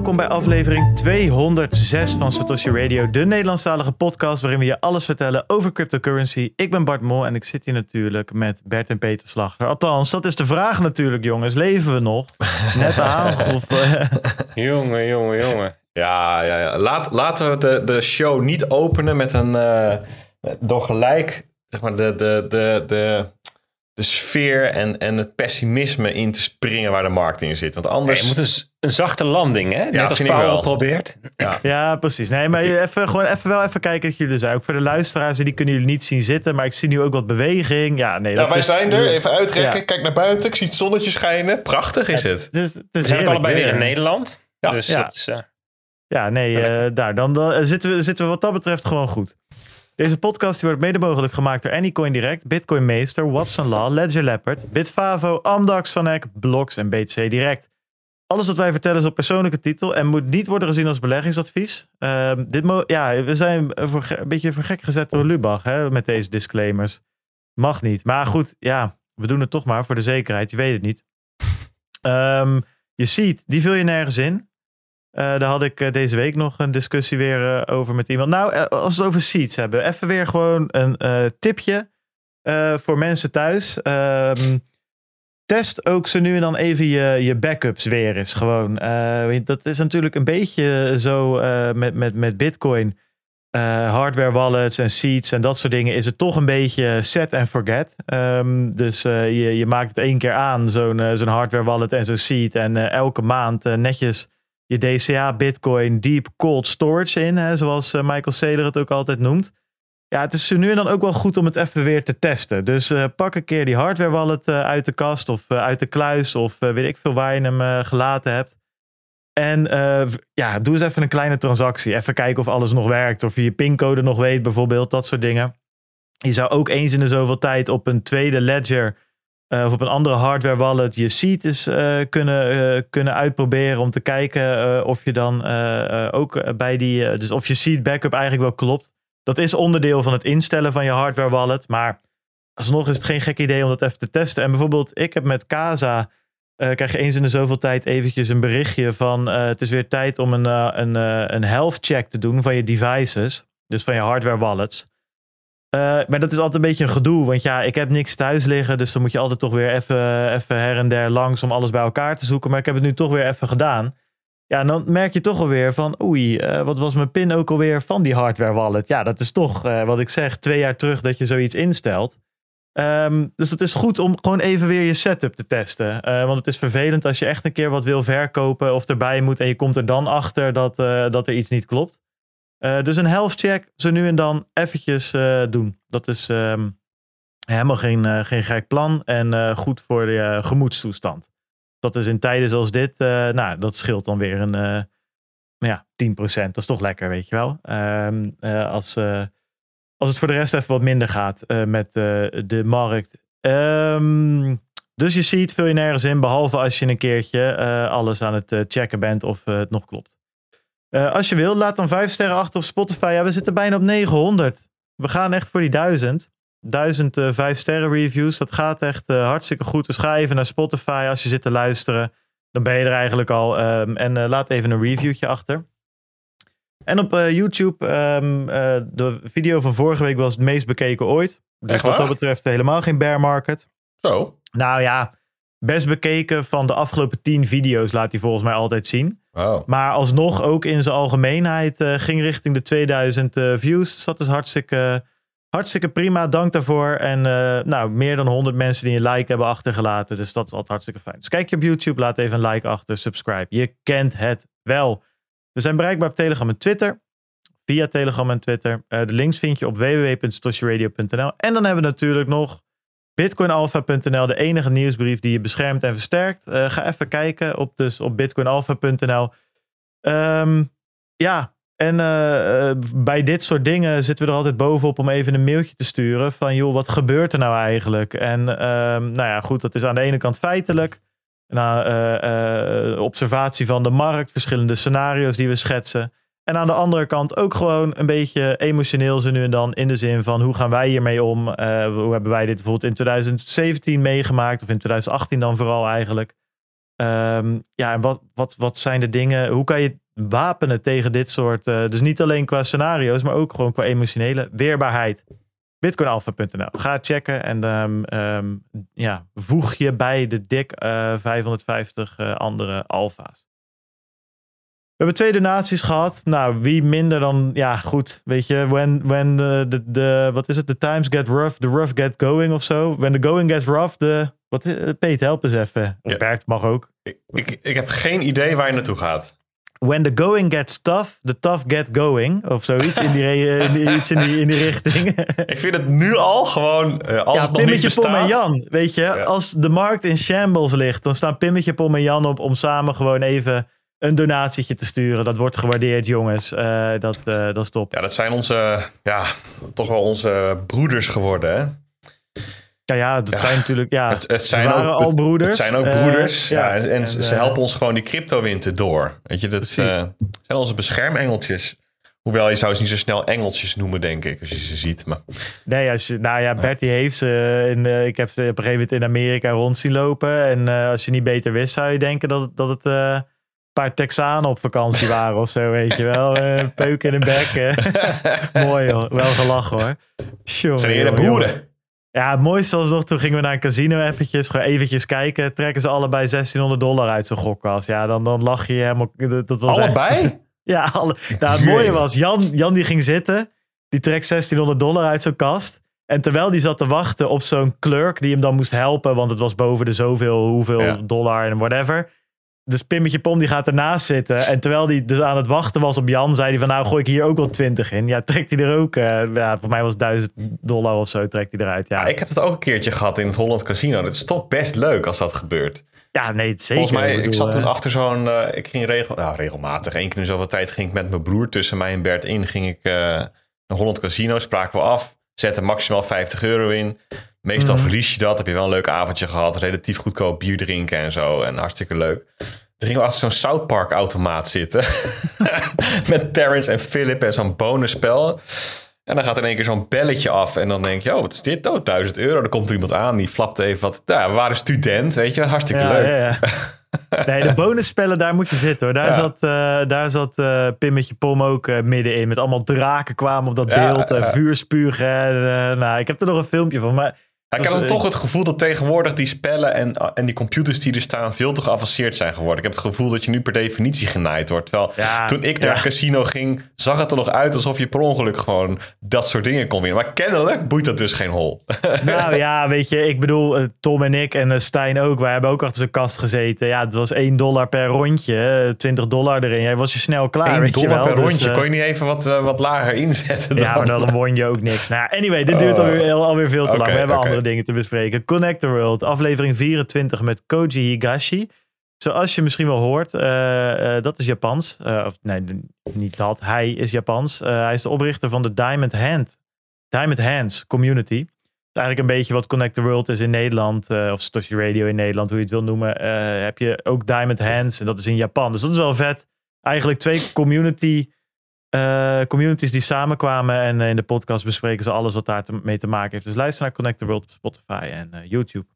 Welkom bij aflevering 206 van Satoshi Radio, de Nederlandstalige podcast waarin we je alles vertellen over cryptocurrency. Ik ben Bart Mol en ik zit hier natuurlijk met Bert en Peter Slachter. Althans, dat is de vraag natuurlijk, jongens. Leven we nog? Net aangegeven. jongen, jongen, jongen. Ja, ja, ja. Laat, laten we de, de show niet openen met een. Uh, door gelijk, zeg maar, de, de, de, de de sfeer en, en het pessimisme in te springen waar de markt in zit. Want anders... je moet een, een zachte landing, hè? Net ja, als Paul probeert. Ja. ja, precies. Nee, maar even, gewoon even wel even kijken dat jullie zijn. Ook voor de luisteraars, die kunnen jullie niet zien zitten. Maar ik zie nu ook wat beweging. Ja, nee, dat wij zijn er. Even uitrekken. Kijk naar buiten. Ik zie het zonnetje schijnen. Prachtig is het. Dus, het is We zijn allebei weer in Nederland. Ja. Dus ja. Dat is, uh... ja, nee, uh, daar. Dan, dan zitten, we, zitten we wat dat betreft gewoon goed. Deze podcast wordt mede mogelijk gemaakt door Anycoin Direct, Bitcoin Meester, Watson Law, Ledger Leopard, Bitfavo, Amdax, Vanek, Blocks en BTC Direct. Alles wat wij vertellen is op persoonlijke titel en moet niet worden gezien als beleggingsadvies. Uh, dit ja, we zijn een beetje voor gek gezet door Lubach hè, met deze disclaimers. Mag niet. Maar goed, ja, we doen het toch maar voor de zekerheid. Je weet het niet. Um, je ziet, die vul je nergens in. Uh, daar had ik uh, deze week nog een discussie weer uh, over met iemand. Nou, als we het over seeds hebben, even weer gewoon een tipje voor mensen thuis. Um, test ook zo nu en dan even je, je backups weer eens. Gewoon. dat is natuurlijk een beetje zo met, met, met Bitcoin. hardware wallets en seeds en dat soort dingen is het toch een beetje set and forget. Um, dus je, je maakt het één keer aan, zo'n zo'n hardware wallet en zo'n seed. En elke maand netjes je DCA, Bitcoin, Deep Cold Storage in, hè, zoals eh, Michael Saylor het ook altijd noemt. Ja, het is nu en dan ook wel goed om het even weer te testen. Dus uh, pak een keer die hardware wallet uh, uit de kast of uit de kluis of weet ik veel waar je hem gelaten hebt. En ja, doe eens even een kleine transactie. Even kijken of alles nog werkt. Of je je pincode nog weet bijvoorbeeld. Dat soort dingen. Je zou ook eens in de zoveel tijd op een tweede ledger uh, of op een andere hardware wallet je seed is uh, kunnen, uh, kunnen uitproberen om te kijken of je dan ook bij die, dus of je seed backup eigenlijk wel klopt. Dat is onderdeel van het instellen van je hardware wallet, maar alsnog is het geen gek idee om dat even te testen. En bijvoorbeeld, ik heb met Casa, krijg je eens in de zoveel tijd eventjes een berichtje van het is weer tijd om een, een, een health check te doen van je devices, dus van je hardware wallets. Uh, maar dat is altijd een beetje een gedoe. Want ja, ik heb niks thuis liggen. Dus dan moet je altijd toch weer even, even her en der langs om alles bij elkaar te zoeken. Maar ik heb het nu toch weer even gedaan. Ja, dan merk je toch alweer van, oei, uh, wat was mijn pin ook alweer van die hardware wallet? Ja, dat is toch, uh, wat ik zeg, twee jaar terug dat je zoiets instelt. Um, dus het is goed om gewoon even weer je setup te testen. want het is vervelend als je echt een keer wat wil verkopen of erbij moet en je komt er dan achter dat, dat er iets niet klopt. Uh, dus een health check zo nu en dan eventjes uh, doen. Dat is um, helemaal geen, uh, geen gek plan en goed voor de gemoedstoestand. Dat is in tijden zoals dit, nou, dat scheelt dan weer een nou ja, 10%. Dat is toch lekker, weet je wel. Um, als, als het voor de rest even wat minder gaat met de markt. Um, dus je ziet, vul je nergens in, behalve als je een keertje alles aan het checken bent of het nog klopt. Uh, als je wil, laat dan vijf sterren achter op Spotify. Ja, we zitten bijna op 900. We gaan echt voor die duizend. Duizend uh, vijf sterren reviews. Dat gaat echt uh, hartstikke goed. Dus ga even naar Spotify als je zit te luisteren. Dan ben je er eigenlijk al. Um, en laat even een reviewtje achter. En op YouTube, um, de video van vorige week was het meest bekeken ooit. Dus wat dat betreft helemaal geen bear market. Zo? Nou ja, best bekeken van de afgelopen tien video's laat hij volgens mij altijd zien. Maar alsnog ook in zijn algemeenheid uh, ging richting de 2000 uh, views. Dus dat is hartstikke, hartstikke prima. Dank daarvoor. En uh, nou, meer dan 100 mensen die een like hebben achtergelaten. Dus dat is altijd hartstikke fijn. Dus kijk je op YouTube, laat even een like achter, subscribe. Je kent het wel. We zijn bereikbaar op Telegram en Twitter. Via Telegram en Twitter. de links vind je op www.stoshiradio.nl. En dan hebben we natuurlijk nog Bitcoinalpha.nl, de enige nieuwsbrief die je beschermt en versterkt. Uh, ga even kijken op, dus op bitcoinalpha.nl. Um, ja, en uh, bij dit soort dingen zitten we er altijd bovenop om even een mailtje te sturen. Van joh, wat gebeurt er nou eigenlijk? En um, nou ja, goed, dat is aan de ene kant feitelijk. Na uh, observatie van de markt, verschillende scenario's die we schetsen. En aan de andere kant ook gewoon een beetje emotioneel zo nu en dan. In de zin van hoe gaan wij hiermee om? Uh, hoe hebben wij dit bijvoorbeeld in 2017 meegemaakt? Of in 2018 dan vooral eigenlijk. Ehm, ja, en wat, wat, wat zijn de dingen? Hoe kan je wapenen tegen dit soort. dus niet alleen qua scenario's, maar ook gewoon qua emotionele weerbaarheid. Bitcoinalpha.nl. Ga checken en um, ja, voeg je bij de dik 550 andere alfa's. We hebben twee donaties gehad. Nou, wie minder dan, ja, goed. Weet je, when, when the, the, wat is het? The times get rough, the rough get going of zo. When the going gets rough, the, wat, Peet, help eens even. Of ja. Bert mag ook. Ik, ik, ik heb geen idee waar je naartoe gaat. When the going gets tough, the tough get going. Of zoiets in die, in iets in die, in die richting. ik vind het nu al gewoon, uh, als ja, het nog niet. Pom en Jan, weet je. Als de markt in shambles ligt, dan staan Pimmetje, Pom en Jan op om samen gewoon even een donatietje te sturen. Dat wordt gewaardeerd, jongens. Uh, dat, uh, dat is top. Ja, dat zijn onze, ja, toch wel onze broeders geworden, hè? Ja, ja, dat zijn natuurlijk, ja, het, het zijn waren ook, al broeders. Het zijn ook broeders, uh, ja, en, en, ze helpen ons gewoon die crypto-winter door. Weet je, dat zijn onze beschermengeltjes. Hoewel je zou ze niet zo snel engeltjes noemen, denk ik, als je ze ziet. Maar... Nee, als je, nou ja, Bertie heeft ze. In, ik heb ze op een gegeven moment in Amerika rond zien lopen. En als je niet beter wist, zou je denken dat, dat het paar Texanen op vakantie waren of zo, weet je wel. Uh, peuk in de bek. Mooi hoor. Wel gelachen hoor. Zijn hier de boeren? Ja, het mooiste was nog, toen gingen we naar een casino eventjes, gewoon eventjes kijken. Trekken ze allebei 1600 dollar uit zo'n gokkast. Ja, dan, dan lach je helemaal. Dat was allebei? ja, alle, nou, het mooie was, Jan, Jan die ging zitten. Die trekt 1600 dollar uit zo'n kast. En terwijl die zat te wachten op zo'n clerk die hem dan moest helpen, want het was boven de zoveel, hoeveel dollar en whatever dus Pimmetje Pom die gaat ernaast zitten. En terwijl hij dus aan het wachten was op Jan, zei hij van nou gooi ik hier ook wel 20 in. Ja, trekt hij er ook. Uh, ja, voor mij was het 1000 dollar of zo trekt hij eruit. Ja. ik heb het ook een keertje gehad in het Holland Casino. Het is toch best leuk als dat gebeurt. Ja, nee, het zeker. Volgens mij, ik, zat toen achter zo'n, uh, ik ging regel, nou, regelmatig, één keer in zoveel tijd ging ik met mijn broer tussen mij en Bert in, ging ik uh, naar Holland Casino, spraken we af, zetten maximaal 50 euro in. Meestal mm. verlies je dat, heb je wel een leuk avondje gehad, relatief goedkoop bier drinken en zo en hartstikke leuk. Toen gingen we achter zo'n South Park automaat zitten. Met Terrence en Philip en zo'n bonusspel. En dan gaat in één keer zo'n belletje af. En dan denk je, oh, wat is dit? Oh, 1000 euro. Dan komt er iemand aan, die flapt even wat. Ja, we waren student, weet je. Hartstikke leuk. Ja, ja. Nee, de bonusspellen, daar moet je zitten hoor. Daar zat, uh, daar zat uh, Pimmetje Pom ook uh, middenin. Met allemaal draken kwamen op dat beeld. en vuurspugen. nou, ik heb er nog een filmpje van. Maar ik heb toch het gevoel dat tegenwoordig die spellen en, en die computers die er staan veel te geavanceerd zijn geworden. Ik heb het gevoel dat je nu per definitie genaaid wordt. Terwijl toen ik naar het casino ging, zag het er nog uit alsof je per ongeluk gewoon dat soort dingen kon winnen. Maar kennelijk boeit dat dus geen hol. Nou ja, weet je, ik bedoel, eh, Tom en ik en eh, Stijn ook, wij hebben ook achter zijn kast gezeten. Ja, het was 1 dollar per rondje, 20 dollar erin. Jij was je snel klaar, 1 weet dollar je wel. per dus, rondje, kon je niet even wat, wat lager inzetten? Dan? Ja, maar dan won je ook niks. Nou, anyway, dit duurt oh. alweer, alweer veel te lang. We hebben andere dingen te bespreken. Connect the World, aflevering 24 met Koji Higashi. Zoals je misschien wel hoort, uh, uh, dat is Japans. Uh, of nee, niet dat. Hij is Japans. hij is de oprichter van de Diamond Hand. Diamond Hands Community. Eigenlijk een beetje wat Connect the World is in Nederland. of Satoshi Radio in Nederland, hoe je het wil noemen. heb je ook Diamond Hands en dat is in Japan. Dus dat is wel vet. Eigenlijk twee community uh, communities die samenkwamen en in de podcast bespreken ze alles wat daar mee te maken heeft. Dus luister naar Connect the World op Spotify en uh, YouTube.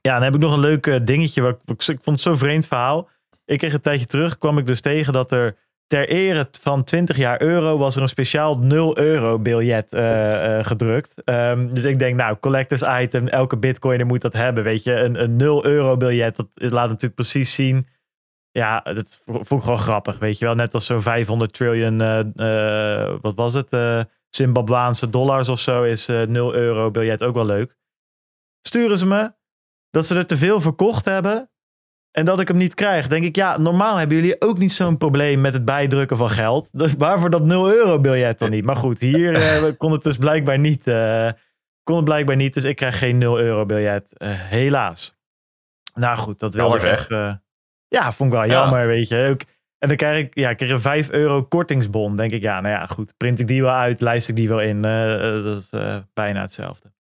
Ja, dan heb ik nog een leuk uh, dingetje. Wat, ik, vond het zo'n vreemd verhaal. Ik kreeg een tijdje terug, kwam ik dus tegen dat er ter ere van 20 jaar euro was er een speciaal 0 euro biljet gedrukt. Um, dus ik denk, nou, collectors item, elke bitcoiner moet dat hebben. Weet je, een, een 0 euro biljet, dat laat natuurlijk precies zien ja, dat vond ik gewoon grappig, weet je wel. Net als zo'n 500 triljoen, uh, wat was het, uh, Zimbabwaanse dollars of zo, is 0 euro biljet ook wel leuk. Sturen ze me dat ze er te veel verkocht hebben en dat ik hem niet krijg. Denk ik, ja, normaal hebben jullie ook niet zo'n probleem met het bijdrukken van geld. Dat, waarvoor dat 0 euro biljet dan niet? Maar goed, hier kon het dus blijkbaar niet. kon het blijkbaar niet, dus ik krijg geen 0 euro biljet. helaas. Nou goed, dat wil ik echt... Ja, vond ik wel jammer, weet je. Ook, en dan krijg ik, ja, ik kreeg een 5 euro kortingsbon. Denk ik, ja, nou ja, goed. Print ik die wel uit, lijst ik die wel in. Uh, dat is uh, bijna hetzelfde.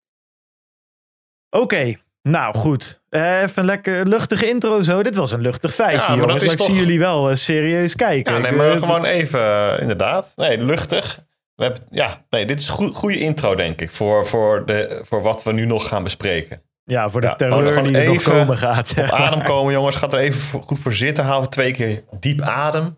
Oké, nou goed. Uh, even een lekker luchtige intro zo. Dit was een luchtig feitje, ja, maar, jongens, maar ik zie jullie wel serieus kijken. Ja, nee, maar gewoon even, inderdaad. Nee, luchtig. We hebben, ja, nee, dit is een goede intro, denk ik, voor, voor, de, voor wat we nu nog gaan bespreken. Ja, voor de terreur die er nog komen gaat. Op adem komen, jongens. Gaat er even goed voor zitten. Haal twee keer diep adem.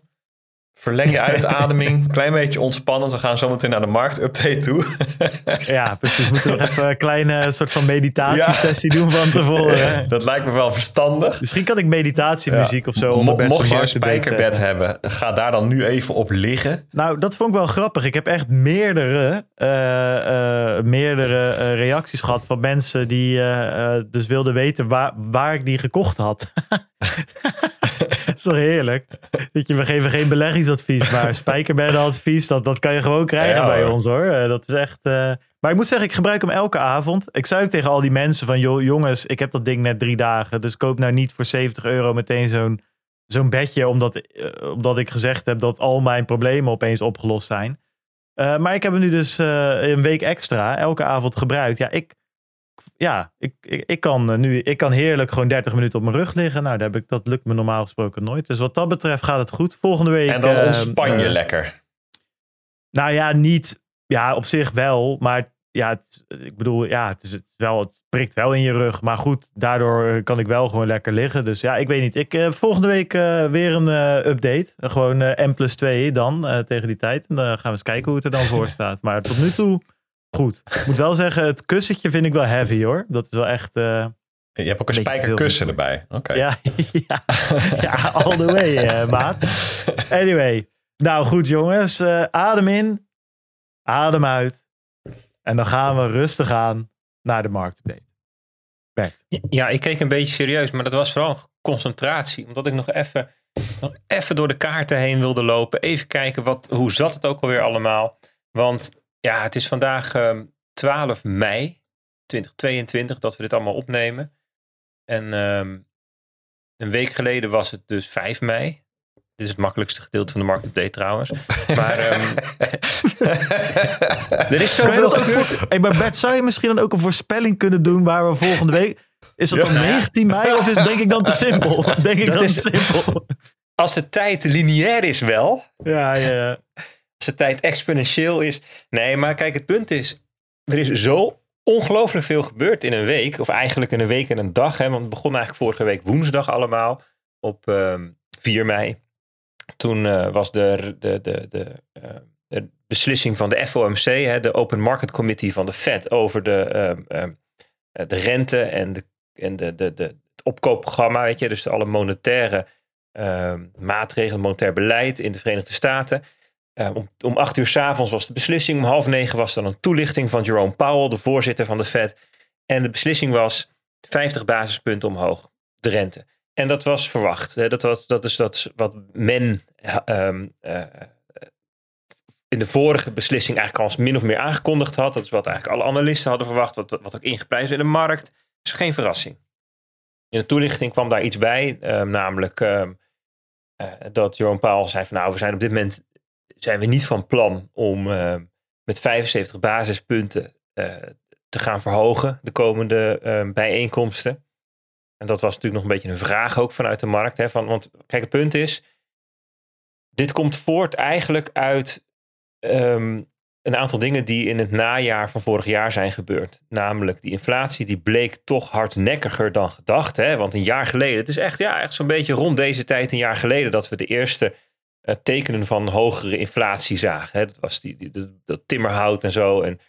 Verleng je uitademing. Klein beetje ontspannen. We gaan zo meteen naar de marktupdate toe. ja, precies. Moeten we nog even een kleine soort van meditatiesessie doen van tevoren. Dat lijkt me wel verstandig. Misschien kan ik meditatiemuziek of zo Mo Mocht je een spijkerbed hebben, ga daar dan nu even op liggen. Nou, dat vond ik wel grappig. Ik heb echt meerdere, uh, uh, meerdere uh, reacties gehad van mensen die dus wilden weten waar, waar ik die gekocht had. Dat is toch heerlijk? Dat je, we geven geen beleggingsadvies, maar spijkerbeddenadvies, dat, dat kan je gewoon krijgen bij ons hoor. Eh, dat is echt... Uh... Maar ik moet zeggen, ik gebruik hem elke avond. Ik zei ook tegen al die mensen van, joh, jongens, ik heb dat ding net drie dagen. Dus koop nou niet voor 70 euro meteen zo'n zo'n bedje, omdat, uh, omdat ik gezegd heb dat al mijn problemen opeens opgelost zijn. Uh, maar ik heb hem nu dus een week extra, elke avond gebruikt. Ja, ik, ja, ik, ik, ik, kan eh, nu ik kan heerlijk gewoon 30 minuten op mijn rug liggen. Nou, dat, heb ik, dat lukt me normaal gesproken nooit. Dus wat dat betreft gaat het goed. Volgende week. En dan uh, ontspan je uh, lekker. Nou ja, niet. Ja, op zich wel. Maar ja, het, ik bedoel, ja, het, is, het, wel, het prikt wel in je rug. Maar goed, daardoor kan ik wel gewoon lekker liggen. Dus ja, ik weet niet. Ik, uh, volgende week weer een update. gewoon M plus 2 dan tegen die tijd. En dan gaan we eens kijken hoe het er dan voor staat. Maar tot nu toe goed. Ik moet wel zeggen, het kussentje vind ik wel heavy hoor. Dat is wel echt... Uh, je hebt ook een, spijkerkussen erbij. Oké. Ja, ja, ja, all the way, uh, maat. Anyway. Nou goed jongens, uh, adem in, adem uit. En dan gaan we rustig aan naar de marktupdate. Bert. Ja, ik keek een beetje serieus, maar dat was vooral concentratie. Omdat ik nog even, nog even door de kaarten heen wilde lopen. Even kijken, wat, hoe zat het ook alweer allemaal. Want ja, het is vandaag 12 ehm, mei 2022 dat we dit allemaal opnemen. En um, een week geleden was het dus 5 mei. Dit is het makkelijkste gedeelte van de marktupdate trouwens. Maar um, er is zoveel gebeurd. Hey, maar Bert, zou je misschien dan ook een voorspelling kunnen doen waar we volgende week... Is het dan 19 mei of is het denk ik dan te simpel? Denk ik dat dan is, te simpel? Als de tijd lineair is wel. Ja, ja de tijd exponentieel is. Nee, maar kijk, het punt is, er is zo ongelooflijk veel gebeurd in een week. Of eigenlijk in een week en een dag. Hè, want het begon eigenlijk vorige week woensdag allemaal. Op uh, ehm, 4 mei. Toen uh, was de, de, de, de, uh, de, beslissing van de FOMC, hè, de Open Market Committee van de Fed, over de, uh, de rente en, de, en de, de, de, het opkoopprogramma. Weet je, dus alle monetaire maatregelen, monetair beleid in de Verenigde Staten. Uh, om, om acht uur s'avonds was de beslissing. Om half negen was dan een toelichting van Jerome Powell, de voorzitter van de Fed. En de beslissing was 50 basispunten omhoog, de rente. En dat was verwacht. Dat, was, dat is dat wat men uh, uh, in de vorige beslissing eigenlijk al min of meer aangekondigd had. Dat is wat eigenlijk alle analisten hadden verwacht, wat, wat ook ingeprijsd in de markt. Dus geen verrassing. In de toelichting kwam daar iets bij, ehm, namelijk ehm, eh, dat Jerome Powell zei van nou, we zijn op dit moment zijn we niet van plan om uh, met 75 basispunten uh, te gaan verhogen de komende uh, bijeenkomsten. En dat was natuurlijk nog een beetje een vraag ook vanuit de markt. Hè, van, want kijk, het punt is, dit komt voort eigenlijk uit um, een aantal dingen die in het najaar van vorig jaar zijn gebeurd. Namelijk die inflatie die bleek toch hardnekkiger dan gedacht. Hè? Want een jaar geleden, het is echt, ja, echt zo'n beetje rond deze tijd een jaar geleden dat we de eerste tekenen van hogere inflatie zagen. Hè. Dat was die, die, dat timmerhout en zo. En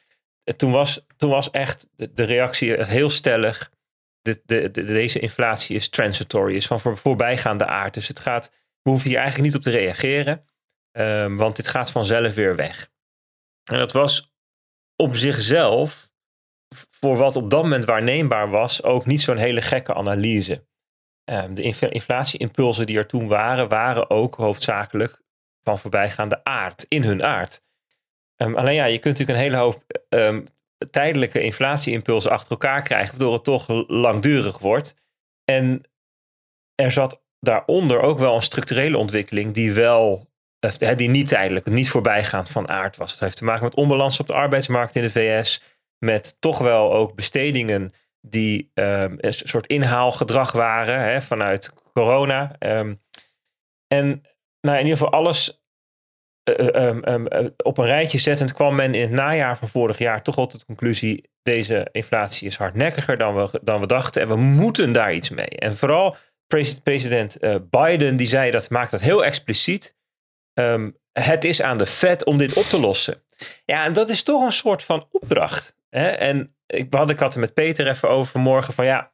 uh, toen, was, toen was echt de, reactie heel stellig. De, de, de, deze inflatie is transitory, is van voor, voorbijgaande aard. Dus het gaat, we hoeven hier eigenlijk niet op te reageren. Um, want dit gaat vanzelf weer weg. En dat was op zichzelf, voor wat op dat moment waarneembaar was, ook niet zo'n hele gekke analyse. Um, de inflatieimpulsen die er toen waren, waren ook hoofdzakelijk van voorbijgaande aard, in hun aard. Um, alleen ja, je kunt natuurlijk een hele hoop um, tijdelijke inflatieimpulsen achter elkaar krijgen, waardoor het toch langdurig wordt. En er zat daaronder ook wel een structurele ontwikkeling die wel, die niet tijdelijk, niet voorbijgaand van aard was. Het heeft te maken met onbalans op de arbeidsmarkt in de VS, met toch wel ook bestedingen die um, een soort inhaalgedrag waren hè, vanuit corona. Um, en nou, in ieder geval alles eh, ehm, ehm, eh, op een rijtje zettend kwam men in het najaar van vorig jaar toch al tot de conclusie: deze inflatie is hardnekkiger dan we, dan we dachten en we moeten daar iets mee. En vooral pres- president eh, Biden die zei dat maakt dat heel expliciet. Ehm, het is aan de Fed om dit op te lossen. Ja, en dat is toch een soort van opdracht. Hè? En ik had, ik had er met Peter even over vanmorgen van ja,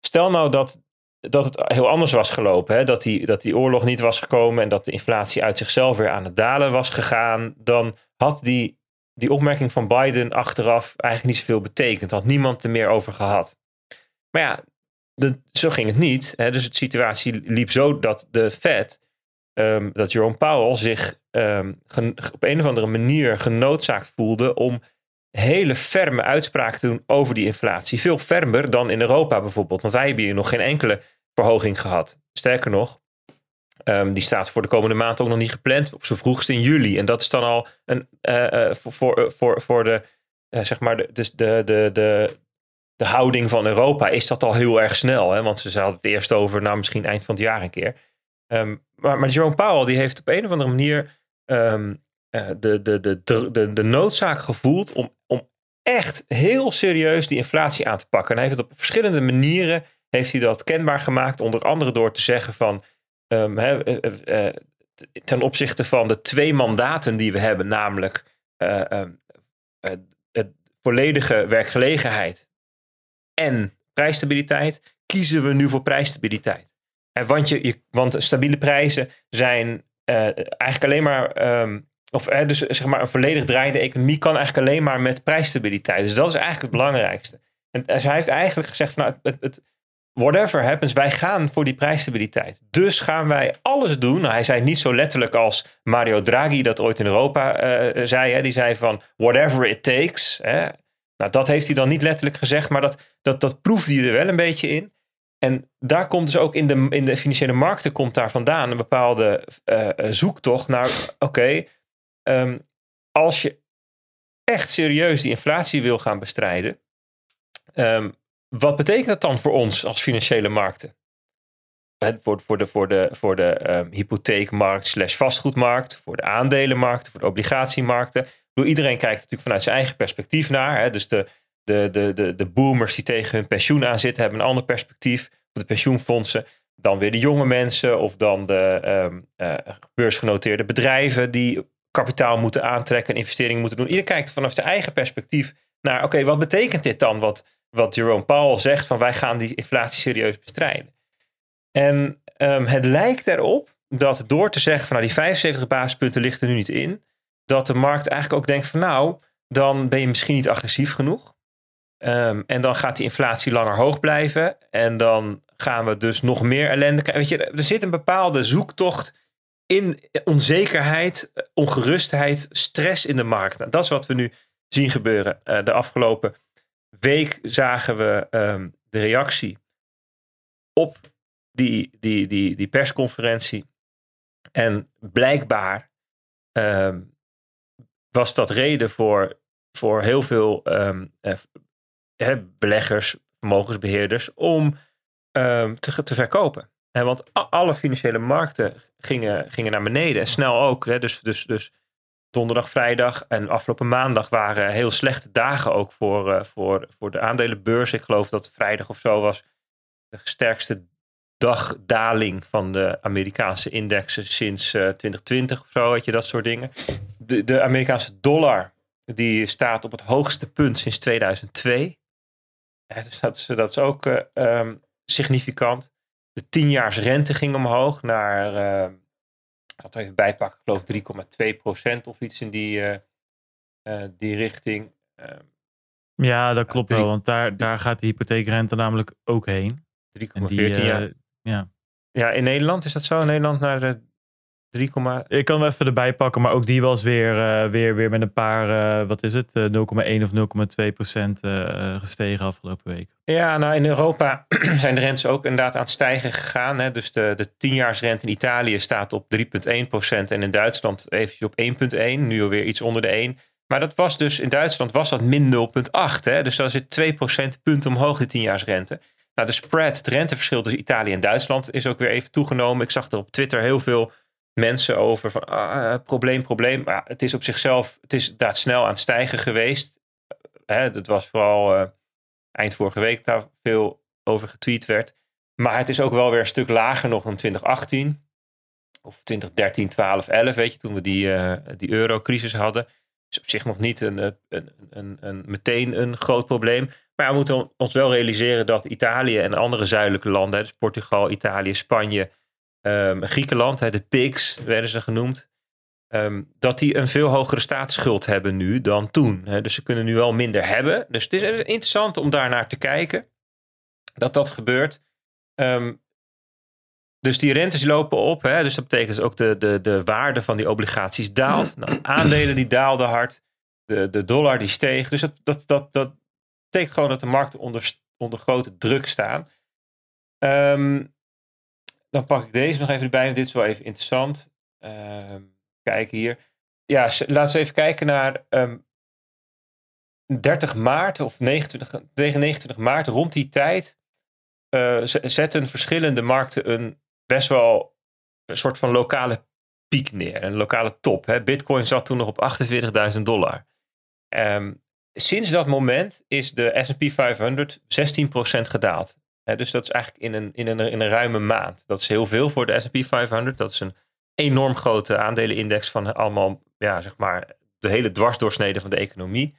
stel nou dat, dat het heel anders was gelopen. Hè? Dat, die, dat die oorlog niet was gekomen en dat de inflatie uit zichzelf weer aan het dalen was gegaan. Dan had die, die opmerking van Biden achteraf eigenlijk niet zoveel betekend. Had niemand er meer over gehad. Maar ja, zo ging het niet. Hè? Dus de situatie liep zo dat de Fed, ehm, dat Jerome Powell zich ehm, op een of andere manier genoodzaakt voelde om hele ferme uitspraken doen over die inflatie. Veel fermer dan in Europa bijvoorbeeld. Want wij hebben hier nog geen enkele verhoging gehad. Sterker nog, ehm, die staat voor de komende maand ook nog niet gepland. Op zijn vroegst in juli. En dat is dan al een, eh, eh, voor, voor, voor, voor de, eh, zeg maar de, dus de, de, de, de houding van Europa is dat al heel erg snel. Hè? Want ze hadden het eerst over, nou misschien eind van het jaar een keer. Ehm, maar, maar Jerome Powell die heeft op een of andere manier ehm, eh, de, de, de, de, de, noodzaak gevoeld om echt heel serieus die inflatie aan te pakken. En hij heeft het op verschillende manieren heeft hij dat kenbaar gemaakt. Onder andere door te zeggen van ehm, eh, eh, eh, ten opzichte van de twee mandaten die we hebben, namelijk eh, het volledige werkgelegenheid en prijsstabiliteit, kiezen we nu voor prijsstabiliteit. Want, je, want stabiele prijzen zijn eigenlijk alleen maar. ehm, of dus zeg maar een volledig draaiende economie kan eigenlijk alleen maar met prijsstabiliteit. Dus dat is eigenlijk het belangrijkste. En dus hij heeft eigenlijk gezegd: van, nou, het, whatever happens, wij gaan voor die prijsstabiliteit. Dus gaan wij alles doen. Nou, hij zei niet zo letterlijk als Mario Draghi dat ooit in Europa eh, zei. Hè. Die zei van whatever it takes. Hè. Nou, dat heeft hij dan niet letterlijk gezegd, maar dat, dat, dat proefde hij er wel een beetje in. En daar komt dus ook in de, in de financiële markten komt daar vandaan een bepaalde eh, zoektocht naar, oké, ehm, als je echt serieus die inflatie wil gaan bestrijden, ehm, wat betekent dat dan voor ons als financiële markten? Voor, de, voor de, voor de ehm, hypotheekmarkt slash vastgoedmarkt, voor de aandelenmarkt, voor de obligatiemarkten. Bedoel, iedereen kijkt natuurlijk vanuit zijn eigen perspectief naar. Hè? Dus de, de, de, de, de boomers die tegen hun pensioen aan zitten, hebben een ander perspectief. Of de pensioenfondsen. Dan weer de jonge mensen of dan de eh, beursgenoteerde bedrijven die kapitaal moeten aantrekken en investeringen moeten doen. Ieder kijkt vanaf zijn eigen perspectief naar, oké, wat betekent dit dan wat, wat Jerome Powell zegt van wij gaan die inflatie serieus bestrijden. En ehm, het lijkt erop dat door te zeggen van nou die 75 basispunten ligt er nu niet in, dat de markt eigenlijk ook denkt van nou, dan ben je misschien niet agressief genoeg. Ehm, en dan gaat die inflatie langer hoog blijven. En dan gaan we dus nog meer ellende krijgen. Weet je, er zit een bepaalde zoektocht in onzekerheid, ongerustheid, stress in de markt. Nou, dat is wat we nu zien gebeuren. Eh, de afgelopen week zagen we ehm, de reactie op die, die, die, die persconferentie. En blijkbaar ehm, was dat reden voor, voor heel veel ehm, eh, beleggers, vermogensbeheerders, om te, te verkopen. Want alle financiële markten gingen, gingen naar beneden. En snel ook. Dus, dus, dus donderdag, vrijdag en afgelopen maandag waren heel slechte dagen ook voor, eh, voor, voor de aandelenbeurs. Ik geloof dat vrijdag of zo was de sterkste dagdaling van de Amerikaanse indexen sinds eh, 2020 of zo, weet je, dat soort dingen. De, de Amerikaanse dollar, die staat op het hoogste punt sinds 2002. Ja, dus dat is, dat is ook eh, ehm, significant. De tienjaars rente ging omhoog naar, eh, ik had er even bijpakken, ik geloof 3,2 procent of iets in die, eh, eh, die richting. Ehm, Ja, dat klopt drie- wel. Want daar, daar gaat de hypotheekrente namelijk ook heen. 3,14 En die, eh, ja. Ja, in Nederland is dat zo? In Nederland naar de 3, Ik kan hem even erbij pakken, maar ook die was weer, eh, weer, weer met een paar, eh, wat is het, eh, 0,1 of 0,2 procent eh, gestegen afgelopen week. Ja, nou in Europa zijn de rentes ook inderdaad aan het stijgen gegaan. Hè. Dus de, de tienjaarsrente in Italië staat op 3,1% en in Duitsland eventjes op 1,1. Nu alweer iets onder de 1. Maar dat was dus, in Duitsland was dat min 0,8. hè. Dus dat zit 2 procentpunten omhoog, de tienjaarsrente. Nou, de spread, het renteverschil tussen Italië en Duitsland is ook weer even toegenomen. Ik zag er op Twitter heel veel mensen over van ah, eh, probleem, probleem. Maar het is op zichzelf, het is daar snel aan het stijgen geweest. Hè, dat was vooral eh, eind vorige week daar veel over getweet werd. Maar het is ook wel weer een stuk lager nog dan 2018. Of 2013, 12, 11, weet je, toen we die, die eurocrisis hadden. Is op zich nog niet een, een, een, een, meteen een groot probleem. Maar we moeten ons wel realiseren dat Italië en andere zuidelijke landen, dus Portugal, Italië, Spanje, um, Griekenland, de PIGS werden ze genoemd, um, dat die een veel hogere staatsschuld hebben nu dan toen. Dus ze kunnen nu wel minder hebben. Dus het is interessant om daar naar te kijken dat dat gebeurt. Um, dus die rentes lopen op. Hè? Dus dat betekent ook de, de, de waarde van die obligaties daalt. Nou, aandelen die daalden hard. De, de dollar die steeg. Dus dat, dat, dat, dat betekent gewoon dat de markten onder, onder grote druk staan. Um, dan pak ik deze nog even erbij. Dit is wel even interessant. Um, kijk hier. Ja, laten we even kijken naar um, 30 maart of 29, tegen 29 maart. Rond die tijd uh, zetten verschillende markten een best wel een soort van lokale piek neer. Een lokale top. Hè. Bitcoin zat toen nog op 48.000 dollar. Um, sinds dat moment is de S&P 500 16% gedaald. Dus dat is eigenlijk in een, in, een, in een ruime maand. Dat is heel veel voor de S&P 500. Dat is een enorm grote aandelenindex van allemaal, ja, zeg maar, de hele dwarsdoorsnede van de economie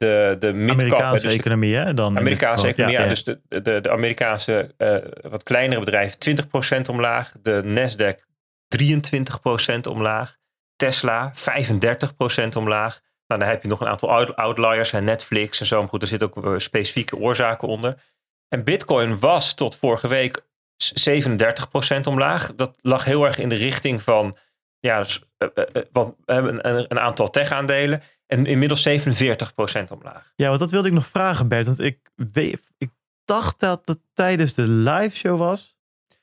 de, de Amerikaanse dus economie, hè? Dan Amerikaanse economie, ja, Dus de, de, de Amerikaanse uh, wat kleinere bedrijven 20% omlaag. De Nasdaq 23% omlaag. Tesla 35% omlaag. Nou, dan heb je nog een aantal outliers, en Netflix en zo. Maar goed, er zitten ook eh, specifieke oorzaken onder. En Bitcoin was tot vorige week 37% omlaag. Dat lag heel erg in de richting van ja, dus, uh, uh, een, een, aantal tech-aandelen. En inmiddels 47% omlaag. Ja, want dat wilde ik nog vragen, Bert. Want ik, weet, ik dacht dat het tijdens de live show was.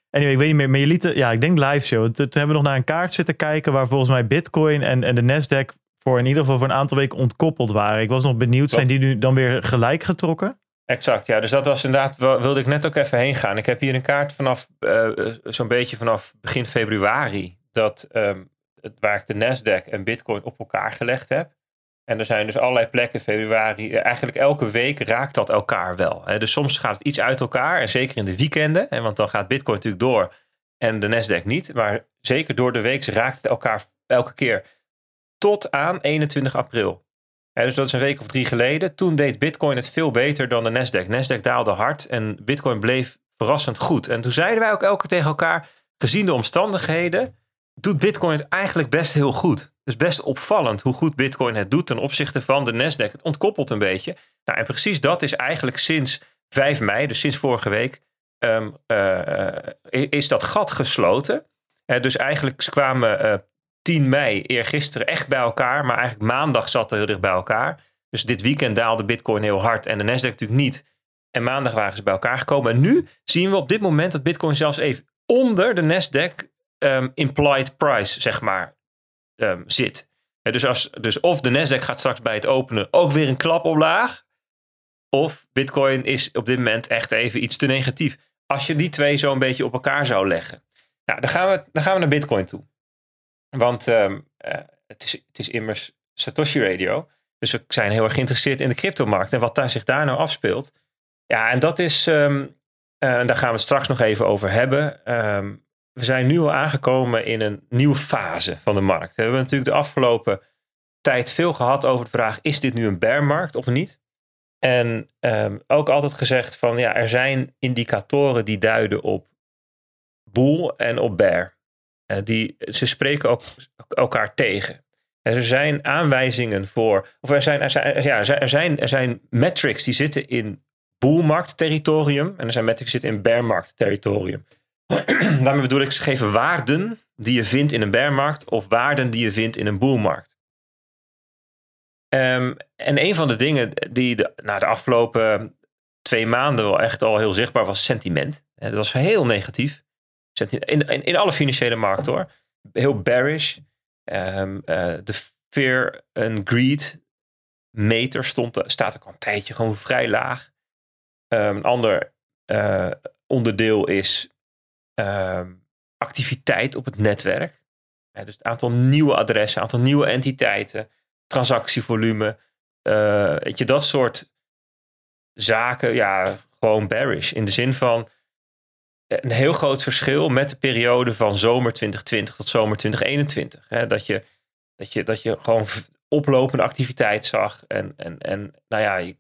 Anyway, ik weet niet meer. Maar je liet, ja, ik denk live show. Toen hebben we nog naar een kaart zitten kijken waar volgens mij Bitcoin en, en de Nasdaq voor in ieder geval voor een aantal weken ontkoppeld waren. Ik was nog benieuwd, zijn die nu dan weer gelijk getrokken? Exact, ja. Dus dat was inderdaad, wilde ik net ook even heen gaan. Ik heb hier een kaart vanaf uh, zo'n beetje vanaf begin februari. Dat um, waar ik de Nasdaq en Bitcoin op elkaar gelegd heb. En er zijn dus allerlei plekken, februari, eh, eigenlijk elke week raakt dat elkaar wel. Dus soms gaat het iets uit elkaar, en zeker in de weekenden, want dan gaat Bitcoin natuurlijk door en de Nasdaq niet. Maar zeker door de week raakt het elkaar elke keer tot aan 21 april. Dus dat is een week of drie geleden. Toen deed Bitcoin het veel beter dan de Nasdaq. Nasdaq daalde hard en Bitcoin bleef verrassend goed. En toen zeiden wij ook elke keer tegen elkaar, gezien de omstandigheden, doet Bitcoin het eigenlijk best heel goed. Dus best opvallend hoe goed Bitcoin het doet ten opzichte van de Nasdaq. Het ontkoppelt een beetje. Nou, en precies dat is eigenlijk sinds 5 mei, dus sinds vorige week, um, uh, is dat gat gesloten. Uh, dus eigenlijk kwamen 10 mei eergisteren echt bij elkaar, maar eigenlijk maandag zat er heel dicht bij elkaar. Dus dit weekend daalde Bitcoin heel hard en de Nasdaq natuurlijk niet. En maandag waren ze bij elkaar gekomen. En nu zien we op dit moment dat Bitcoin zelfs even onder de Nasdaq um, implied price, zeg maar, um, zit. dus, als, dus of de Nasdaq gaat straks bij het openen ook weer een klap omlaag. Of Bitcoin is op dit moment echt even iets te negatief. Als je die twee zo een beetje op elkaar zou leggen. Nou, dan gaan we, dan gaan we naar Bitcoin toe. Want um, uh, het, is, het is immers Satoshi Radio. Dus we zijn heel erg geïnteresseerd in de cryptomarkt en wat daar zich daar nou afspeelt. Ja, en dat is, um, daar gaan we het straks nog even over hebben. Um, we zijn nu al aangekomen in een nieuwe fase van de markt. We hebben natuurlijk de afgelopen tijd veel gehad over de vraag: is dit nu een bearmarkt of niet? En ook altijd gezegd van ja, er zijn indicatoren die duiden op boel en op bear. Uh, die, ze spreken ook elkaar tegen. En er zijn aanwijzingen voor, of er zijn, er zijn, ja, er zijn, er zijn metrics die zitten in boelmarkt territorium en er zijn metrics die zitten in bearmarkt territorium. Daarmee bedoel ik, ze geven waarden die je vindt in een bearmarkt of waarden die je vindt in een boelmarkt. Um, en een van de dingen die de, de afgelopen twee maanden wel echt al heel zichtbaar was, sentiment. Dat was heel negatief. In, in, in alle financiële markten hoor. Heel bearish. Um, uh, de fear and greed meter stond, staat ook al een tijdje gewoon vrij laag. Um, een ander uh, onderdeel is Ehm, activiteit op het netwerk. dus het aantal nieuwe adressen, aantal nieuwe entiteiten, transactievolume, uh, weet je, dat soort zaken, ja, gewoon bearish. In de zin van een heel groot verschil met de periode van zomer 2020 tot zomer 2021. Hè? Dat, je, dat, je, dat je gewoon oplopende activiteit zag. En, en, en nou ja,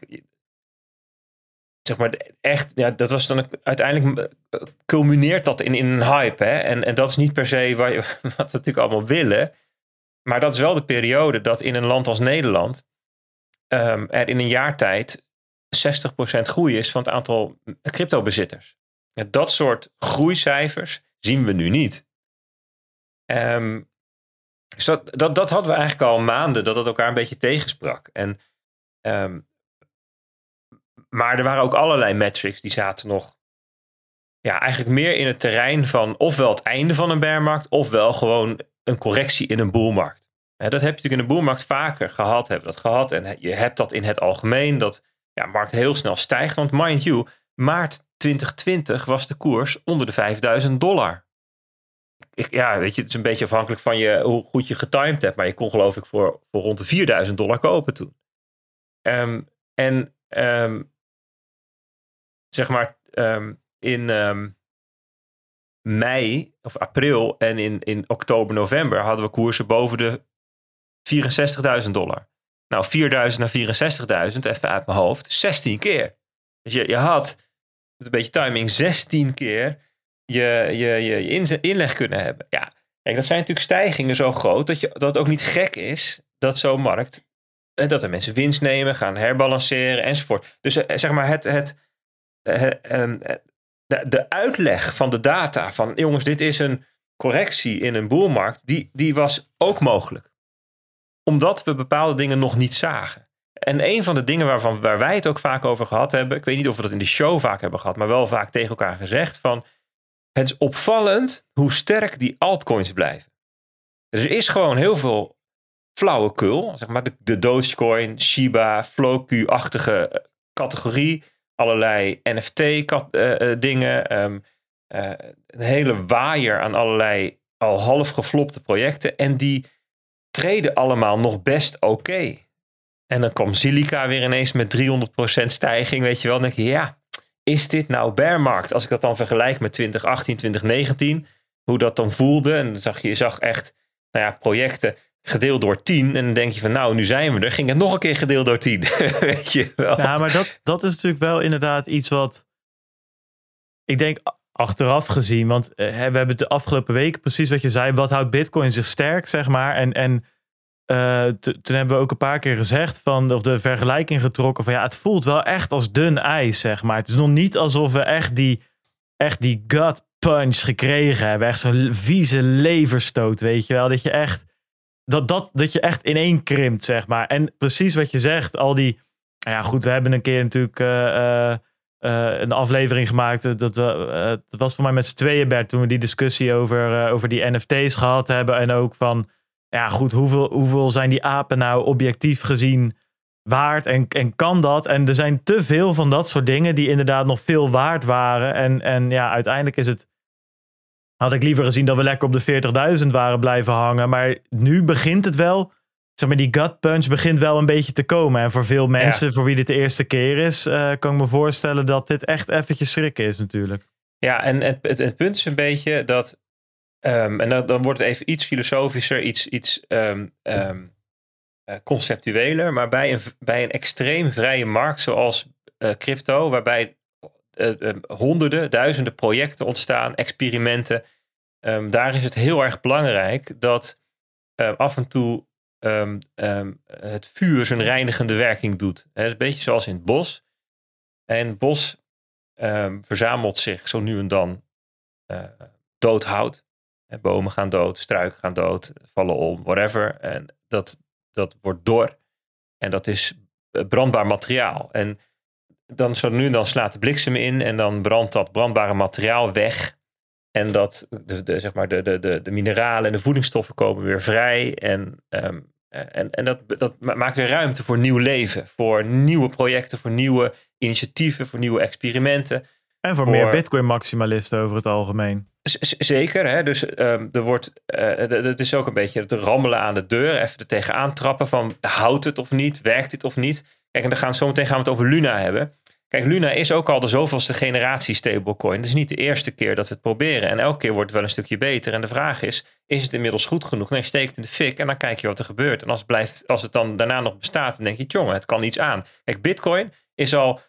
zeg maar echt, ja, dat was dan uiteindelijk culmineert dat in, in een hype. Hè? En, en dat is niet per se waar je, wat we natuurlijk allemaal willen. Maar dat is wel de periode dat in een land als Nederland um, er in een jaar tijd 60% groei is van het aantal cryptobezitters. Ja, dat soort groeicijfers zien we nu niet. Um, dus dat, dat, dat hadden we eigenlijk al maanden, dat het elkaar een beetje tegensprak. En, um, maar er waren ook allerlei metrics die zaten nog ja, eigenlijk meer in het terrein van ofwel het einde van een bearmarkt, ofwel gewoon een correctie in een boelmarkt. dat heb je natuurlijk in de boelmarkt vaker gehad, hebben dat gehad. En je hebt dat in het algemeen, dat ja, markt heel snel stijgt. Want mind you, maart 2020 was de koers onder de 5000 dollar. Ik, ja, weet je, het is een beetje afhankelijk van je, hoe goed je getimed hebt. Maar je kon geloof ik voor, voor rond de 4000 dollar kopen toen. Um, en um, zeg maar um, in mei of april en in, in oktober, november hadden we koersen boven de 64.000 dollar. Nou, 4.000 naar 64.000, even uit mijn hoofd, 16 keer. Dus je, je had, met een beetje timing, 16 keer je, je, je, inleg kunnen hebben. Ja, kijk, dat zijn natuurlijk stijgingen zo groot dat, je, dat het ook niet gek is dat zo'n markt, eh, dat er mensen winst nemen, gaan herbalanceren enzovoort. Dus eh, zeg maar het, het, het ehm, de, de uitleg van de data van jongens, dit is een correctie in een boelmarkt, die, die was ook mogelijk. Omdat we bepaalde dingen nog niet zagen. En een van de dingen waarvan, waar wij het ook vaak over gehad hebben, ik weet niet of we dat in de show vaak hebben gehad, maar wel vaak tegen elkaar gezegd van het is opvallend hoe sterk die altcoins blijven. Er is gewoon heel veel flauwekul, zeg maar de, Dogecoin, Shiba, Floku-achtige eh, categorie, allerlei NFT-dingen, uh, um, uh, een hele waaier aan allerlei al half geflopte projecten en die treden allemaal nog best oké. En dan kwam Silica weer ineens met 300% stijging, weet je wel. Dan denk je, ja, is dit nou bearmarkt? Als ik dat dan vergelijk met 2018, 2019, hoe dat dan voelde. En dan zag je, je zag echt nou ja, projecten gedeeld door 10. En dan denk je van, nou, nu zijn we er. Ging het nog een keer gedeeld door 10. weet je wel. Ja, maar dat, dat is natuurlijk wel inderdaad iets wat... Ik denk achteraf gezien, want eh, we hebben de afgelopen weken precies wat je zei. Wat houdt Bitcoin zich sterk, zeg maar. En, en uh, toen hebben we ook een paar keer gezegd van, of de vergelijking getrokken van ja, het voelt wel echt als dun ijs, zeg maar. Het is nog niet alsof we echt die, echt die gut punch gekregen hebben. Echt zo'n vieze leverstoot, weet je wel. Dat je echt, dat, dat, dat je echt ineen krimpt, zeg maar. En precies wat je zegt, al die, nou ja goed, we hebben een keer natuurlijk uh, uh, een aflevering gemaakt. Dat, dat was voor mij met z'n tweeën, Bert, toen we die discussie over, over die NFT's gehad hebben. En ook van ja, goed, hoeveel, hoeveel zijn die apen nou objectief gezien waard en, en kan dat? En er zijn te veel van dat soort dingen die inderdaad nog veel waard waren. En, en ja, uiteindelijk is het. Had ik liever gezien dat we lekker op de 40.000 waren blijven hangen. Maar nu begint het wel. Zeg maar, die gut punch begint wel een beetje te komen. En voor veel mensen, voor wie dit de eerste keer is, uh, kan ik me voorstellen dat dit echt eventjes schrikken is, natuurlijk. Ja, en het, het, het punt is een beetje dat Um, en dan, wordt het even iets filosofischer, iets, iets um, conceptueler. Maar bij een, bij een extreem vrije markt zoals uh, crypto, waarbij uh, honderden, duizenden projecten ontstaan, experimenten. daar is het heel erg belangrijk dat af en toe het vuur zijn reinigende werking doet. Een beetje zoals in het bos. En het bos verzamelt zich zo nu en dan doodhout. Bomen gaan dood, struiken gaan dood, vallen om, whatever. En dat, dat wordt dor. En dat is brandbaar materiaal. En dan zo nu dan slaat de bliksem in en dan brandt dat brandbare materiaal weg. En dat de, de, zeg maar de, de, de, de mineralen en de voedingsstoffen komen weer vrij. En, um, en, en dat, dat maakt weer ruimte voor nieuw leven. Voor nieuwe projecten, voor nieuwe initiatieven, voor nieuwe experimenten. En voor, meer bitcoin-maximalisten over het algemeen. zeker, hè? dus um, er wordt, uh, het is ook een beetje het rammelen aan de deur, even er tegenaan trappen van houdt het of niet, werkt dit of niet. Kijk, en dan gaan, zometeen gaan we het over Luna hebben. Kijk, Luna is ook al de zoveelste generatie stablecoin. Het is niet de eerste keer dat we het proberen. En elke keer wordt het wel een stukje beter. En de vraag is, is het inmiddels goed genoeg? Nee, steek het in de fik en dan kijk je wat er gebeurt. En als het, blijft, als het dan daarna nog bestaat, dan denk je, jongen, het kan iets aan. Kijk, bitcoin is al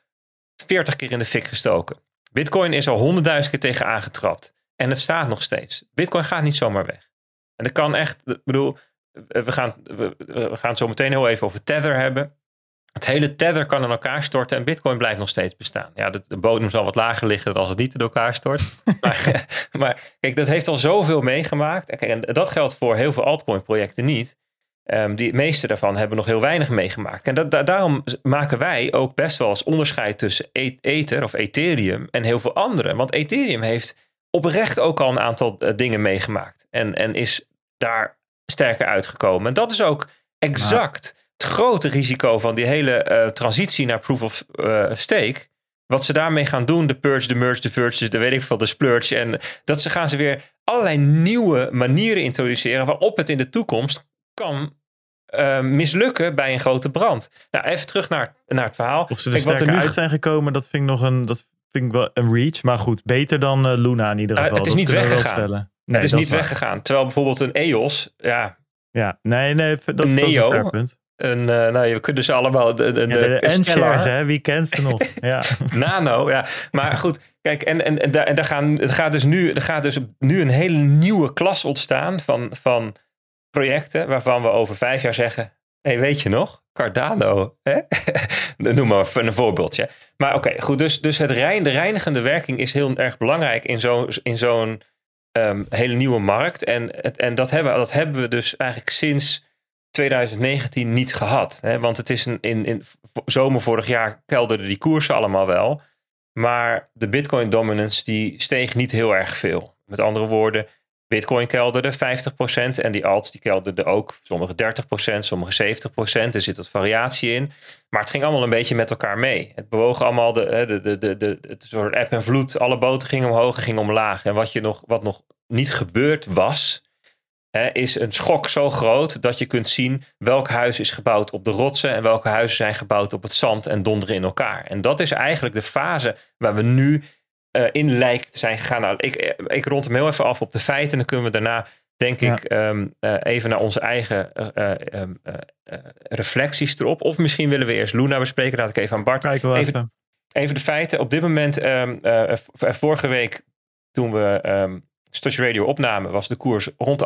40 keer in de fik gestoken. Bitcoin is al honderdduizend keer tegen aangetrapt. En het staat nog steeds. Bitcoin gaat niet zomaar weg. En dat kan echt, ik bedoel, we gaan, we, we gaan het zo meteen heel even over Tether hebben. Het hele tether kan in elkaar storten en bitcoin blijft nog steeds bestaan. Ja, de, de bodem zal wat lager liggen dan als het niet in elkaar stort. maar, maar, kijk, dat heeft al zoveel meegemaakt. En dat geldt voor heel veel altcoin projecten niet. Um, die meeste daarvan hebben nog heel weinig meegemaakt. En dat, daarom maken wij ook best wel eens onderscheid tussen e-, Ether of Ethereum en heel veel andere. Want Ethereum heeft oprecht ook al een aantal uh, dingen meegemaakt. En, en is daar sterker uitgekomen. En dat is ook exact het grote risico van die hele uh, transitie naar proof of uh, stake. Wat ze daarmee gaan doen, de purge, de merge, de verge, de weet ik veel, de splurge. En dat ze gaan ze weer allerlei nieuwe manieren introduceren waarop het in de toekomst kan uh, mislukken bij een grote brand. Nou, even terug naar, naar het verhaal. Of ze er Kijk, sterker nu... uit zijn gekomen, dat vind ik nog een, dat vind ik wel een reach. Maar goed, beter dan uh, Luna in ieder geval. het is niet weggegaan. Nee, het is niet weggegaan. Terwijl bijvoorbeeld een EOS, ja... Ja, nee, nee, dat, een Neo, dat is een. Een, uh, nou, we kunnen ze allemaal. De, de, ja, de, hè? Wie kent ze nog? Ja. Nano, ja. Maar goed, kijk, en, en, en, daar, en daar gaan, het gaat dus nu, er gaat dus nu een hele nieuwe klas ontstaan van, van projecten waarvan we over vijf jaar zeggen: hey, weet je nog? Cardano. Hè? Noem maar een voorbeeldje. Maar oké, goed. Dus, dus het rein, de reinigende werking is heel erg belangrijk in zo'n in zo'n um, hele nieuwe markt. En, en dat, hebben, dat hebben we dus eigenlijk sinds 2019 niet gehad. Hè? Want het is in, in zomer vorig jaar kelderden die koersen allemaal wel. Maar de Bitcoin dominance die steeg niet heel erg veel. Met andere woorden, Bitcoin kelderde 50% en die alts die kelderden ook. Sommige 30%, sommige 70%. Er zit wat variatie in. Maar het ging allemaal een beetje met elkaar mee. Het bewoog allemaal de, de, de, de, het soort eb en vloed. Alle boten gingen omhoog en gingen omlaag. En wat, je nog, wat nog niet gebeurd was, hè, is een schok zo groot dat je kunt zien welk huis is gebouwd op de rotsen en welke huizen zijn gebouwd op het zand en donderen in elkaar. En dat is eigenlijk de fase waar we nu uh, in lijkt te zijn gegaan. Nou, ik, ik rond hem heel even af op de feiten en dan kunnen we daarna denk ik um, uh, even naar onze eigen uh, um, reflecties erop. Of misschien willen we eerst Luna bespreken. Laat ik even aan Bart. Even, even. even. de feiten. Op dit moment, um, vorige week toen we Station Radio opnamen, was de koers rond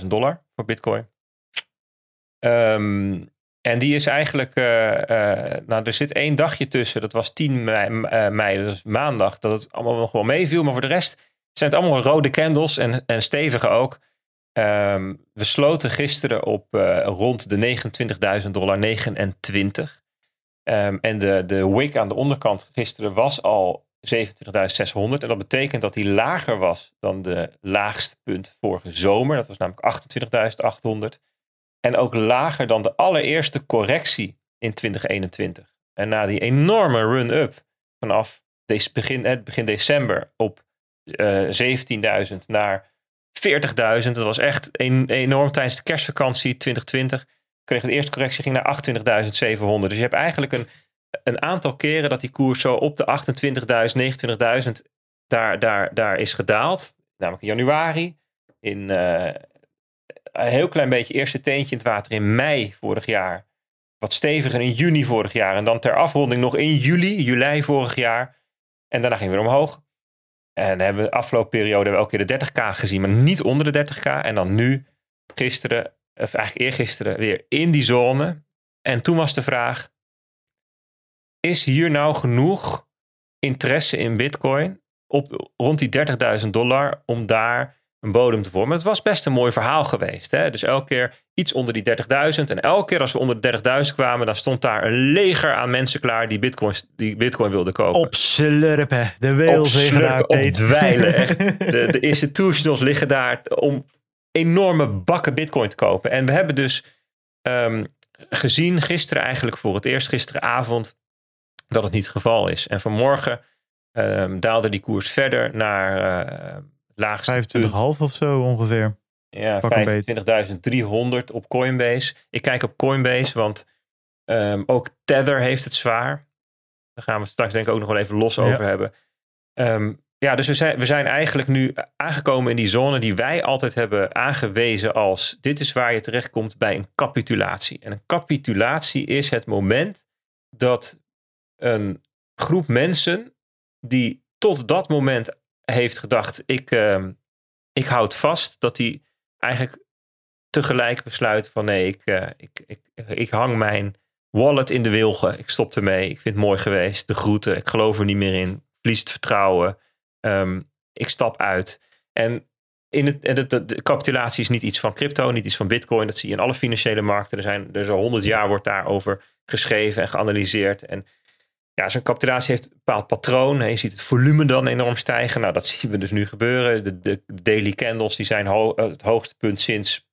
38.000 dollar voor Bitcoin. Um, en die is eigenlijk, uh, uh, nou er zit één dagje tussen, dat was 10 mei, uh, mei, dat maandag, dat het allemaal nog wel meeviel. Maar voor de rest zijn het allemaal rode candles en, en stevige ook. Um, we sloten gisteren op rond de 29.000 dollar, 29. Um, en de, de wick aan de onderkant gisteren was al 27.600. En dat betekent dat die lager was dan de laagste punt vorige zomer. Dat was namelijk 28.800. En ook lager dan de allereerste correctie in 2021. En na die enorme run-up vanaf begin, begin december op uh, 17.000 naar 40.000. Dat was echt een, enorm tijdens de kerstvakantie 2020. Kreeg de eerste correctie ging naar 28.700. Dus je hebt eigenlijk een een aantal keren dat die koers zo op de 28.000, 29.000 daar, daar, daar is gedaald. Namelijk in januari. In uh, een heel klein beetje eerste teentje in het water in mei vorig jaar. Wat steviger in juni vorig jaar. En dan ter afronding nog in juli, juli vorig jaar. En daarna ging we weer omhoog. En hebben we de afgelopen periode elke keer de 30k gezien, maar niet onder de 30k. En dan nu, gisteren, of eigenlijk eergisteren, weer in die zone. En toen was de vraag, is hier nou genoeg interesse in Bitcoin op rond die 30.000 dollar om daar een bodem te vormen? Het was best een mooi verhaal geweest. Hè? Dus elke keer iets onder die 30.000. En elke keer als we onder de 30.000 kwamen, dan stond daar een leger aan mensen klaar die Bitcoin, die Bitcoin wilden kopen. Op slurpen. De weelzegenaar. Op dweilen. Echt. De, de institutionals liggen daar om enorme bakken Bitcoin te kopen. En we hebben dus um, gezien gisteren eigenlijk voor het eerst, gisteravond, dat het niet het geval is. En vanmorgen ehm, daalde die koers verder naar uh, het laagste 25,5 of zo ongeveer. Ja, Pak een beetje. 25.300 op Coinbase. Ik kijk op Coinbase, want ehm, ook Tether heeft het zwaar. Daar gaan we het straks denk ik ook nog wel even los over hebben. Ehm, ja, dus we zijn, we zijn eigenlijk nu aangekomen in die zone die wij altijd hebben aangewezen als dit is waar je terechtkomt bij een capitulatie. En een capitulatie is het moment dat een groep mensen die tot dat moment heeft gedacht, ik, uh, ik houd vast, dat die eigenlijk tegelijk besluiten van nee, ik, uh, ik, ik, ik hang mijn wallet in de wilgen, ik stop ermee, ik vind het mooi geweest, de groeten, ik geloof er niet meer in, verlies het vertrouwen, um, ik stap uit. En in het, en de, de, capitulatie is niet iets van crypto, niet iets van bitcoin. Dat zie je in alle financiële markten. Er zijn er al honderd jaar wordt daarover geschreven en geanalyseerd. En ja, zo'n capitulatie heeft een bepaald patroon. Je ziet het volume dan enorm stijgen. Nou, dat zien we dus nu gebeuren. De, de daily candles die zijn ho het hoogste punt sinds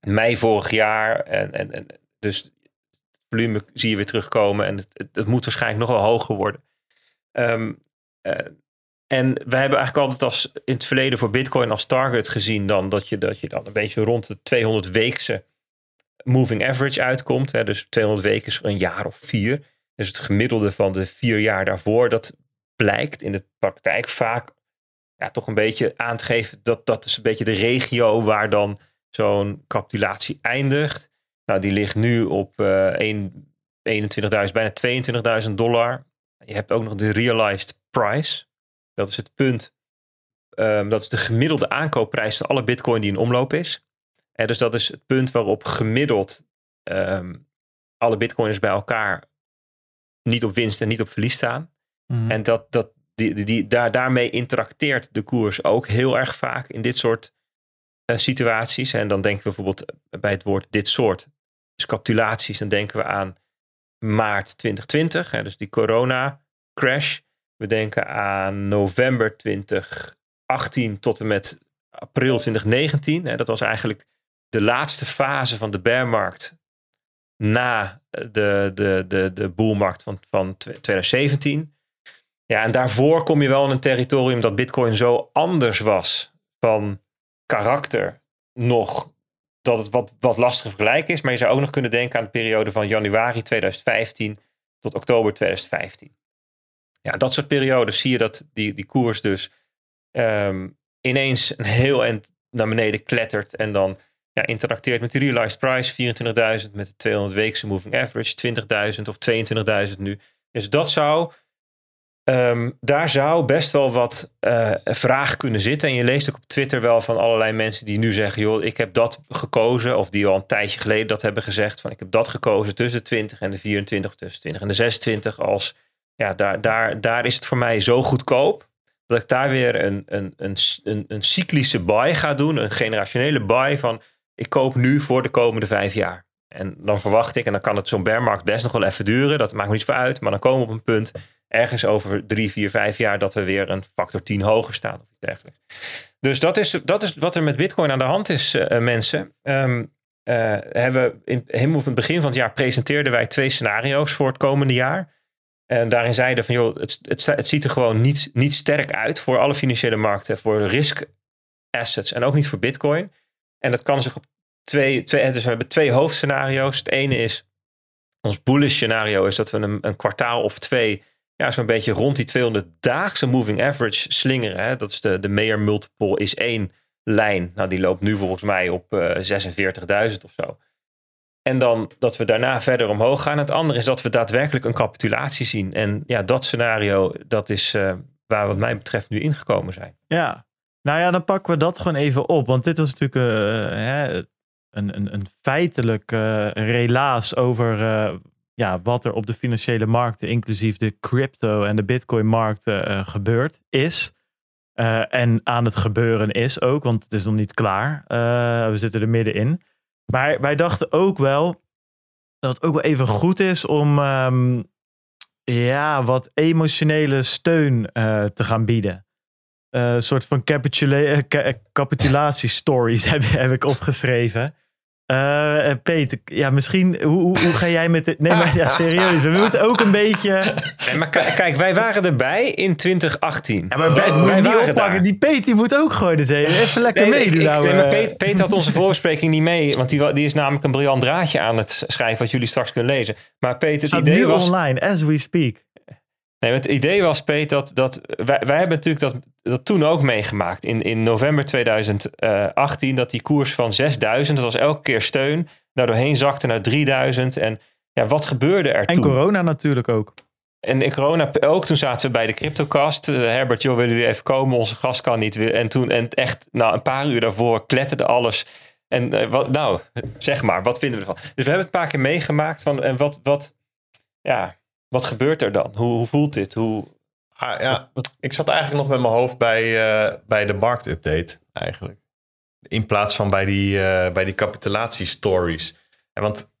mei vorig jaar. En, en, en dus het volume zie je weer terugkomen. En het, het, moet waarschijnlijk nog wel hoger worden. Um, uh, en we hebben eigenlijk altijd als in het verleden voor Bitcoin als target gezien dan dat je, dat je dan een beetje rond de 200 weekse moving average uitkomt. Hè, dus 200 weken is een jaar of vier. Dus het gemiddelde van de vier jaar daarvoor, dat blijkt in de praktijk vaak ja, toch een beetje aan te geven. Dat, dat is een beetje de regio waar dan zo'n capitulatie eindigt. Nou, die ligt nu op uh, 21.000, bijna 22.000 dollar. Je hebt ook nog de realized price. Dat is het punt. Um, dat is de gemiddelde aankoopprijs van alle bitcoin die in omloop is. En dus dat is het punt waarop gemiddeld um, alle bitcoiners bij elkaar niet op winst en niet op verlies staan. Mhm. En dat, dat, die, die, die, daar, daarmee interacteert de koers ook heel erg vaak in dit soort uh, situaties. En dan denken we bijvoorbeeld bij het woord dit soort. Dus capitulaties, dan denken we aan maart 2020. Hè, dus die corona crash. We denken aan november 2018 tot en met april 2019. Hè, dat was eigenlijk de laatste fase van de bearmarkt na de, de, de, de boelmarkt van, van 2017. Ja, en daarvoor kom je wel in een territorium dat Bitcoin zo anders was van karakter nog dat het wat, wat lastig vergelijken is. Maar je zou ook nog kunnen denken aan de periode van januari 2015 tot oktober 2015 ja, dat soort periodes zie je dat die, die koers dus ehm, ineens een heel eind naar beneden klettert. En dan interacteert met de realized price, 24.000, met de 200 weekse moving average, 20.000 of 22.000 nu. Dus dat zou, um, daar zou best wel wat uh, vraag kunnen zitten. En je leest ook op Twitter wel van allerlei mensen die nu zeggen, joh, ik heb dat gekozen. Of die al een tijdje geleden dat hebben gezegd, van ik heb dat gekozen tussen de 20 en de 24, tussen 20 en de 26 als ja, daar, daar, daar is het voor mij zo goedkoop. Dat ik daar weer een, een, een, een, een cyclische buy ga doen. Een generationele buy van ik koop nu voor de komende vijf jaar. En dan verwacht ik, en dan kan het zo'n bearmarkt best nog wel even duren. Dat maakt me niet voor uit. Maar dan komen we op een punt, ergens over drie, vier, vijf jaar, dat we weer een factor 10 hoger staan. Of iets dergelijks. Dus dat is, dat is wat er met Bitcoin aan de hand is, uh, mensen. Um, hebben in, helemaal op het begin van het jaar presenteerden wij twee scenario's voor het komende jaar. En daarin zeiden van, joh, het, het, het, ziet er gewoon niet, niet sterk uit voor alle financiële markten, voor risk assets en ook niet voor Bitcoin. En dat kan zich op twee, twee dus we hebben twee hoofdscenario's. Het ene is, ons bullish scenario is dat we een, een kwartaal of twee, ja, zo'n beetje rond die 200-daagse moving average slingeren. Hè. Dat is de, de Mayer multiple is één lijn. Nou, die loopt nu volgens mij op uh, eh, 46.000 of zo. En dan dat we daarna verder omhoog gaan. Het andere is dat we daadwerkelijk een capitulatie zien. En ja, dat scenario, dat is uh, waar wat mij betreft nu ingekomen zijn. Ja, nou ja, dan pakken we dat gewoon even op. Want dit was natuurlijk uh, hè, een, een, feitelijk uh, relaas over ja, wat er op de financiële markten, inclusief de crypto en de bitcoin markten, gebeurd is. en aan het gebeuren is ook, want het is nog niet klaar. we zitten er middenin. Maar wij dachten ook wel dat het ook wel even goed is om um, ja, wat emotionele steun te gaan bieden. Uh, een soort van capitula capitulatiestories heb, heb ik opgeschreven. Eh, Peter, ja, misschien, hoe, hoe, hoe ga jij met dit? Nee, maar ja, serieus. We moeten ook een beetje. Nee, maar kijk, wij waren erbij in 2018. Ja, maar Peter, moet je wij niet waren oppakken. daar. Die Peter die moet ook gewoon eens even, even lekker Nee, meedoen. nou, nee, maar eh. Peter, Peter had onze voorbespreking niet mee, want die, die is namelijk een briljant draadje aan het schrijven wat jullie straks kunnen lezen. Maar Peter, het idee nu was, online, as we speak. Nee, het idee was, Peet, dat, dat wij, wij hebben natuurlijk dat, dat toen ook meegemaakt. In, in november 2018, dat die koers van 6000, dat was elke keer steun, daar doorheen zakte naar 3000. En ja, wat gebeurde er En toen? corona natuurlijk ook. En in corona ook, toen zaten we bij de CryptoCast. Eh, Herbert, joh, willen jullie even komen? Onze gast kan niet. En toen, en echt, nou, een paar uur daarvoor kletterde alles. En eh, wat, nou, zeg maar, wat vinden we ervan? Dus we hebben het een paar keer meegemaakt van, en wat, wat, ja, wat gebeurt er dan? Hoe, hoe voelt dit? Hoe, Ah, ja, ik zat eigenlijk nog met mijn hoofd bij, eh, bij de marktupdate eigenlijk. In plaats van bij die, eh bij die capitulatiestories. En want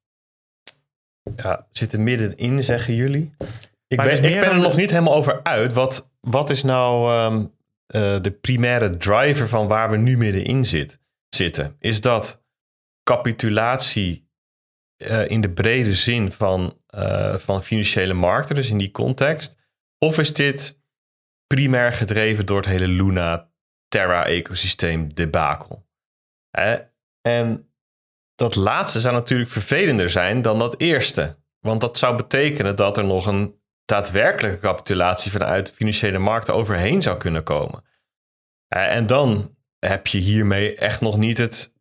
ja, we zitten middenin, zeggen jullie. Ik Maar ben, ik meer ben er nog niet helemaal over uit. Wat, wat is nou ehm, eh, de primaire driver van waar we nu middenin zit, zitten? Is dat capitulatie in de brede zin van, van financiële markten, dus in die context? Of is dit primair gedreven door het hele Luna-Terra-ecosysteem debakel? En dat laatste zou natuurlijk vervelender zijn dan dat eerste. Want dat zou betekenen dat er nog een daadwerkelijke capitulatie vanuit de financiële markten overheen zou kunnen komen. En dan heb je hiermee echt nog niet het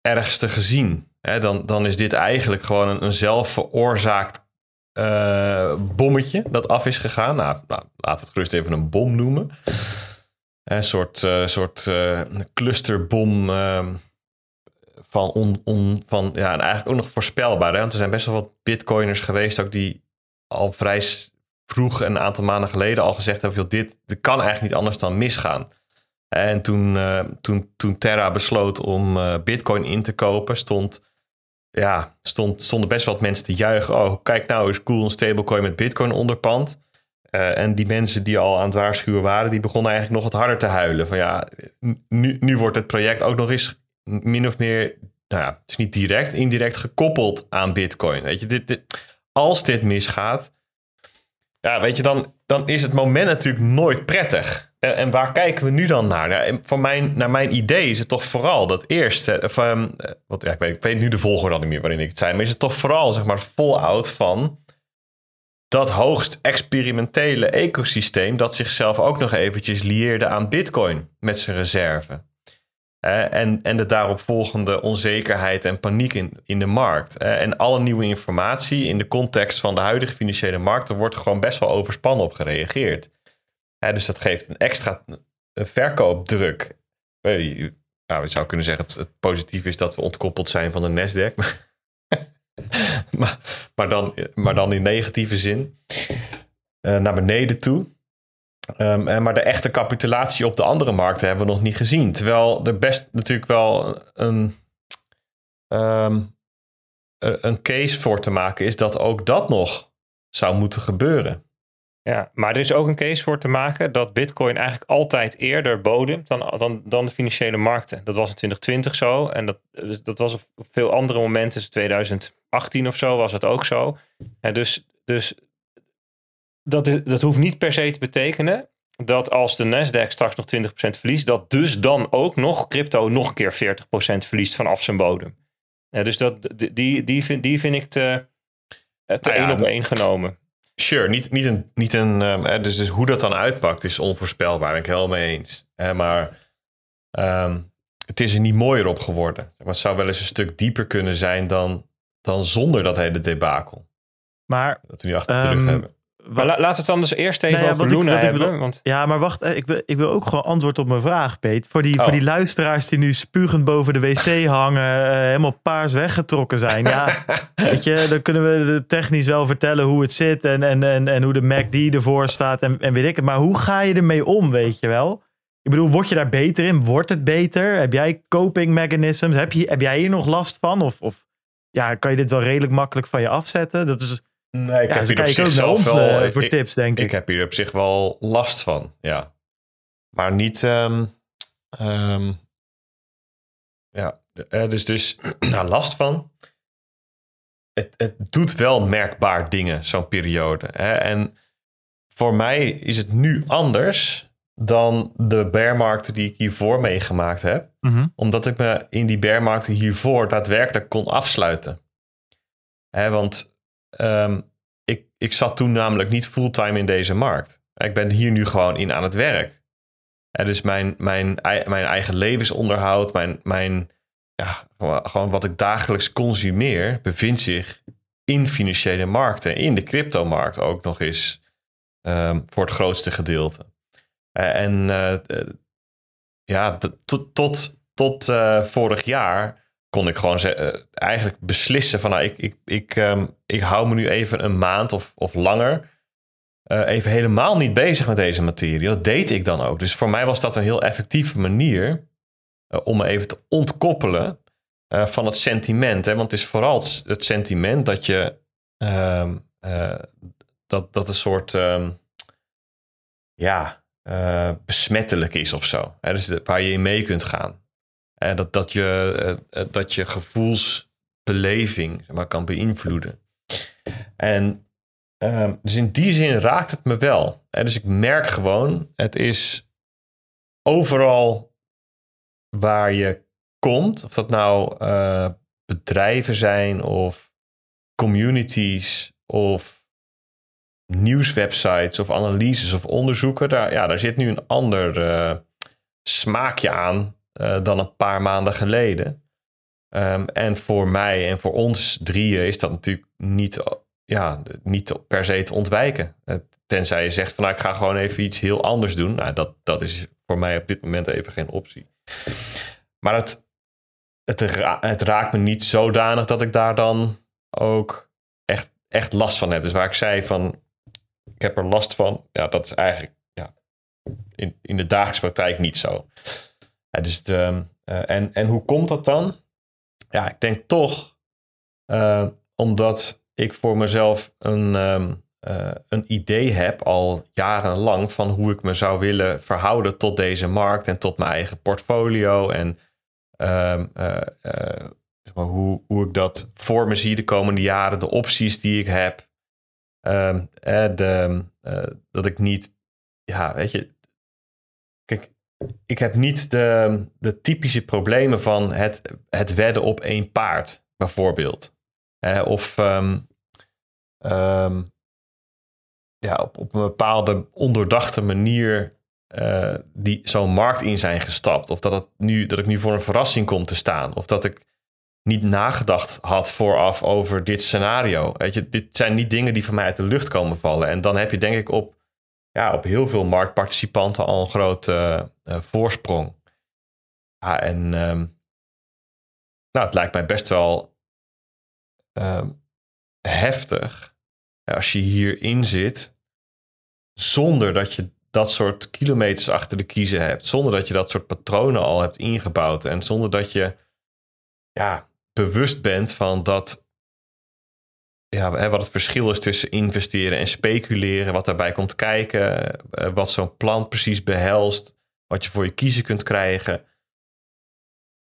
ergste gezien. Dan, dan is dit eigenlijk gewoon een, een zelfveroorzaakt eh, bommetje dat af is gegaan. Nou, nou, laat het gerust even een bom noemen. Een soort, eh, soort eh, clusterbom ehm, van, van ja, en eigenlijk ook nog voorspelbaar. Hè? Want er zijn best wel wat bitcoiners geweest ook die al vrij vroeg, een aantal maanden geleden, al gezegd hebben: joh, dit, dit kan eigenlijk niet anders dan misgaan. En toen, eh, toen, toen Terra besloot om eh, bitcoin in te kopen, stond ja, stond, stonden best wat mensen te juichen. Oh, kijk nou, is cool een stablecoin met bitcoin onderpand. Eh, en die mensen die al aan het waarschuwen waren, die begonnen eigenlijk nog wat harder te huilen. Van ja, nu, nu wordt het project ook nog eens min of meer, nou ja, het is niet direct, indirect gekoppeld aan bitcoin. Weet je, dit- als dit misgaat, ja, weet je, dan, dan is het moment natuurlijk nooit prettig. En, waar kijken we nu dan naar? Nou, voor mijn, naar mijn idee is het toch vooral dat eerste, of, ehm, eh, wat, ja, ik, weet, ik weet nu de volgorde niet meer waarin ik het zei, maar is het toch vooral, zeg maar, fallout van dat hoogst experimentele ecosysteem dat zichzelf ook nog eventjes lieerde aan bitcoin met zijn reserve. En, en de daaropvolgende onzekerheid en paniek in, in de markt. En alle nieuwe informatie in de context van de huidige financiële markten wordt gewoon best wel overspannen op gereageerd. Dus dat geeft een extra verkoopdruk. Nou, je zou kunnen zeggen dat het positief is dat we ontkoppeld zijn van de Nasdaq. maar, maar, dan, maar dan in negatieve zin. Eh, naar beneden toe. Ehm, maar de echte capitulatie op de andere markten hebben we nog niet gezien. Terwijl er best natuurlijk wel een, ehm, een een case voor te maken is dat ook dat nog zou moeten gebeuren. Ja, maar er is ook een case voor te maken dat Bitcoin eigenlijk altijd eerder bodemt dan, dan, dan de financiële markten. Dat was in 2020 zo en dat, dus dat was op op veel andere momenten, dus 2018 of zo, was het ook zo. En dus dus dat, dat hoeft niet per se te betekenen dat als de Nasdaq straks nog 20% verliest, dat dus dan ook nog crypto nog een keer 40% verliest vanaf zijn bodem. Ja, dus dat, die, die, vind, die vind ik te, te Nou ja, één op één genomen. Sure, niet, niet een. Niet een hè, dus, dus hoe dat dan uitpakt is onvoorspelbaar. Ben ik helemaal mee eens. Hè, maar ehm, het is er niet mooier op geworden. Maar het zou wel eens een stuk dieper kunnen zijn dan, dan zonder dat hele debakel. Maar, Dat we nu achter de rug Ehm, hebben. Maar la- laten we het dan dus eerst even Nou ja, over Luna ik hebben. bedoel- want ja, maar wacht, eh, ik wil, ik wil ook gewoon antwoord op mijn vraag, Peet. Voor die, Oh. voor die luisteraars die nu spugend boven de wc hangen, eh, helemaal paars weggetrokken zijn. Ja, weet je, dan kunnen we technisch wel vertellen hoe het zit en, en, en, en hoe de MACD ervoor staat en, en weet ik het. Maar hoe ga je ermee om, weet je wel? Ik bedoel, word je daar beter in? Wordt het beter? Heb jij coping mechanisms? Heb, je, heb jij hier nog last van? Of, of ja, kan je dit wel redelijk makkelijk van je afzetten? Dat is, Nee, ik ja, heb hier op ook zich naar ons wel. eh, voor ik- tips, denk ik. Ik heb hier op zich wel last van, ja. Maar niet, ehm, ehm, ja, uh, dus, dus nou, last van. Het, het doet wel merkbaar dingen, zo'n periode. Hè? En voor mij is het nu anders dan de bearmarkten die ik hiervoor meegemaakt heb. Mhm. Omdat ik me in die bearmarkten hiervoor daadwerkelijk kon afsluiten. Hè, want ehm, ik, ik zat toen namelijk niet fulltime in deze markt. Ik ben hier nu gewoon in aan het werk. Dus mijn, mijn, mijn eigen levensonderhoud, mijn, mijn, ja, gewoon wat ik dagelijks consumeer, bevindt zich in financiële markten. In de cryptomarkt ook nog eens ehm, voor het grootste gedeelte. Uh, en uh, ja, tot, tot, tot vorig jaar kon ik gewoon eigenlijk beslissen van nou, ik, ik, ik, um, ik hou me nu even een maand of, of langer even helemaal niet bezig met deze materie. Dat deed ik dan ook. Dus voor mij was dat een heel effectieve manier om me even te ontkoppelen van het sentiment. Hè? Want het is vooral het sentiment dat je ehm, dat, dat een soort um, ja, besmettelijk is of zo. Hè? Dus waar je in mee kunt gaan. En dat, dat, je, uh, dat je gevoelsbeleving zeg maar, kan beïnvloeden. En uh, dus in die zin raakt het me wel. Hè? Dus ik merk gewoon, het is overal waar je komt, of dat nou bedrijven zijn of communities of nieuwswebsites of analyses of onderzoeken, daar, ja, daar zit nu een ander smaakje aan uh, dan een paar maanden geleden. Um, en voor mij en voor ons drieën is dat natuurlijk niet, ja, niet per se te ontwijken. Tenzij je zegt van nou, ik ga gewoon even iets heel anders doen. Nou, dat, dat is voor mij op dit moment even geen optie. Maar het, het, het raakt me niet zodanig dat ik daar dan ook echt, echt last van heb. Dus waar ik zei van ik heb er last van. Ja, dat is eigenlijk ja, in, in de dagelijkse praktijk niet zo. Dus de, uh, en, en hoe komt dat dan? Ja, ik denk toch uh, omdat ik voor mezelf een, um, uh, een idee heb al jarenlang van hoe ik me zou willen verhouden tot deze markt en tot mijn eigen portfolio en maar hoe, hoe ik dat voor me zie de komende jaren, de opties die ik heb. Dat ik niet, ja, weet je, kijk, ik heb niet de, de typische problemen van het, het wedden op één paard, bijvoorbeeld. Of um, um, ja, op, op een bepaalde ondoordachte manier uh, die zo'n markt in zijn gestapt. Of dat, het nu, dat ik nu voor een verrassing kom te staan. Of dat ik niet nagedacht had vooraf over dit scenario. Weet je, dit zijn niet dingen die van mij uit de lucht komen vallen. En dan heb je denk ik op, ja, op heel veel marktparticipanten al een grote uh, voorsprong. Ja, en um, nou, het lijkt mij best wel um, heftig als je hierin zit, zonder dat je dat soort kilometers achter de kiezen hebt, zonder dat je dat soort patronen al hebt ingebouwd en zonder dat je ja, bewust bent van dat. Ja, wat het verschil is tussen investeren en speculeren, wat daarbij komt kijken, eh, wat zo'n plan precies behelst, wat je voor je kiezen kunt krijgen.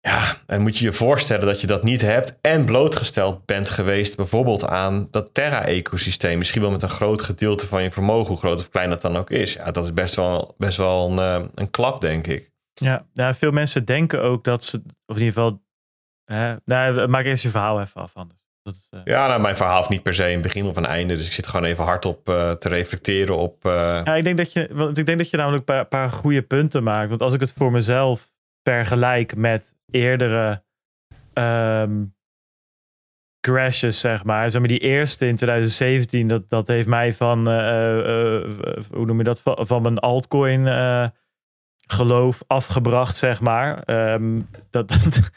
Ja, en moet je je voorstellen dat je dat niet hebt en blootgesteld bent geweest bijvoorbeeld aan dat Terra-ecosysteem. Misschien wel met een groot gedeelte van je vermogen, hoe groot of klein dat dan ook is. Ja, dat is best wel, best wel een, eh, een klap, denk ik. Ja, veel mensen denken ook dat ze, of in ieder geval uh, nou, maak eerst je verhaal even af anders. Dat is, uh... Ja, nou, mijn verhaal heeft niet per se een begin of een einde. Dus ik zit gewoon even hardop uh, te reflecteren op... Ja, ik denk dat je, want ik denk dat je namelijk een paar, paar goede punten maakt. Want als ik het voor mezelf vergelijk met eerdere um, crashes, zeg maar. Zeg maar. Die eerste in 2017, dat, dat heeft mij van, hoe noem je dat, van, van mijn altcoin geloof afgebracht, zeg maar. Um, dat... dat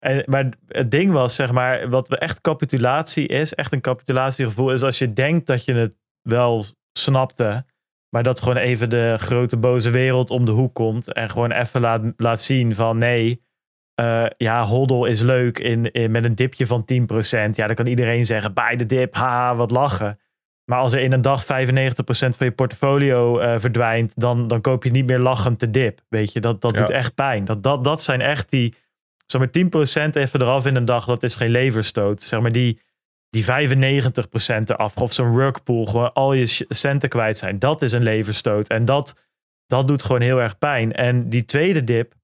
en, maar het ding was, zeg maar, wat we echt capitulatie is, echt een capitulatiegevoel, is als je denkt dat je het wel snapte, maar dat gewoon even de grote boze wereld om de hoek komt en gewoon even laat, laat zien van nee, uh, ja, hodl is leuk in, in, met een dipje van 10%. Ja, dan kan iedereen zeggen, bij de dip, haha, wat lachen. Maar als er in een dag 95% van je portfolio uh, verdwijnt, dan, dan koop je niet meer lachend de dip. Weet je, dat, dat ja. doet echt pijn. Dat, dat, dat zijn echt die zeg maar 10% even eraf in een dag, dat is geen leverstoot. Zeg maar die, die 95% eraf, of zo'n workpool, gewoon al je centen kwijt zijn. Dat is een leverstoot. En dat, dat doet gewoon heel erg pijn. En die tweede dip,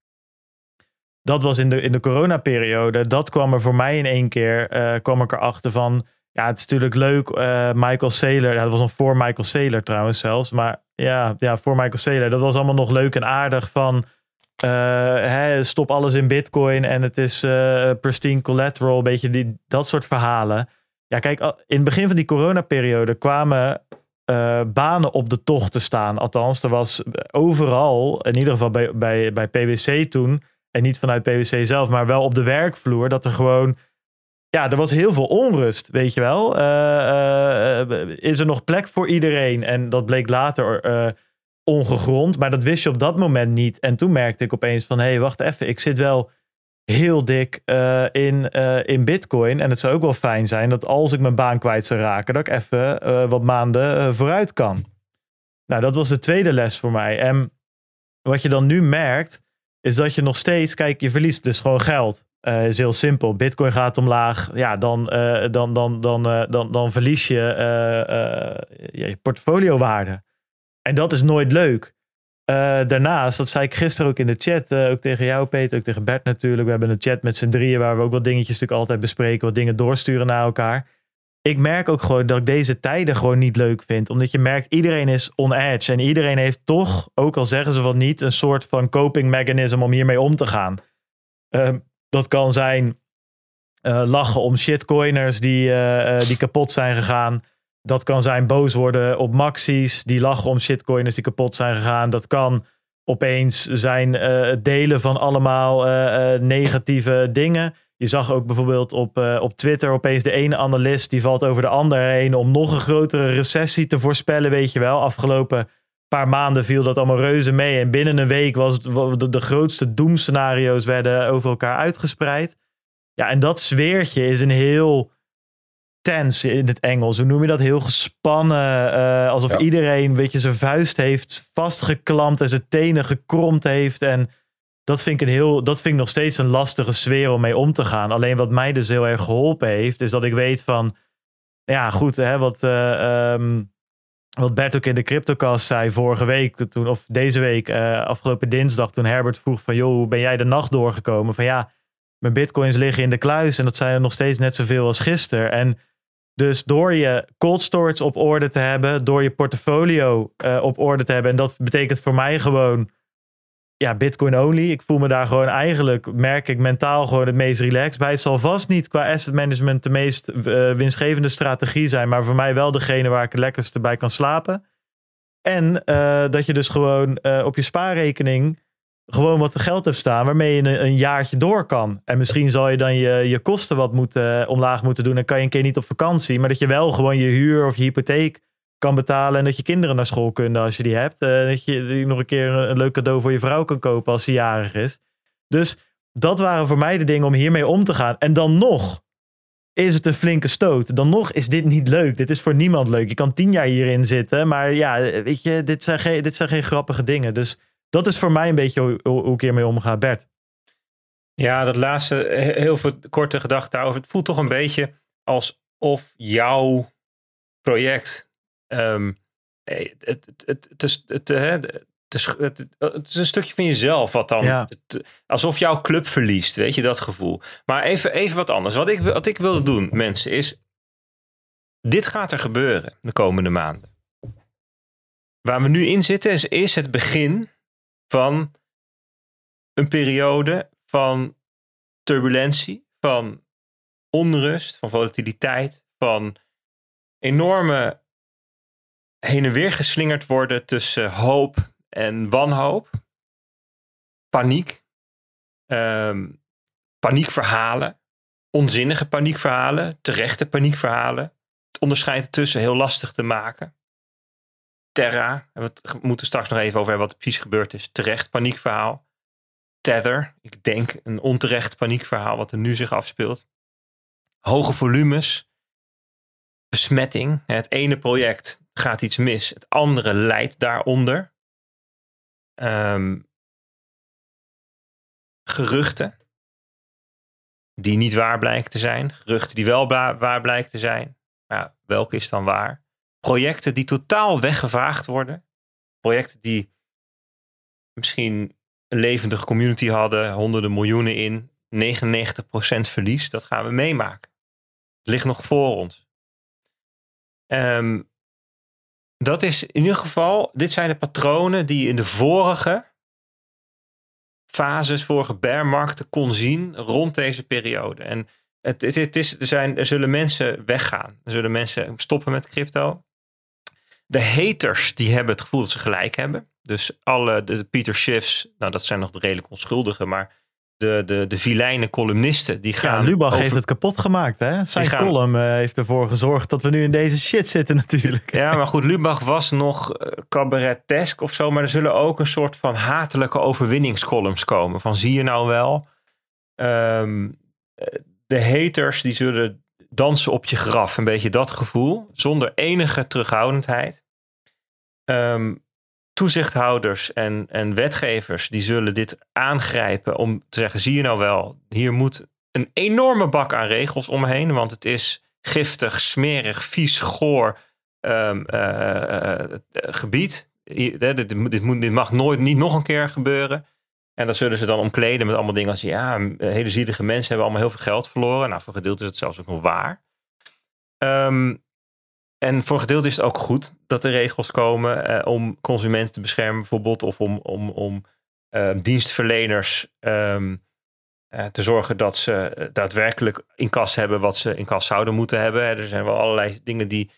dat was in de, in de coronaperiode. Dat kwam er voor mij in één keer, eh, kwam ik erachter van, ja, het is natuurlijk leuk. eh, Michael Saylor, ja, dat was nog voor Michael Saylor trouwens zelfs. Maar ja, ja, voor Michael Saylor, dat was allemaal nog leuk en aardig van, eh, stop alles in bitcoin en het is eh, pristine collateral, een beetje die, dat soort verhalen. Ja, kijk, in het begin van die coronaperiode kwamen eh, banen op de tocht te staan. Althans, er was overal, in ieder geval bij, bij, bij PwC toen, en niet vanuit PwC zelf, maar wel op de werkvloer, dat er gewoon, ja, er was heel veel onrust, weet je wel. Is er nog plek voor iedereen? En dat bleek later ongegrond, maar dat wist je op dat moment niet. En toen merkte ik opeens van, hé, hey, wacht even, ik zit wel heel dik eh, in, eh, in bitcoin. En het zou ook wel fijn zijn dat als ik mijn baan kwijt zou raken, dat ik even eh, wat maanden vooruit kan. Nou, dat was de tweede les voor mij. En wat je dan nu merkt, is dat je nog steeds, kijk, je verliest dus gewoon geld. Is heel simpel. Bitcoin gaat omlaag. Ja, dan, dan, dan, dan, dan, dan verlies je je portfoliowaarde. En dat is nooit leuk. Eh, daarnaast, dat zei ik gisteren ook in de chat, eh, ook tegen jou Peter, ook tegen Bert natuurlijk. We hebben een chat met z'n drieën waar we ook wat dingetjes natuurlijk altijd bespreken, wat dingen doorsturen naar elkaar. Ik merk ook gewoon dat ik deze tijden gewoon niet leuk vind. Omdat je merkt, iedereen is on edge. En iedereen heeft toch, ook al zeggen ze van niet, een soort van coping mechanism om hiermee om te gaan. Ehm, dat kan zijn eh, lachen om shitcoiners die, die kapot zijn gegaan. Dat kan zijn boos worden op maxies die lachen om shitcoiners die kapot zijn gegaan. Dat kan opeens zijn het delen van allemaal eh, eh, negatieve dingen. Je zag ook bijvoorbeeld op, op Twitter opeens de ene analist die valt over de andere heen om nog een grotere recessie te voorspellen, weet je wel. Afgelopen paar maanden viel dat allemaal reuze mee en binnen een week was het de, de grootste doemscenario's werden over elkaar uitgespreid. Ja, en dat sfeertje is een heel tense in het Engels. Hoe noem je dat? Heel gespannen. eh, alsof Ja. iedereen, weet je, zijn vuist heeft vastgeklampt en zijn tenen gekromd heeft. En dat vind ik, een heel, dat vind ik nog steeds een lastige sfeer om mee om te gaan. Alleen wat mij dus heel erg geholpen heeft, is dat ik weet van, ja goed, hè, wat, eh, ehm, wat Bert ook in de CryptoCast zei vorige week, toen, of deze week, eh, afgelopen dinsdag, toen Herbert vroeg van, joh, hoe ben jij de nacht doorgekomen? Van ja, mijn bitcoins liggen in de kluis en dat zijn er nog steeds net zoveel als gisteren. En dus door je cold storage op orde te hebben, door je portfolio eh, op orde te hebben, en dat betekent voor mij gewoon ja, Bitcoin only. Ik voel me daar gewoon eigenlijk, merk ik mentaal gewoon het meest relaxed bij. Het zal vast niet qua asset management de meest eh, winstgevende strategie zijn, maar voor mij wel degene waar ik het lekkerste bij kan slapen. En eh, dat je dus gewoon op je spaarrekening gewoon wat geld hebt staan waarmee je een, jaartje door kan. En misschien zal je dan je, je kosten wat moeten, omlaag moeten doen en kan je een keer niet op vakantie, maar dat je wel gewoon je huur of je hypotheek kan betalen en dat je kinderen naar school kunnen als je die hebt. Eh, dat je nog een keer een, een leuk cadeau voor je vrouw kan kopen als ze jarig is. Dus dat waren voor mij de dingen om hiermee om te gaan. En dan nog is het een flinke stoot. Dan nog is dit niet leuk. Dit is voor niemand leuk. Je kan tien jaar hierin zitten, maar ja, weet je, dit zijn geen, dit zijn geen grappige dingen. Dus dat is voor mij een beetje hoe, hoe ik hiermee omga, Bert. Ja, dat laatste, he- heel veel korte gedachten daarover. Het voelt toch een beetje alsof jouw project. ehm, eh, het, het, het, het, is- het, hè, het, is- het, het is een stukje van jezelf wat dan. Ja. alsof jouw club verliest, weet je dat gevoel. Maar even, even wat anders. Wat ik, wat ik wilde doen, mensen, is. Dit gaat er gebeuren de komende maanden. Waar we nu in zitten, is, is het begin van een periode van turbulentie, van onrust, van volatiliteit, van enorme heen en weer geslingerd worden tussen hoop en wanhoop, paniek, ehm, paniekverhalen, onzinnige paniekverhalen, terechte paniekverhalen. Het onderscheid ertussen heel lastig te maken. Terra, we moeten straks nog even over hebben wat er precies gebeurd is. Terecht paniekverhaal. Tether, ik denk een onterecht paniekverhaal wat er nu zich afspeelt. Hoge volumes, besmetting. Het ene project gaat iets mis, het andere leidt daaronder. Ehm, geruchten. die niet waar blijken te zijn. Geruchten die wel waar blijken te zijn. Ja, welke is dan waar? Projecten die totaal weggevaagd worden. Projecten die misschien een levendige community hadden, honderden miljoenen in, 99% verlies, dat gaan we meemaken. Het ligt nog voor ons. Ehm, dat is in ieder geval, dit zijn de patronen die je in de vorige fases, vorige bearmarkten kon zien rond deze periode. En het, het, het is, er, zijn, er zullen mensen weggaan. Er zullen mensen stoppen met crypto. De haters die hebben het gevoel dat ze gelijk hebben. Dus alle de Peter Schiffs, nou dat zijn nog de redelijk onschuldigen, maar de, de, de vilijne columnisten die gaan. Ja, Lubach over- heeft het kapot gemaakt, hè? Zijn gaan- column eh, heeft ervoor gezorgd dat we nu in deze shit zitten, natuurlijk. Ja, maar goed, Lubach was nog eh, cabaretesk of zo. Maar er zullen ook een soort van hatelijke overwinningscolumns komen. Van zie je nou wel? Ehm, eh, de haters die zullen dansen op je graf. Een beetje dat gevoel. Zonder enige terughoudendheid. Ehm, toezichthouders en, en wetgevers die zullen dit aangrijpen om te zeggen, zie je nou wel, hier moet een enorme bak aan regels omheen, want het is giftig, smerig, vies, goor ehm, eh, eh, gebied. Hier- hè, Dit, dit, moet, dit mag nooit niet nog een keer gebeuren. En dat zullen ze dan omkleden met allemaal dingen als ja, m- hele zielige mensen hebben allemaal heel veel geld verloren. Nou, voor een gedeelte is het zelfs ook nog waar. Ehm, en voor een gedeelte is het ook goed dat er regels komen eh, om consumenten te beschermen, bijvoorbeeld, of om, om, om eh, dienstverleners ehm, eh, te zorgen dat ze eh, daadwerkelijk in kas hebben wat ze in kas zouden moeten hebben. Er zijn wel allerlei dingen die, eh,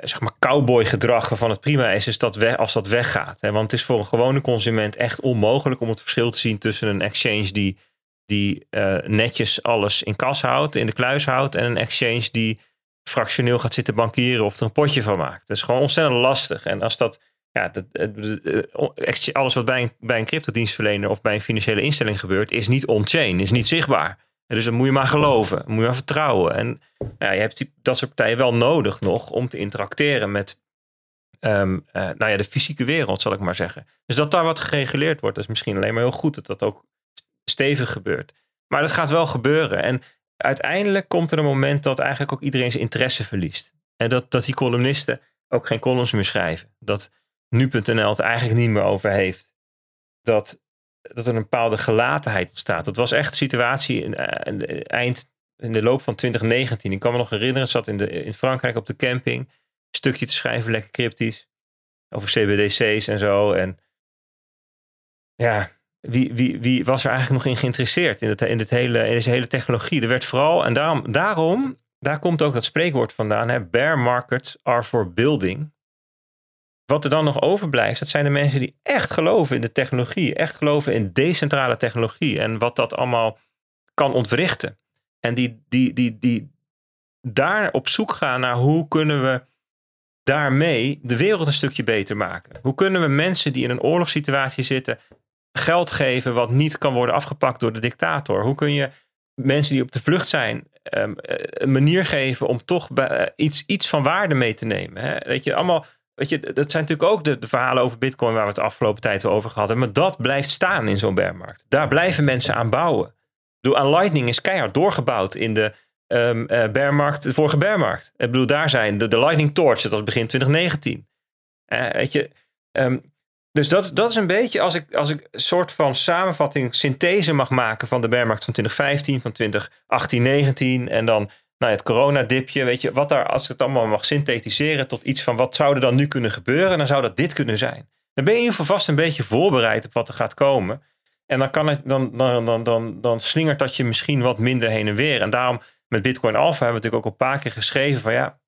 zeg maar, cowboy gedrag waarvan het prima is, is dat als dat weggaat. Hè? Want het is voor een gewone consument echt onmogelijk om het verschil te zien tussen een exchange die, die eh, netjes alles in kas houdt, in de kluis houdt, en een exchange die fractioneel gaat zitten bankieren of er een potje van maakt. Dat is gewoon ontzettend lastig. En als dat, ja, dat, eh, eh, alles wat bij een, bij een cryptodienstverlener of bij een financiële instelling gebeurt, is niet on-chain, is niet zichtbaar. En Dus dat moet je maar geloven, moet je maar vertrouwen. En ja, je hebt die, dat soort partijen wel nodig nog om te interacteren met ehm, eh, nou ja, de fysieke wereld, zal ik maar zeggen. Dus dat daar wat gereguleerd wordt, dat is misschien alleen maar heel goed dat dat ook stevig gebeurt. Maar dat gaat wel gebeuren. En uiteindelijk komt er een moment dat eigenlijk ook iedereen zijn interesse verliest. En dat, dat die columnisten ook geen columns meer schrijven. Dat nu.nl het eigenlijk niet meer over heeft. Dat, dat er een bepaalde gelatenheid ontstaat. Dat was echt een situatie in, eh, eind in de loop van 2019. Ik kan me nog herinneren, zat in, de, in Frankrijk op de camping. Een stukje te schrijven, lekker cryptisch. Over CBDC's en zo. En ja, wie, wie, wie was er eigenlijk nog in geïnteresseerd in, het, in, dit hele, in deze hele technologie? Er werd vooral, en daarom, daarom, daar komt ook dat spreekwoord vandaan, hè, bear markets are for building. Wat er dan nog overblijft, dat zijn de mensen die echt geloven in de technologie, echt geloven in decentrale technologie en wat dat allemaal kan ontwrichten. En die, die, die, die daar op zoek gaan naar hoe kunnen we daarmee de wereld een stukje beter maken. Hoe kunnen we mensen die in een oorlogssituatie zitten geld geven wat niet kan worden afgepakt door de dictator? Hoe kun je mensen die op de vlucht zijn ehm, eh, een manier geven om toch eh, iets, iets van waarde mee te nemen? Hè? Weet je, allemaal, weet je, dat zijn natuurlijk ook de, verhalen over Bitcoin waar we het de afgelopen tijd over gehad hebben. Maar dat blijft staan in zo'n bearmarkt. Daar blijven mensen aan bouwen. Bedoel, aan Lightning is keihard doorgebouwd in de ehm eh, bearmarkt, de vorige bearmarkt. Ik bedoel, daar zijn de, de Lightning Torch, dat was begin 2019. Eh, weet je, ehm, dus dat, dat is een beetje, als ik, als ik een soort van samenvatting, synthese mag maken van de bearmarkt van 2015, van 2018, 19 en dan nou, het coronadipje, weet je, wat daar, als ik het allemaal mag synthetiseren tot iets van wat zou er dan nu kunnen gebeuren, dan zou dat dit kunnen zijn. Dan ben je in ieder geval vast een beetje voorbereid op wat er gaat komen. En dan, kan het, dan, dan, dan, dan, dan slingert dat je misschien wat minder heen en weer. En daarom met Bitcoin Alpha hebben we natuurlijk ook een paar keer geschreven van ja,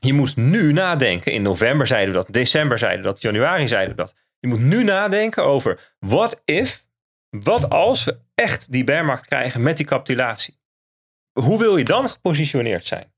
je moet nu nadenken. In november zeiden we dat, december zeiden we dat, januari zeiden we dat. Je moet nu nadenken over what if, wat als we echt die bearmarkt krijgen met die capitulatie. Hoe wil je dan gepositioneerd zijn?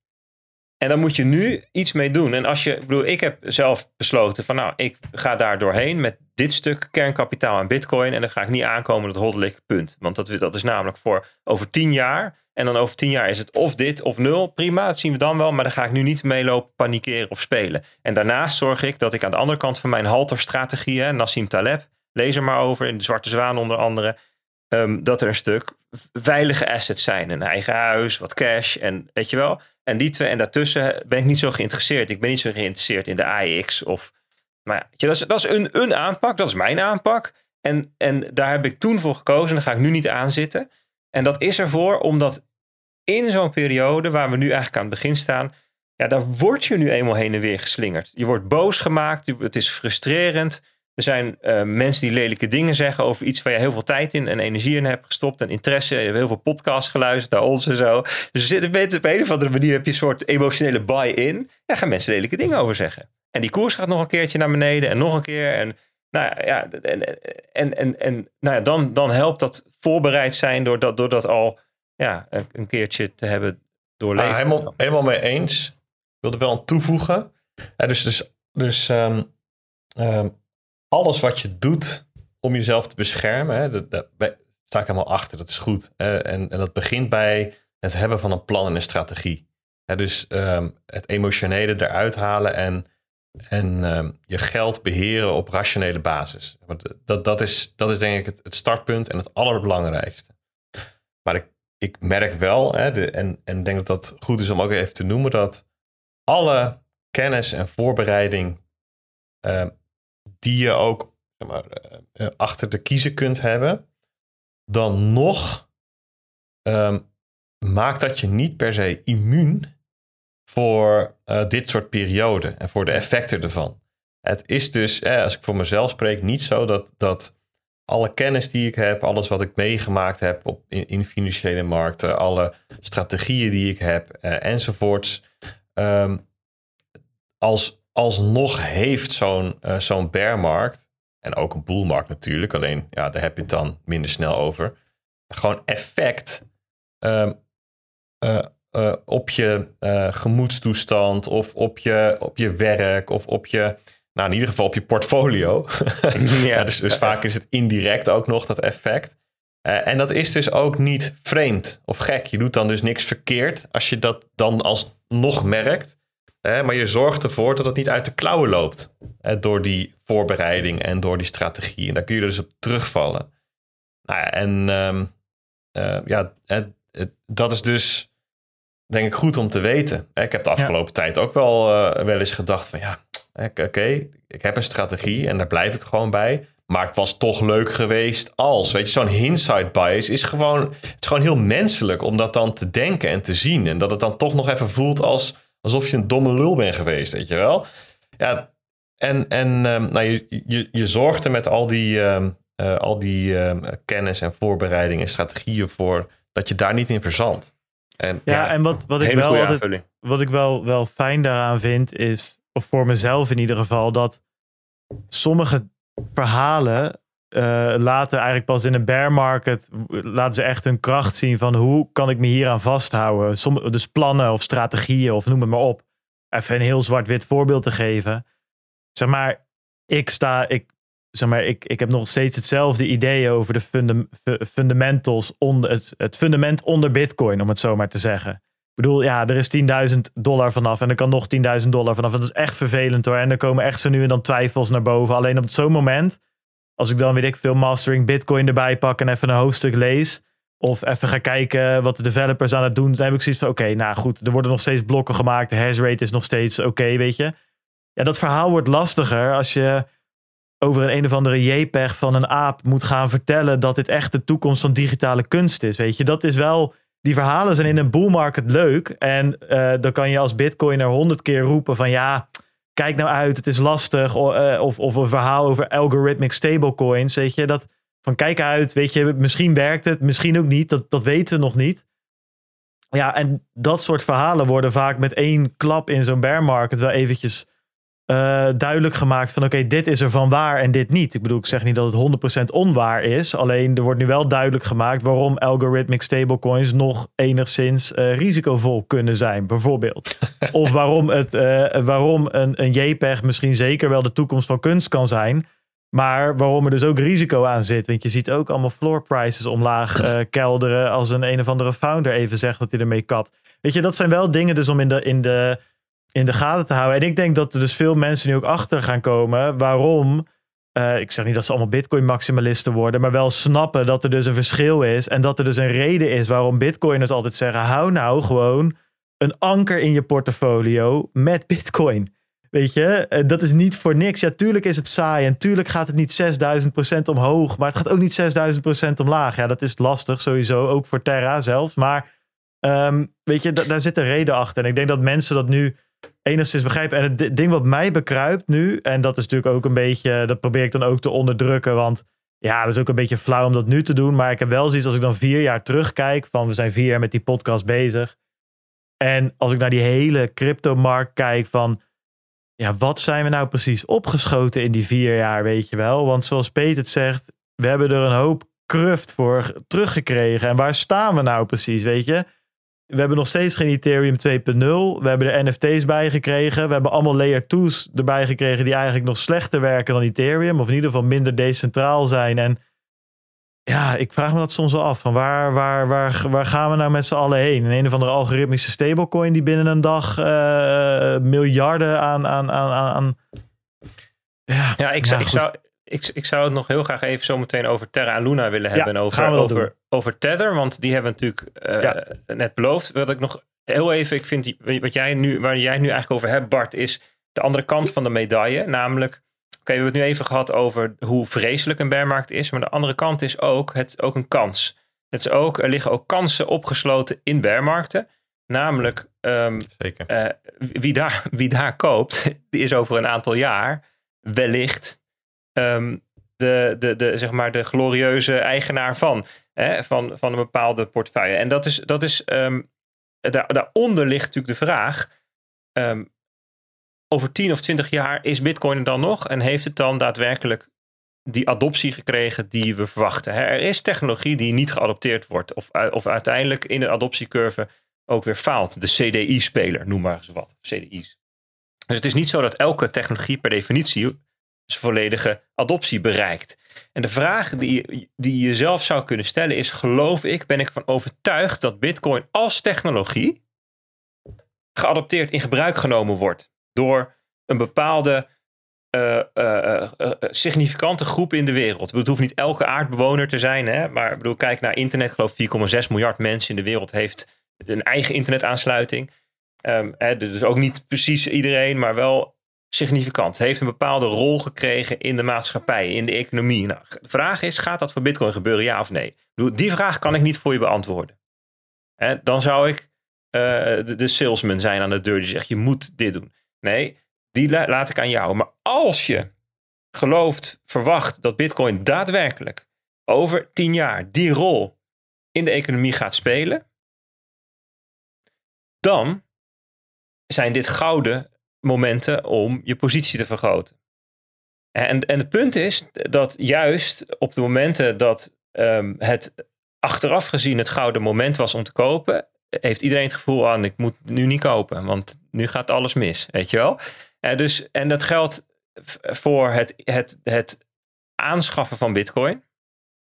En dan moet je nu iets mee doen. En als je, ik bedoel, ik heb zelf besloten van nou, ik ga daar doorheen met dit stuk kernkapitaal aan bitcoin. En dan ga ik niet aankomen dat hoddelik punt. Want dat, dat is namelijk voor over tien jaar. En dan over tien jaar is het of dit of nul. Prima, dat zien we dan wel. Maar dan ga ik nu niet meelopen, panikeren of spelen. En daarnaast zorg ik dat ik aan de andere kant van mijn halterstrategie, hè, Nassim Taleb, lees er maar over, in de Zwarte Zwaan onder andere. Ehm, dat er een stuk veilige assets zijn. Een eigen huis, wat cash en weet je wel. En die twee, en daartussen ben ik niet zo geïnteresseerd. Ik ben niet zo geïnteresseerd in de AX of... Maar ja, dat is, dat is een, een aanpak, dat is mijn aanpak. En, en daar heb ik toen voor gekozen en daar ga ik nu niet aan zitten. En dat is ervoor omdat in zo'n periode waar we nu eigenlijk aan het begin staan, ja, daar word je nu eenmaal heen en weer geslingerd. Je wordt boos gemaakt, het is frustrerend. Er zijn uh, mensen die lelijke dingen zeggen over iets waar je heel veel tijd in en energie in hebt gestopt en interesse. Je hebt heel veel podcasts geluisterd naar ons en zo. Dus zitten op een of andere manier heb je een soort emotionele buy-in. Daar gaan mensen lelijke dingen over zeggen. En die koers gaat nog een keertje naar beneden en nog een keer. En nou ja, en, en, en, en nou ja, dan, dan helpt dat voorbereid zijn door dat, door dat al ja, een, een keertje te hebben doorleefd. Ah, helemaal, helemaal mee eens. Ik wilde wel aan toevoegen. Ja, dus dus, dus um, um, alles wat je doet om jezelf te beschermen, hè, dat, daar sta ik helemaal achter. Dat is goed. en, en dat begint bij het hebben van een plan en een strategie. dus um, het emotionele eruit halen en en um, je geld beheren op rationele basis. Dat, dat, is, dat is denk ik het, startpunt en het allerbelangrijkste. Maar ik, ik merk wel, hè, de, en, en denk dat dat goed is om ook even te noemen, dat alle kennis en voorbereiding uh, die je ook zeg maar, uh, achter de kiezen kunt hebben, dan nog um, maakt dat je niet per se immuun voor uh, dit soort perioden en voor de effecten ervan. Het is dus, eh, als ik voor mezelf spreek, niet zo dat, dat alle kennis die ik heb, alles wat ik meegemaakt heb op, in, in financiële markten, alle strategieën die ik heb uh, enzovoorts, um, als, alsnog heeft zo'n uh, zo'n bearmarkt, en ook een boelmarkt natuurlijk, alleen ja, daar heb je het dan minder snel over, gewoon effect um, uh, op je gemoedstoestand of op je, op je werk of op je, nou in ieder geval op je portfolio. ja, dus, dus vaak is het indirect ook nog dat effect. Uh, en dat is dus ook niet vreemd of gek. Je doet dan dus niks verkeerd als je dat dan alsnog merkt. Maar je zorgt ervoor dat het niet uit de klauwen loopt. door die voorbereiding en door die strategie. En daar kun je dus op terugvallen. Nou ja, en um, ja, dat is dus denk ik goed om te weten. Ik heb de afgelopen tijd ook wel, uh, wel eens gedacht van ja, oké, ik heb een strategie en daar blijf ik gewoon bij. Maar het was toch leuk geweest als. Weet je, zo'n hindsight bias is gewoon, het is gewoon heel menselijk om dat dan te denken en te zien. En dat het dan toch nog even voelt als, alsof je een domme lul bent geweest, weet je wel. Ja, en, en um, nou, je, je, je zorgt er met al die, um, uh, al die um, kennis en voorbereidingen en strategieën voor dat je daar niet in verzandt. En, ja, en wat, wat, ik wel altijd, wat ik wel, wel fijn daaraan vind, is, of voor mezelf in ieder geval, dat sommige verhalen uh, laten eigenlijk pas in een bear market, laten ze echt hun kracht zien van hoe kan ik me hier aan vasthouden. Dus plannen of strategieën of noem het maar op. Even een heel zwart-wit voorbeeld te geven. Zeg maar, ik sta, ik zeg maar, ik, ik heb nog steeds hetzelfde idee over de fundamentals, onder, het, het fundament onder Bitcoin, om het zo maar te zeggen. Ik bedoel, ja, er is 10.000 dollar vanaf en er kan nog 10.000 dollar vanaf. Dat is echt vervelend hoor. En er komen echt zo nu en dan twijfels naar boven. Alleen op zo'n moment, als ik dan weet ik veel mastering Bitcoin erbij pak en even een hoofdstuk lees. Of even ga kijken wat de developers aan het doen. Dan heb ik zoiets van, oké, nou goed, er worden nog steeds blokken gemaakt. De hash rate is nog steeds oké, weet je. Ja, dat verhaal wordt lastiger als je over een een of andere JPEG van een aap moet gaan vertellen dat dit echt de toekomst van digitale kunst is. Weet je, dat is wel. Die verhalen zijn in een bull market leuk. En uh, dan kan je als bitcoiner honderd keer roepen van ja, kijk nou uit, het is lastig. Uh, of, of een verhaal over algorithmic stablecoins. Weet je, dat van kijk uit, weet je, misschien werkt het, misschien ook niet. Dat, dat weten we nog niet. Ja, en dat soort verhalen worden vaak met één klap in zo'n bear market wel eventjes uh, duidelijk gemaakt van oké, dit is er van waar en dit niet. Ik bedoel, ik zeg niet dat het 100% onwaar is. Alleen er wordt nu wel duidelijk gemaakt waarom algorithmic stablecoins nog enigszins uh, risicovol kunnen zijn, bijvoorbeeld. of waarom, het, uh, waarom een, een JPEG misschien zeker wel de toekomst van kunst kan zijn. Maar waarom er dus ook risico aan zit. Want je ziet ook allemaal floor prices omlaag kelderen. Als een een of andere founder even zegt dat hij ermee kapt. Weet je, dat zijn wel dingen dus om in de, in de in de gaten te houden. En ik denk dat er dus veel mensen nu ook achter gaan komen waarom eh, ik zeg niet dat ze allemaal Bitcoin-maximalisten worden, maar wel snappen dat er dus een verschil is. En dat er dus een reden is waarom Bitcoiners altijd zeggen: hou nou gewoon een anker in je portfolio met Bitcoin. Weet je, eh, dat is niet voor niks. Ja, tuurlijk is het saai en tuurlijk gaat het niet 6000% omhoog, maar het gaat ook niet 6000% omlaag. Ja, dat is lastig sowieso, ook voor Terra zelfs. Maar ehm, weet je, daar zit een reden achter. En ik denk dat mensen dat nu enigszins begrijpen. En het ding wat mij bekruipt nu, en dat is natuurlijk ook een beetje, dat probeer ik dan ook te onderdrukken, want ja, dat is ook een beetje flauw om dat nu te doen. Maar ik heb wel zoiets als ik dan vier jaar terugkijk, van we zijn vier jaar met die podcast bezig. En als ik naar die hele cryptomarkt kijk van, ja, wat zijn we nou precies opgeschoten in die vier jaar, weet je wel? Want zoals Peter het zegt, we hebben er een hoop kruft voor teruggekregen. En waar staan we nou precies, weet je? We hebben nog steeds geen Ethereum 2.0. We hebben er NFT's bij gekregen. We hebben allemaal layer 2's erbij gekregen die eigenlijk nog slechter werken dan Ethereum. Of in ieder geval minder decentraal zijn. En ja, ik vraag me dat soms wel af. Van waar, waar, waar, waar gaan we nou met z'n allen heen? In een of andere algoritmische stablecoin die binnen een dag uh, miljarden aan, aan, aan, aan ja, ja, ik, zou, ik, zou, ik, ik zou het nog heel graag even zo meteen over Terra en Luna willen hebben. Ja, over, over, over Tether, want die hebben we natuurlijk uh, net beloofd. Wat ik nog heel even, ik vind die, wat jij nu, waar jij het nu eigenlijk over hebt, Bart, is de andere kant van de medaille. Namelijk, Oké, we hebben het nu even gehad over hoe vreselijk een bearmarkt is. Maar de andere kant is ook, het ook een kans. Het is ook, er liggen ook kansen opgesloten in bearmarkten. Namelijk, um, Zeker. Uh, wie, daar, wie daar koopt, die is over een aantal jaar wellicht um, de, de, de, zeg maar de glorieuze eigenaar van, hè, van, van een bepaalde portefeuille. En dat is, dat is um, daar, daaronder ligt natuurlijk de vraag: um, over 10 of 20 jaar is Bitcoin er dan nog en heeft het dan daadwerkelijk die adoptie gekregen die we verwachten? Er is technologie die niet geadopteerd wordt of, of uiteindelijk in de adoptiecurve ook weer faalt. De CDI-speler, noem maar eens wat. CDI's. Dus het is niet zo dat elke technologie per definitie zijn volledige adoptie bereikt. En de vraag die, je zelf zou kunnen stellen is: geloof ik, ben ik van overtuigd dat Bitcoin als technologie geadopteerd in gebruik genomen wordt? door een bepaalde uh, uh, significante groep in de wereld. Het hoeft niet elke aardbewoner te zijn, hè? maar ik bedoel, kijk naar internet. Geloof 4,6 miljard mensen in de wereld heeft een eigen internetaansluiting. Um, hè, dus ook niet precies iedereen, maar wel significant. Heeft een bepaalde rol gekregen in de maatschappij, in de economie. Nou, de vraag is, gaat dat voor Bitcoin gebeuren, ja of nee? Die vraag kan ik niet voor je beantwoorden. Dan zou ik de, de salesman zijn aan de deur die zegt, je moet dit doen. Nee, die laat ik aan jou. Maar als je gelooft, verwacht dat Bitcoin daadwerkelijk over tien jaar die rol in de economie gaat spelen, dan zijn dit gouden momenten om je positie te vergroten. En, en het punt is dat juist op de momenten dat um, het achteraf gezien het gouden moment was om te kopen, heeft iedereen het gevoel aan, ik moet nu niet kopen, want nu gaat alles mis, weet je wel. En, dus, en dat geldt voor het, het, het aanschaffen van bitcoin.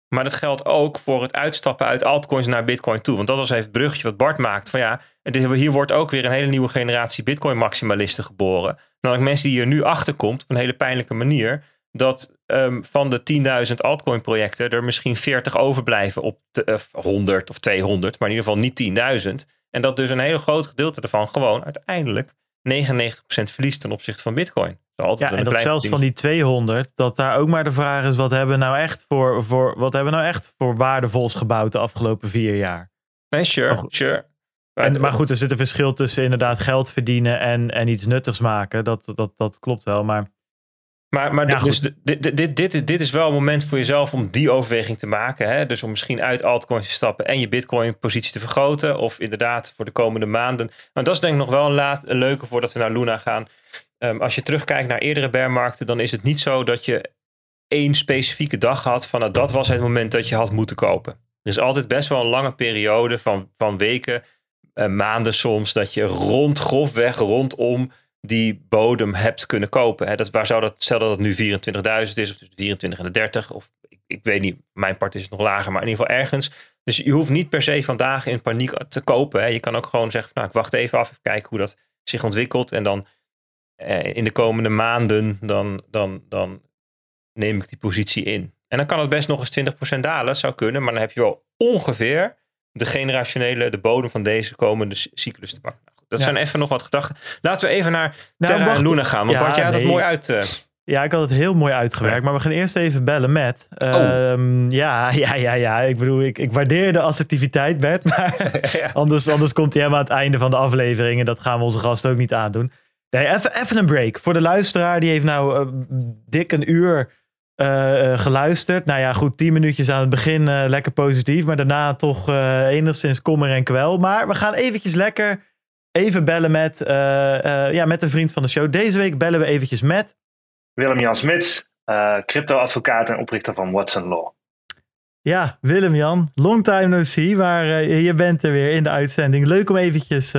Maar dat geldt ook voor het uitstappen uit altcoins naar bitcoin toe. Want dat was even het bruggetje wat Bart maakt. Van ja, hier wordt ook weer een hele nieuwe generatie bitcoin maximalisten geboren. Namelijk mensen die er nu achter komt op een hele pijnlijke manier dat um, van de 10.000 altcoin projecten er misschien 40 overblijven op de, 100 of 200, maar in ieder geval niet 10.000. En dat dus een heel groot gedeelte ervan gewoon uiteindelijk 99% verliest ten opzichte van bitcoin. Ja, en dat zelfs van die 200, dat daar ook maar de vraag is, wat hebben we nou echt voor, voor, wat hebben we nou echt voor waardevols gebouwd de afgelopen vier jaar? Nee, sure, maar sure. En, maar goed, er zit een verschil tussen inderdaad geld verdienen en, en iets nuttigs maken. Dat, dat, dat klopt wel, maar... Maar, maar dus dit, dit, dit, dit is wel een moment voor jezelf om die overweging te maken. Hè? Dus om misschien uit altcoins te stappen en je bitcoin positie te vergroten. Of inderdaad voor de komende maanden. Maar dat is denk ik nog wel een, laat, een leuke voordat we naar Luna gaan. Um, als je terugkijkt naar eerdere bearmarkten, dan is het niet zo dat je één specifieke dag had van nou, dat was het moment dat je had moeten kopen. Er is altijd best wel een lange periode van, van weken, uh, maanden soms, dat je rond grofweg rondom die bodem hebt kunnen kopen. Hè? Dat, waar zou dat, stel dat het nu 24.000 is, of tussen 24 en de 30, of ik, ik, weet niet, mijn part is het nog lager, maar in ieder geval ergens. Dus je hoeft niet per se vandaag in paniek te kopen. Hè? Je kan ook gewoon zeggen, nou, ik wacht even af, even kijken hoe dat zich ontwikkelt. En dan eh, in de komende maanden, dan, dan, dan neem ik die positie in. En dan kan het best nog eens 20% dalen, dat zou kunnen, maar dan heb je wel ongeveer de generationele, de bodem van deze komende cyclus te pakken. Nou, dat Ja. zijn even nog wat gedachten. Laten we even naar Nou, Terra wacht. en Luna gaan, want Ja, Bart, jij had het mooi uit. eh, Ja, ik had het heel mooi uitgewerkt. Maar we gaan eerst even bellen met. Oh. Ehm, ja, ja, ja, ja. Ik bedoel, ik, ik waardeer de assertiviteit, Bert. Maar Ja. anders, anders komt hij helemaal aan het einde van de aflevering. En dat gaan we onze gast ook niet aandoen. Nee, even, even een break. Voor de luisteraar, die heeft nou eh, dik een uur eh, eh, geluisterd. Nou ja, goed, tien minuutjes aan het begin lekker positief. Maar daarna toch enigszins kommer en kwel. Maar we gaan eventjes lekker even bellen met, ja, met een vriend van de show. Deze week bellen we eventjes met... Willem-Jan Smits, crypto-advocaat en oprichter van Watson Law. Ja, Willem-Jan, long time no see, maar je bent er weer in de uitzending. Leuk om eventjes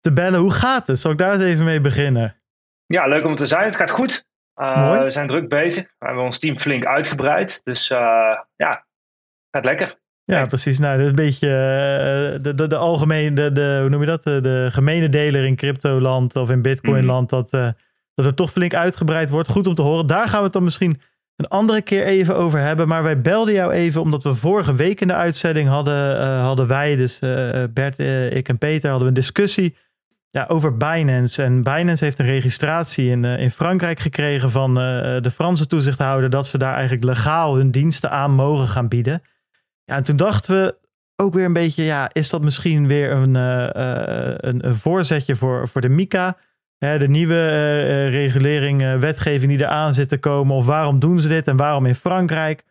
te bellen. Hoe gaat het? Zal ik daar eens even mee beginnen? Ja, leuk om te zijn. Het gaat goed. Mooi. We zijn druk bezig. We hebben ons team flink uitgebreid. Dus eh, ja, gaat lekker. Ja, precies. Nou, dat is een beetje eh, de, de, de algemene, de, de, hoe noem je dat? De, de gemene deler in cryptoland of in bitcoinland, dat, eh, dat het toch flink uitgebreid wordt. Goed om te horen. Daar gaan we het dan misschien een andere keer even over hebben. Maar wij belden jou even omdat we vorige week in de uitzending hadden, hadden wij, dus Bert, ik en Peter, hadden we een discussie ja, over Binance. En Binance heeft een registratie in, eh, in Frankrijk gekregen van eh, de Franse toezichthouder dat ze daar eigenlijk legaal hun diensten aan mogen gaan bieden. Ja, en toen dachten we ook weer een beetje, ja, is dat misschien weer een, eh, eh, een, een voorzetje voor, voor de MICA? Hè, de nieuwe eh, eh, regulering, eh, wetgeving die eraan zit te komen. Of waarom doen ze dit en waarom in Frankrijk?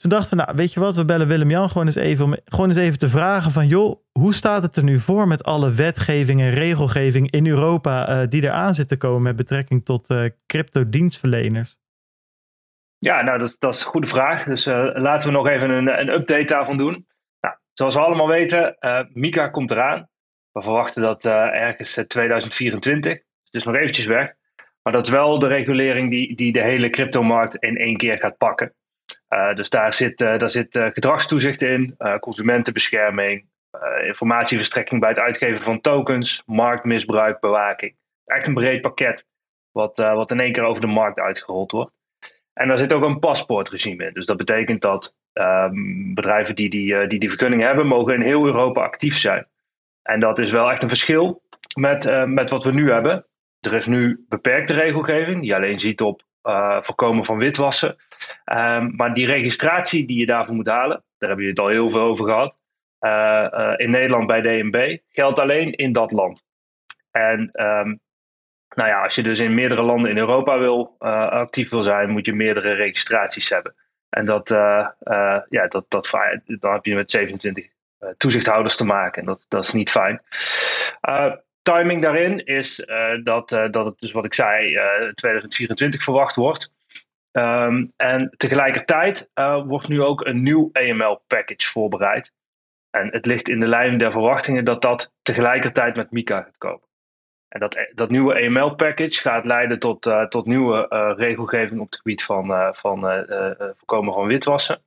Toen dachten nou, weet je wat, we bellen Willem-Jan gewoon eens even om gewoon eens even te vragen van, joh, hoe staat het er nu voor met alle wetgeving en regelgeving in Europa eh, die eraan zit te komen met betrekking tot eh crypto-dienstverleners? Ja, nou, dat, dat is een goede vraag. Dus eh, laten we nog even een, een update daarvan doen. Nou, zoals we allemaal weten, Mika komt eraan. We verwachten dat ergens eh, 2024. Het is nog eventjes weg. Maar dat is wel de regulering die, die de hele cryptomarkt in één keer gaat pakken. Eh, dus daar zit, eh, daar zit eh, gedragstoezicht in, consumentenbescherming, informatieverstrekking bij het uitgeven van tokens, marktmisbruik, bewaking. Echt een breed pakket wat, wat in één keer over de markt uitgerold wordt. En daar zit ook een paspoortregime in. Dus dat betekent dat ehm, bedrijven die die, die die vergunning hebben, mogen in heel Europa actief zijn. En dat is wel echt een verschil met, met wat we nu hebben. Er is nu beperkte regelgeving, die alleen ziet op voorkomen van witwassen. Ehm, maar die registratie die je daarvoor moet halen, daar hebben jullie het al heel veel over gehad. eh, eh, in Nederland bij DNB geldt alleen in dat land. En ehm, nou ja, als je dus in meerdere landen in Europa wil, eh, actief wil zijn, moet je meerdere registraties hebben. En dat, ja, dat, dat, dan heb je met 27 eh, toezichthouders te maken. En dat, dat is niet fijn. Timing daarin is dat, dat het, dus wat ik zei, eh 2024 verwacht wordt. Ehm, en tegelijkertijd eh, wordt nu ook een nieuw AML-package voorbereid. En het ligt in de lijn der verwachtingen dat dat tegelijkertijd met Mika gaat komen. En dat, dat nieuwe AML-package gaat leiden tot, eh, tot nieuwe eh, regelgeving op het gebied van, eh, van eh, eh, voorkomen van witwassen.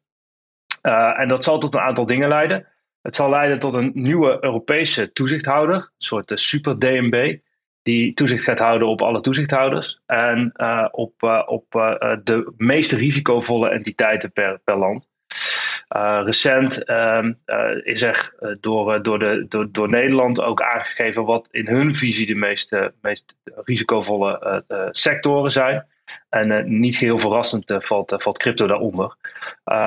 Eh, en dat zal tot een aantal dingen leiden. Het zal leiden tot een nieuwe Europese toezichthouder, een soort eh, super-DNB, die toezicht gaat houden op alle toezichthouders en eh, op, eh, op eh, de meest risicovolle entiteiten per, per land. Recent uh, is er door, door, de, door, door Nederland ook aangegeven wat in hun visie de meest, meest risicovolle sectoren zijn. En niet heel verrassend valt, valt crypto daaronder.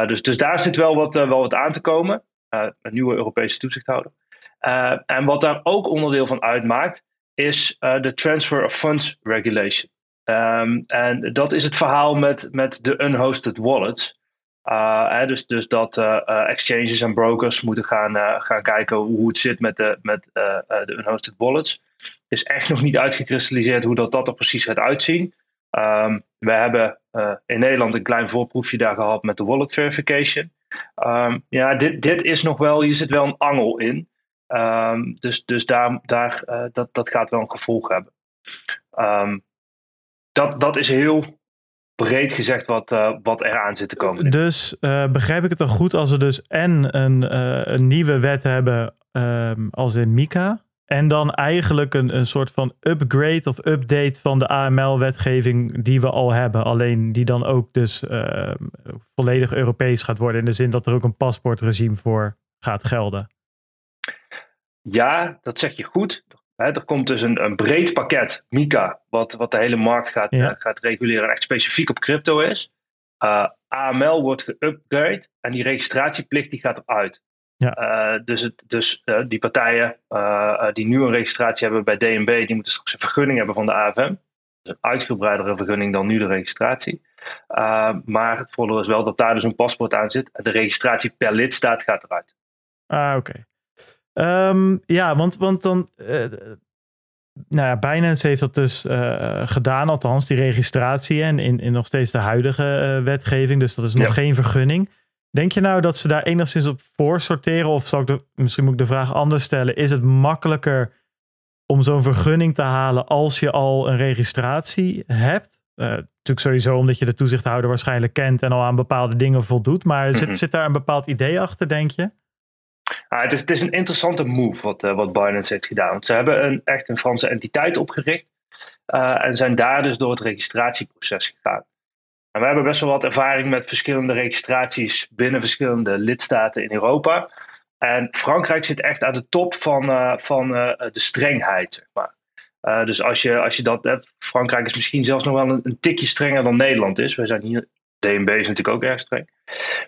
dus, dus daar zit wel wat, wel wat aan te komen. een nieuwe Europese toezichthouder. en wat daar ook onderdeel van uitmaakt, is de Transfer of Funds Regulation. Um, en dat is het verhaal met, met de unhosted wallets. Hè, dus, dus dat uh, exchanges en brokers moeten gaan, gaan kijken hoe het zit met de, met, de unhosted wallets. Het is echt nog niet uitgekristalliseerd hoe dat, dat er precies gaat uitzien. Um, we hebben in Nederland een klein voorproefje daar gehad met de wallet verification. Um, ja, dit, dit is nog wel, hier zit wel een angel in. Um, dus dus daar, daar, dat, dat gaat wel een gevolg hebben. dat, dat is heel breed gezegd wat, uh, wat eraan zit te komen. Dus uh, begrijp ik het dan goed als we dus en een, een nieuwe wet hebben um, als in MICA, En dan eigenlijk een, een soort van upgrade of update van de AML-wetgeving die we al hebben. Alleen die dan ook dus volledig Europees gaat worden. In de zin dat er ook een paspoortregime voor gaat gelden. Ja, dat zeg je goed. er komt dus een, een breed pakket, MICA, wat, wat de hele markt gaat, uh, gaat reguleren en echt specifiek op crypto is. Uh, AML wordt geupgrade en die registratieplicht die gaat eruit. Ja. Uh, dus het, dus die partijen die nu een registratie hebben bij DNB, die moeten straks een vergunning hebben van de AFM. Dus een uitgebreidere vergunning dan nu de registratie. maar het voordeel is wel dat daar dus een paspoort aan zit. En de registratie per lidstaat gaat eruit. Ah, oké. Okay. Um, ja, want, want dan. nou ja, Binance heeft dat dus gedaan, althans, die registratie. En in, in nog steeds de huidige wetgeving. Dus dat is nog ja. geen vergunning. Denk je nou dat ze daar enigszins op voor sorteren? Of zal ik de, misschien moet ik de vraag anders stellen. Is het makkelijker om zo'n vergunning te halen als je al een registratie hebt? Uh, natuurlijk sowieso omdat je de toezichthouder waarschijnlijk kent en al aan bepaalde dingen voldoet. Maar zit, Mhm. zit daar een bepaald idee achter, denk je? Ah, het, is, een interessante move wat, uh, wat Binance heeft gedaan. Want ze hebben een, echt een Franse entiteit opgericht. Uh, en zijn daar dus door het registratieproces gegaan. En we hebben best wel wat ervaring met verschillende registraties binnen verschillende lidstaten in Europa. En Frankrijk zit echt aan de top van, uh, van de strengheid. Zeg maar. dus als je, als je dat hebt, Frankrijk is misschien zelfs nog wel een, een, tikje strenger dan Nederland is. Wij zijn hier, DNB is natuurlijk ook erg streng.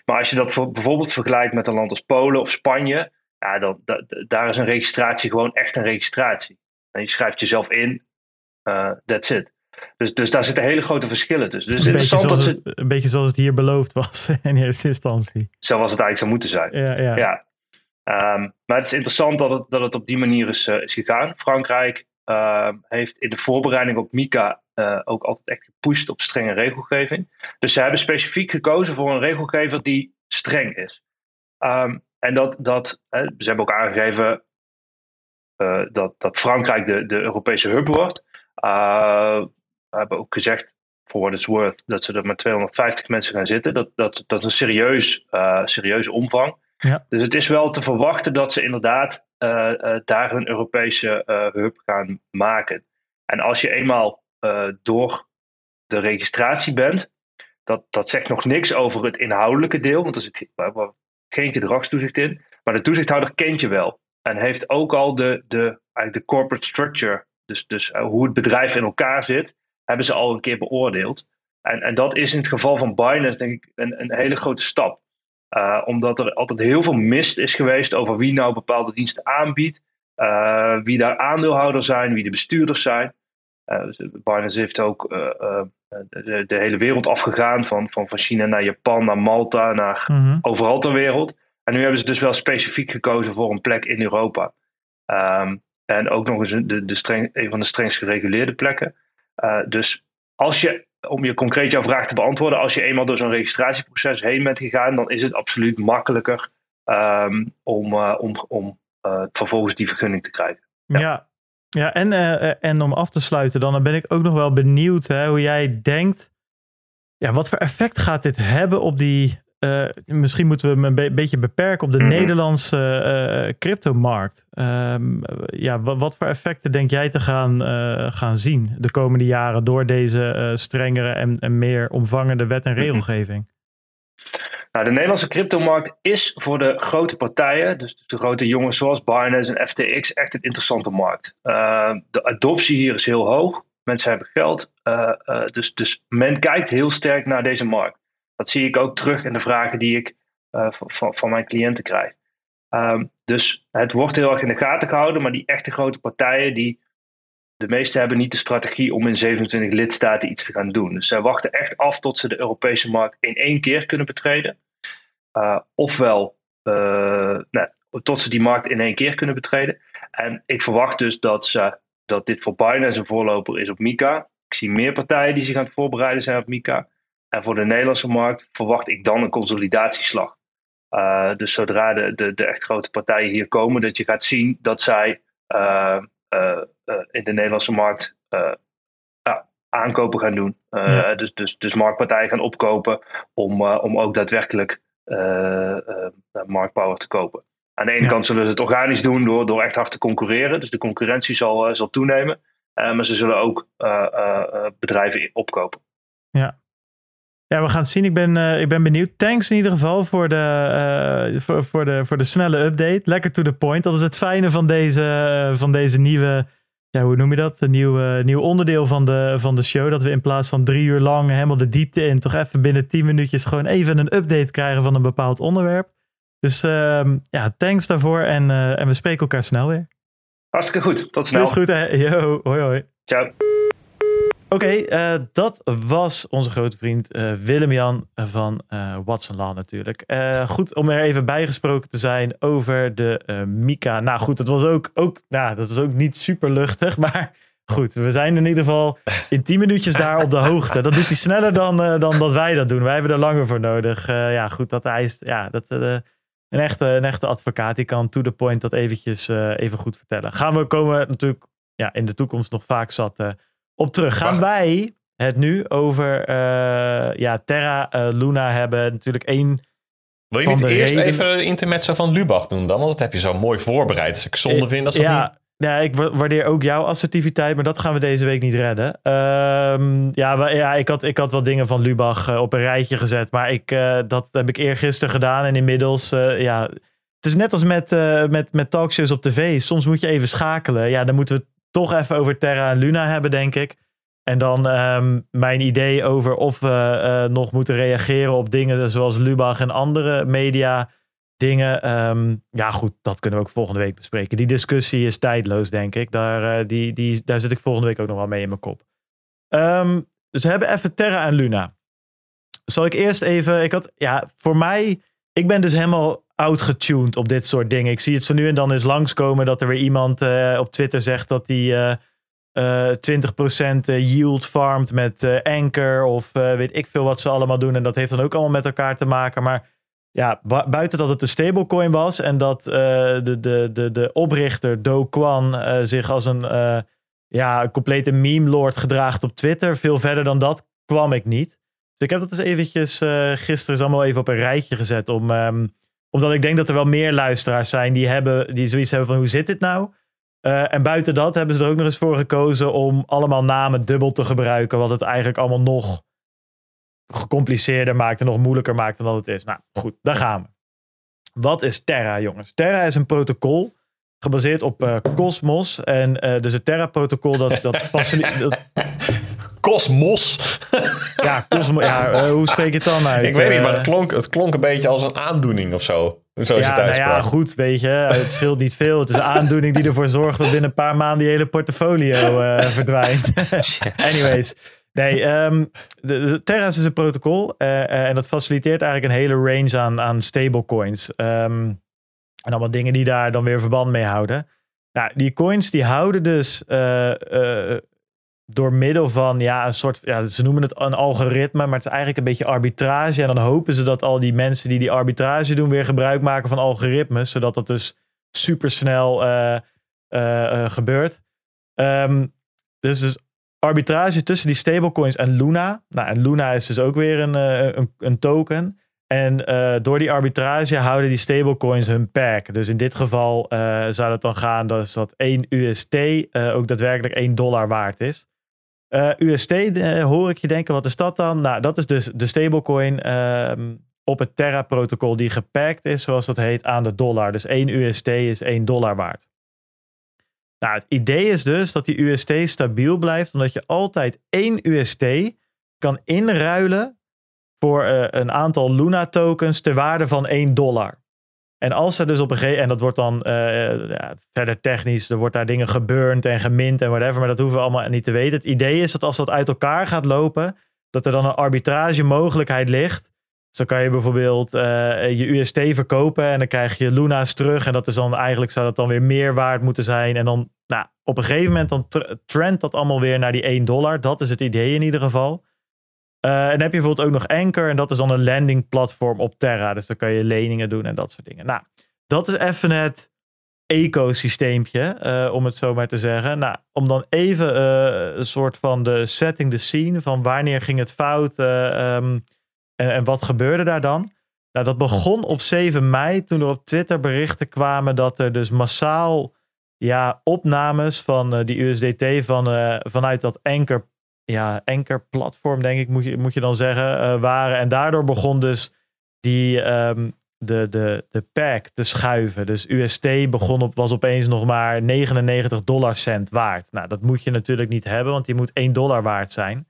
Maar als je dat voor, bijvoorbeeld vergelijkt met een land als Polen of Spanje, ja, dan, da, daar is een registratie gewoon echt een registratie. En je schrijft jezelf in, uh, that's it. Dus, dus daar zitten hele grote verschillen tussen. Dus een, beetje dat ze... het, een beetje zoals het hier beloofd was in eerste instantie. Zo was het eigenlijk zou moeten zijn. Ja, ja. ja. Um, maar het is interessant dat het, dat het op die manier is, uh, is gegaan. Frankrijk uh, heeft in de voorbereiding op MICA uh, ook altijd echt gepusht op strenge regelgeving. Dus ze hebben specifiek gekozen voor een regelgever die streng is. Um, en dat, dat ze hebben ook aangegeven uh, dat, dat Frankrijk de, de Europese hub wordt. Uh, we hebben ook gezegd, voor what it's worth, dat ze er met 250 mensen gaan zitten. Dat, dat, dat is een serieus, uh, serieuze omvang. Ja. Dus het is wel te verwachten dat ze inderdaad daar een Europese hub gaan maken. En als je eenmaal door de registratie bent, dat, dat zegt nog niks over het inhoudelijke deel, want er zit geen gedragstoezicht in. Maar de toezichthouder kent je wel. En heeft ook al de, de, eigenlijk de corporate structure, dus, dus hoe het bedrijf in elkaar zit, hebben ze al een keer beoordeeld. En, en dat is in het geval van Binance denk ik een, een hele grote stap. Uh, omdat er altijd heel veel mist is geweest over wie nou bepaalde diensten aanbiedt. Wie daar aandeelhouders zijn, wie de bestuurders zijn. Uh, Binance heeft ook de, de, hele wereld afgegaan. Van, van, van China naar Japan, naar Malta, naar mm -hmm. overal ter wereld. En nu hebben ze dus wel specifiek gekozen voor een plek in Europa. Um, en ook nog eens de, de streng, een van de strengst gereguleerde plekken. Uh, dus als je, om je concreet jouw vraag te beantwoorden, als je eenmaal door zo'n registratieproces heen bent gegaan, dan is het absoluut makkelijker um, om, uh, om, om uh, vervolgens die vergunning te krijgen. Ja, ja, ja en, en om af te sluiten, dan ben ik ook nog wel benieuwd hè, hoe jij denkt. Ja, wat voor effect gaat dit hebben op die. misschien moeten we hem een be beetje beperken op de Mhm. mm -hmm. Nederlandse cryptomarkt. Um, ja, wat, wat, voor effecten denk jij te gaan, gaan zien de komende jaren door deze strengere en, en, meer omvangende wet en regelgeving? Nou, de Nederlandse cryptomarkt is voor de grote partijen, dus de grote jongens zoals Binance en FTX, echt een interessante markt. Uh, de adoptie hier is heel hoog. Mensen hebben geld. Uh, dus, dus men kijkt heel sterk naar deze markt. Dat zie ik ook terug in de vragen die ik van, van mijn cliënten krijg. Um, dus het wordt heel erg in de gaten gehouden, maar die echte grote partijen, die, de meeste hebben niet de strategie om in 27 lidstaten iets te gaan doen. Dus zij wachten echt af tot ze de Europese markt in één keer kunnen betreden. Uh, ofwel uh, nou, tot ze die markt in één keer kunnen betreden. En ik verwacht dus dat, ze, dat dit voor Binance een voorloper is op MICA. Ik zie meer partijen die zich aan het voorbereiden zijn op MICA. En voor de Nederlandse markt verwacht ik dan een consolidatieslag. Uh, dus zodra de, de, de echt grote partijen hier komen, dat je gaat zien dat zij in de Nederlandse markt aankopen gaan doen. Ja. dus, dus, dus marktpartijen gaan opkopen om, om ook daadwerkelijk marktpower te kopen. Aan de ene Ja. kant zullen ze het organisch doen door, door echt hard te concurreren. Dus de concurrentie zal, eh, zal toenemen. Eh, maar ze zullen ook eh, eh, eh, bedrijven opkopen. Ja, we gaan het zien. Ik ben, eh, ik ben benieuwd. Thanks in ieder geval voor de, eh, voor, voor, de, voor de snelle update. Lekker to the point. Dat is het fijne van deze, eh, van deze nieuwe, ja, hoe noem je dat? Een nieuw, nieuw onderdeel van de, van de show. Dat we in plaats van drie uur lang helemaal de diepte in, toch even binnen tien minuutjes gewoon even een update krijgen van een bepaald onderwerp. Dus ehm, ja, thanks daarvoor en, en we spreken elkaar snel weer. Hartstikke goed. Tot snel. Is goed hè? Yo, hoi hoi. Ciao. Oké, eh, dat was onze grote vriend eh, Willem-Jan van eh Watson Law natuurlijk. Goed om er even bijgesproken te zijn over de Mika. Nou goed, dat was ook, ook, nou, dat was ook niet super luchtig, maar goed. We zijn in ieder geval in 10 minuutjes daar op de hoogte. Dat doet hij sneller dan, dan dat wij dat doen. Wij hebben er langer voor nodig. Ja goed, dat hij ja, dat... een echte, een echte advocaat die kan to the point dat eventjes even goed vertellen. Gaan we komen natuurlijk ja, in de toekomst nog vaak zat op terug. Gaan wij het nu over eh, ja, Terra eh, Luna hebben? Natuurlijk één. Wil je niet eerst reden- even de intermezzo van Lubach doen dan? Want dat heb je zo mooi voorbereid. Dus ik zonde vind als dat niet... ja, ja, ik wa- waardeer ook jouw assertiviteit, maar dat gaan we deze week niet redden. Ehm, ja, ja ik, had, ik had wel dingen van Lubach eh, op een rijtje gezet, maar ik, eh, dat heb ik eergisteren gedaan. En inmiddels, eh, ja, het is net als met, eh, met, met talkshows op tv. Soms moet je even schakelen. Ja, dan moeten we toch even over Terra en Luna hebben, denk ik. En dan ehm, mijn idee over of we eh, nog moeten reageren op dingen zoals Lubach en andere media dingen. Ehm, ja, goed, dat kunnen we ook volgende week bespreken. Die discussie is tijdloos, denk ik. Daar, eh, die, die, daar zit ik volgende week ook nog wel mee in mijn kop. Ehm, dus we hebben even Terra en Luna. Zal ik eerst even. Ik had, ja, voor mij. Ik ben dus helemaal outgetuned op dit soort dingen. Ik zie het zo nu en dan eens langskomen dat er weer iemand eh, op Twitter zegt dat hij eh, eh, 20% yield farmt met eh, Anchor of eh, weet ik veel wat ze allemaal doen. En dat heeft dan ook allemaal met elkaar te maken. Maar ja, bu- buiten dat het een stablecoin was en dat de, de, de, de oprichter Do Kwon eh, zich als een ja, complete meme lord gedraagt op Twitter. Veel verder dan dat kwam ik niet. Dus ik heb dat eens eventjes gisteren allemaal even op een rijtje gezet. Om, ehm, omdat ik denk dat er wel meer luisteraars zijn die, hebben, die zoiets hebben van hoe zit dit nou? Eh, en buiten dat hebben ze er ook nog eens voor gekozen om allemaal namen dubbel te gebruiken. Wat het eigenlijk allemaal nog gecompliceerder maakt en nog moeilijker maakt dan dat het is. Nou goed, daar gaan we. Wat is Terra, jongens? Terra is een protocol gebaseerd op eh, Cosmos. En eh, dus het Terra-protocol, dat, dat, dat Cosmos. Ja, Cosmo, ja eh, hoe spreek je het dan uit? ik weet niet, maar het Eh, klonk, het klonk een beetje als een aandoening of zo. Zo ja, nou ja, goed, weet je. Het scheelt niet veel. Het is een aandoening die ervoor zorgt dat binnen een paar maanden die hele portfolio eh, verdwijnt. Anyways. Nee, de, de Terra is een protocol. eh, eh, en dat faciliteert eigenlijk een hele range aan, aan stablecoins. Ehm, en allemaal dingen die daar dan weer verband mee houden. Nou, die coins die houden dus eh, eh, door middel van ja, een soort, ja, ze noemen het een algoritme, maar het is eigenlijk een beetje arbitrage. En dan hopen ze dat al die mensen die die arbitrage doen weer gebruik maken van algoritmes, zodat dat dus supersnel eh, gebeurt. Ehm, dus, arbitrage tussen die stablecoins en Luna. Nou, en Luna is dus ook weer een, een, een token. En door die arbitrage houden die stablecoins hun pack. Dus in dit geval zou het dan gaan dat, dat 1 UST ook daadwerkelijk 1 dollar waard is. Eh, UST hoor ik je denken, wat is dat dan? Nou, dat is dus de stablecoin ehm, op het Terra-protocol die gepakt is, zoals dat heet, aan de dollar. Dus 1 UST is 1 dollar waard. Nou, het idee is dus dat die UST stabiel blijft, omdat je altijd 1 UST kan inruilen voor eh, een aantal Luna tokens ter waarde van 1 dollar. En als er dus op een gegeven en dat wordt dan eh, ja, verder technisch, er wordt daar dingen geburnt en gemint en whatever, maar dat hoeven we allemaal niet te weten. Het idee is dat als dat uit elkaar gaat lopen, dat er dan een arbitrage mogelijkheid ligt. Dus dan kan je bijvoorbeeld eh, je UST verkopen en dan krijg je Luna's terug. En dat is dan eigenlijk zou dat dan weer meer waard moeten zijn. En dan nou, op een gegeven moment dan tr- trendt dat allemaal weer naar die 1 dollar. Dat is het idee in ieder geval. Eh, en dan heb je bijvoorbeeld ook nog Anchor. En dat is dan een landing platform op Terra. Dus dan kan je leningen doen en dat soort dingen. Nou, dat is even het ecosysteempje, eh, om het zo maar te zeggen. Nou, om dan even eh, een soort van de setting, de scene van wanneer ging het fout eh, ehm, en, en wat gebeurde daar dan? Nou, dat begon op 7 mei toen er op Twitter berichten kwamen dat er dus massaal ja, opnames van die USDT van, vanuit dat Anchor, ja, Anchor platform, denk ik, moet je, moet je dan zeggen, uh, waren. En daardoor begon dus die, um, de, de, de pack te schuiven. Dus UST begon op, was opeens nog maar 99 dollar cent waard. Nou, dat moet je natuurlijk niet hebben, want die moet 1 dollar waard zijn.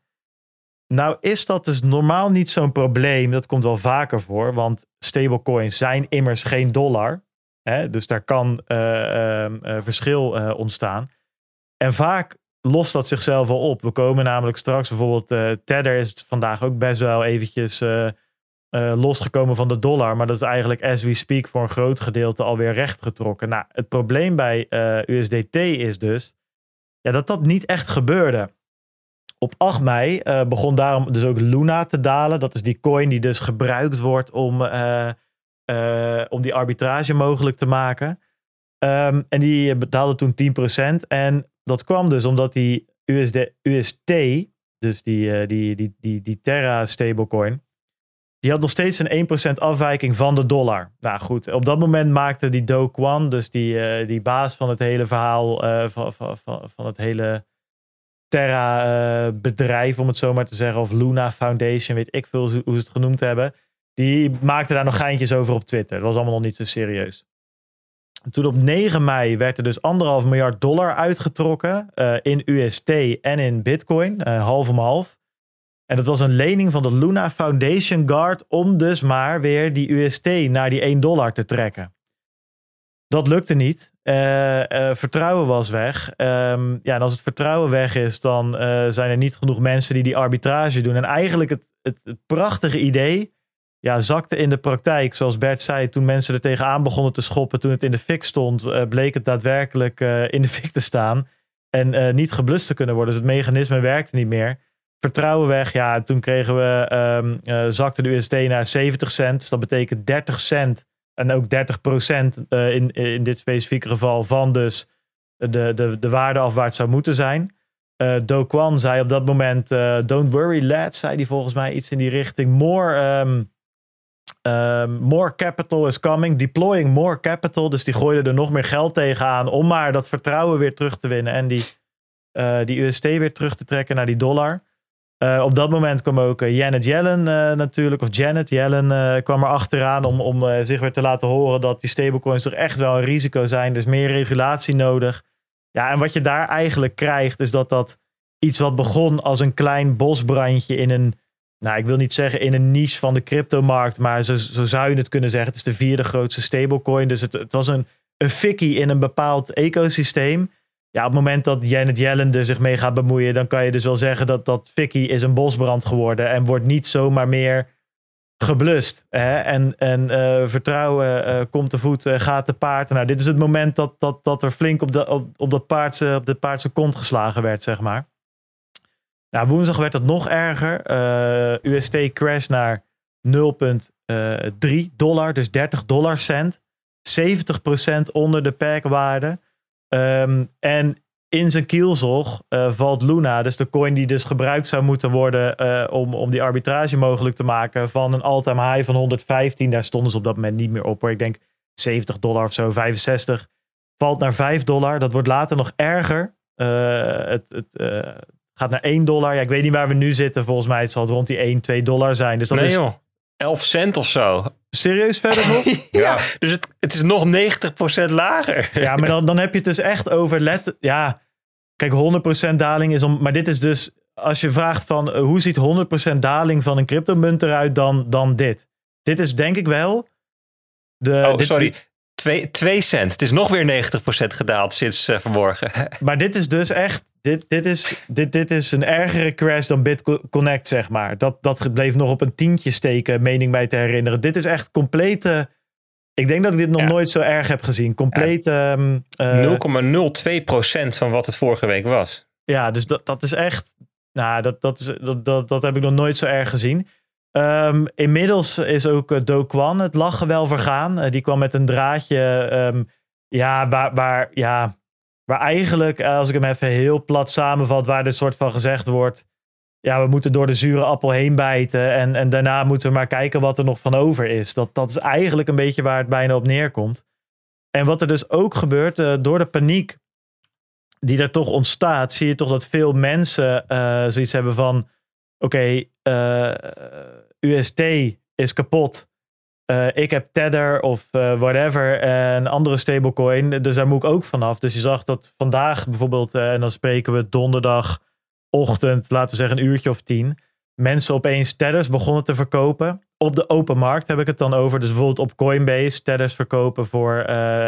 Nou is dat dus normaal niet zo'n probleem. Dat komt wel vaker voor, want stablecoins zijn immers geen dollar. Hè? Dus daar kan uh, uh, verschil uh, ontstaan. En vaak lost dat zichzelf wel op. We komen namelijk straks bijvoorbeeld, Tether is vandaag ook best wel eventjes losgekomen van de dollar. Maar dat is eigenlijk as we speak voor een groot gedeelte alweer rechtgetrokken. Nou, het probleem bij USDT is dus ja, dat dat niet echt gebeurde. Op 8 mei uh, begon daarom dus ook Luna te dalen. Dat is die coin die dus gebruikt wordt om, uh, uh, om die arbitrage mogelijk te maken. Um, en die betaalde toen 10%. En dat kwam dus omdat die USD, UST, dus die, die, die, die, die Terra stablecoin, die had nog steeds een 1% afwijking van de dollar. Nou goed, op dat moment maakte die Do Kwon, dus die, die baas van het hele verhaal, van, van, van, van het hele Terra-bedrijf, om het zo maar te zeggen, of Luna Foundation, weet ik veel hoe ze het genoemd hebben. Die maakte daar nog geintjes over op Twitter. Dat was allemaal nog niet zo serieus. Toen op 9 mei werd er dus anderhalf miljard dollar uitgetrokken uh, in UST en in Bitcoin, uh, half om half. En dat was een lening van de Luna Foundation Guard om dus maar weer die UST naar die 1 dollar te trekken. Dat lukte niet. Uh, vertrouwen was weg. Um, ja, en als het vertrouwen weg is, dan zijn er niet genoeg mensen die die arbitrage doen. En eigenlijk het, het, het, prachtige idee ja, zakte in de praktijk. Zoals Bert zei, toen mensen er tegenaan begonnen te schoppen, toen het in de fik stond, bleek het daadwerkelijk in de fik te staan. En niet geblust te kunnen worden. Dus het mechanisme werkte niet meer. Vertrouwen weg. Ja, toen kregen we, um, zakte de USD naar 70 cent. Dus dat betekent 30 cent en ook 30% uh, in, in dit specifieke geval van dus de, de, de waarde af waar het zou moeten zijn. Uh, Do Kwon zei op dat moment, uh, don't worry lads, zei hij volgens mij iets in die richting. More, um, um, more capital is coming, deploying more capital. Dus die gooide er nog meer geld tegenaan om maar dat vertrouwen weer terug te winnen en die, uh, die UST weer terug te trekken naar die dollar. Uh, op dat moment kwam ook uh, Janet Yellen natuurlijk, of Janet Yellen kwam er achteraan om, om zich weer te laten horen dat die stablecoins toch echt wel een risico zijn. Dus meer regulatie nodig. Ja, en wat je daar eigenlijk krijgt is dat dat iets wat begon als een klein bosbrandje in een, nou ik wil niet zeggen in een niche van de cryptomarkt, maar zo, zo zou je het kunnen zeggen. Het is de vierde grootste stablecoin. Dus het, het was een, een fikkie in een bepaald ecosysteem ja, op het moment dat Janet Yellen er zich mee gaat bemoeien, dan kan je dus wel zeggen dat dat Vicky is een bosbrand geworden en wordt niet zomaar meer geblust. Hè? En, en uh, vertrouwen uh, komt te voet, uh, gaat te paard. Nou, dit is het moment dat, dat, dat er flink op, de, op, op, dat paardse, op de paardse kont geslagen werd, zeg maar. Nou, woensdag werd het nog erger. UST crash naar 0,3 dollar, dus 30 dollar cent. 70% onder de perkwaarde. Um, en in zijn kielzog uh, valt Luna, dus de coin die dus gebruikt zou moeten worden uh, om, om die arbitrage mogelijk te maken, van een all-time high van 115. Daar stonden ze op dat moment niet meer op. Ik denk 70 dollar of zo, 65. Valt naar 5 dollar. Dat wordt later nog erger. Uh, het, het gaat naar 1 dollar. Ja, ik weet niet waar we nu zitten. Volgens mij zal het rond die 1, 2 dollar zijn. Dus dat nee, is joh. 11 cent of zo. Serieus verder nog? ja. Dus het, het is nog 90% lager. ja, maar dan, dan heb je het dus echt over let. Ja, kijk, 100% daling is om. Maar dit is dus. Als je vraagt van uh, hoe ziet 100% daling van een cryptomunt eruit dan, dan dit? Dit is denk ik wel. De, oh, dit, sorry. 2 cent. Het is nog weer 90% gedaald sinds uh, vanmorgen. Maar dit is dus echt. Dit, dit, is, dit, dit is een ergere crash dan BitConnect, zeg maar. Dat, dat bleef nog op een tientje steken, mening mij te herinneren. Dit is echt complete. Ik denk dat ik dit nog ja. nooit zo erg heb gezien. Compleet. Ja. Um, uh, 0,02% van wat het vorige week was. Ja, dus dat, dat is echt. Nou, dat, dat, is, dat, dat, dat heb ik nog nooit zo erg gezien. Um, inmiddels is ook uh, Do Kwan het lachen wel vergaan. Uh, die kwam met een draadje. Um, ja, waar, waar, ja, waar eigenlijk, als ik hem even heel plat samenvat, waar er soort van gezegd wordt. ja, we moeten door de zure appel heen bijten. En, en daarna moeten we maar kijken wat er nog van over is. Dat, dat is eigenlijk een beetje waar het bijna op neerkomt. En wat er dus ook gebeurt, uh, door de paniek die er toch ontstaat, zie je toch dat veel mensen uh, zoiets hebben van: oké, okay, UST is kapot. Uh, ik heb Tether of uh, whatever, een andere stablecoin. Dus daar moet ik ook vanaf. Dus je zag dat vandaag bijvoorbeeld, uh, en dan spreken we donderdagochtend, laten we zeggen een uurtje of tien, mensen opeens Tethers begonnen te verkopen. Op de open markt heb ik het dan over. Dus bijvoorbeeld op Coinbase Tethers verkopen voor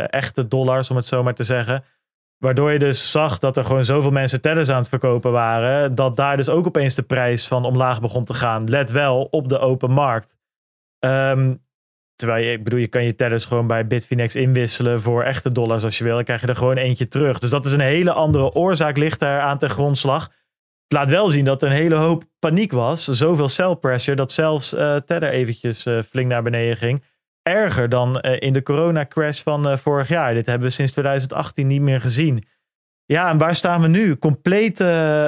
echte dollars, om het zo maar te zeggen. Waardoor je dus zag dat er gewoon zoveel mensen Tethers aan het verkopen waren, dat daar dus ook opeens de prijs van omlaag begon te gaan. Let wel op de open markt. Um, Terwijl je, ik bedoel, je kan je tethers gewoon bij Bitfinex inwisselen voor echte dollars als je wil. Dan krijg je er gewoon eentje terug. Dus dat is een hele andere oorzaak ligt daar aan ten grondslag. Het laat wel zien dat er een hele hoop paniek was. Zoveel sell pressure dat zelfs uh, Tether eventjes uh, flink naar beneden ging. Erger dan uh, in de corona crash van vorig jaar. Dit hebben we sinds 2018 niet meer gezien. Ja, en waar staan we nu? Complete,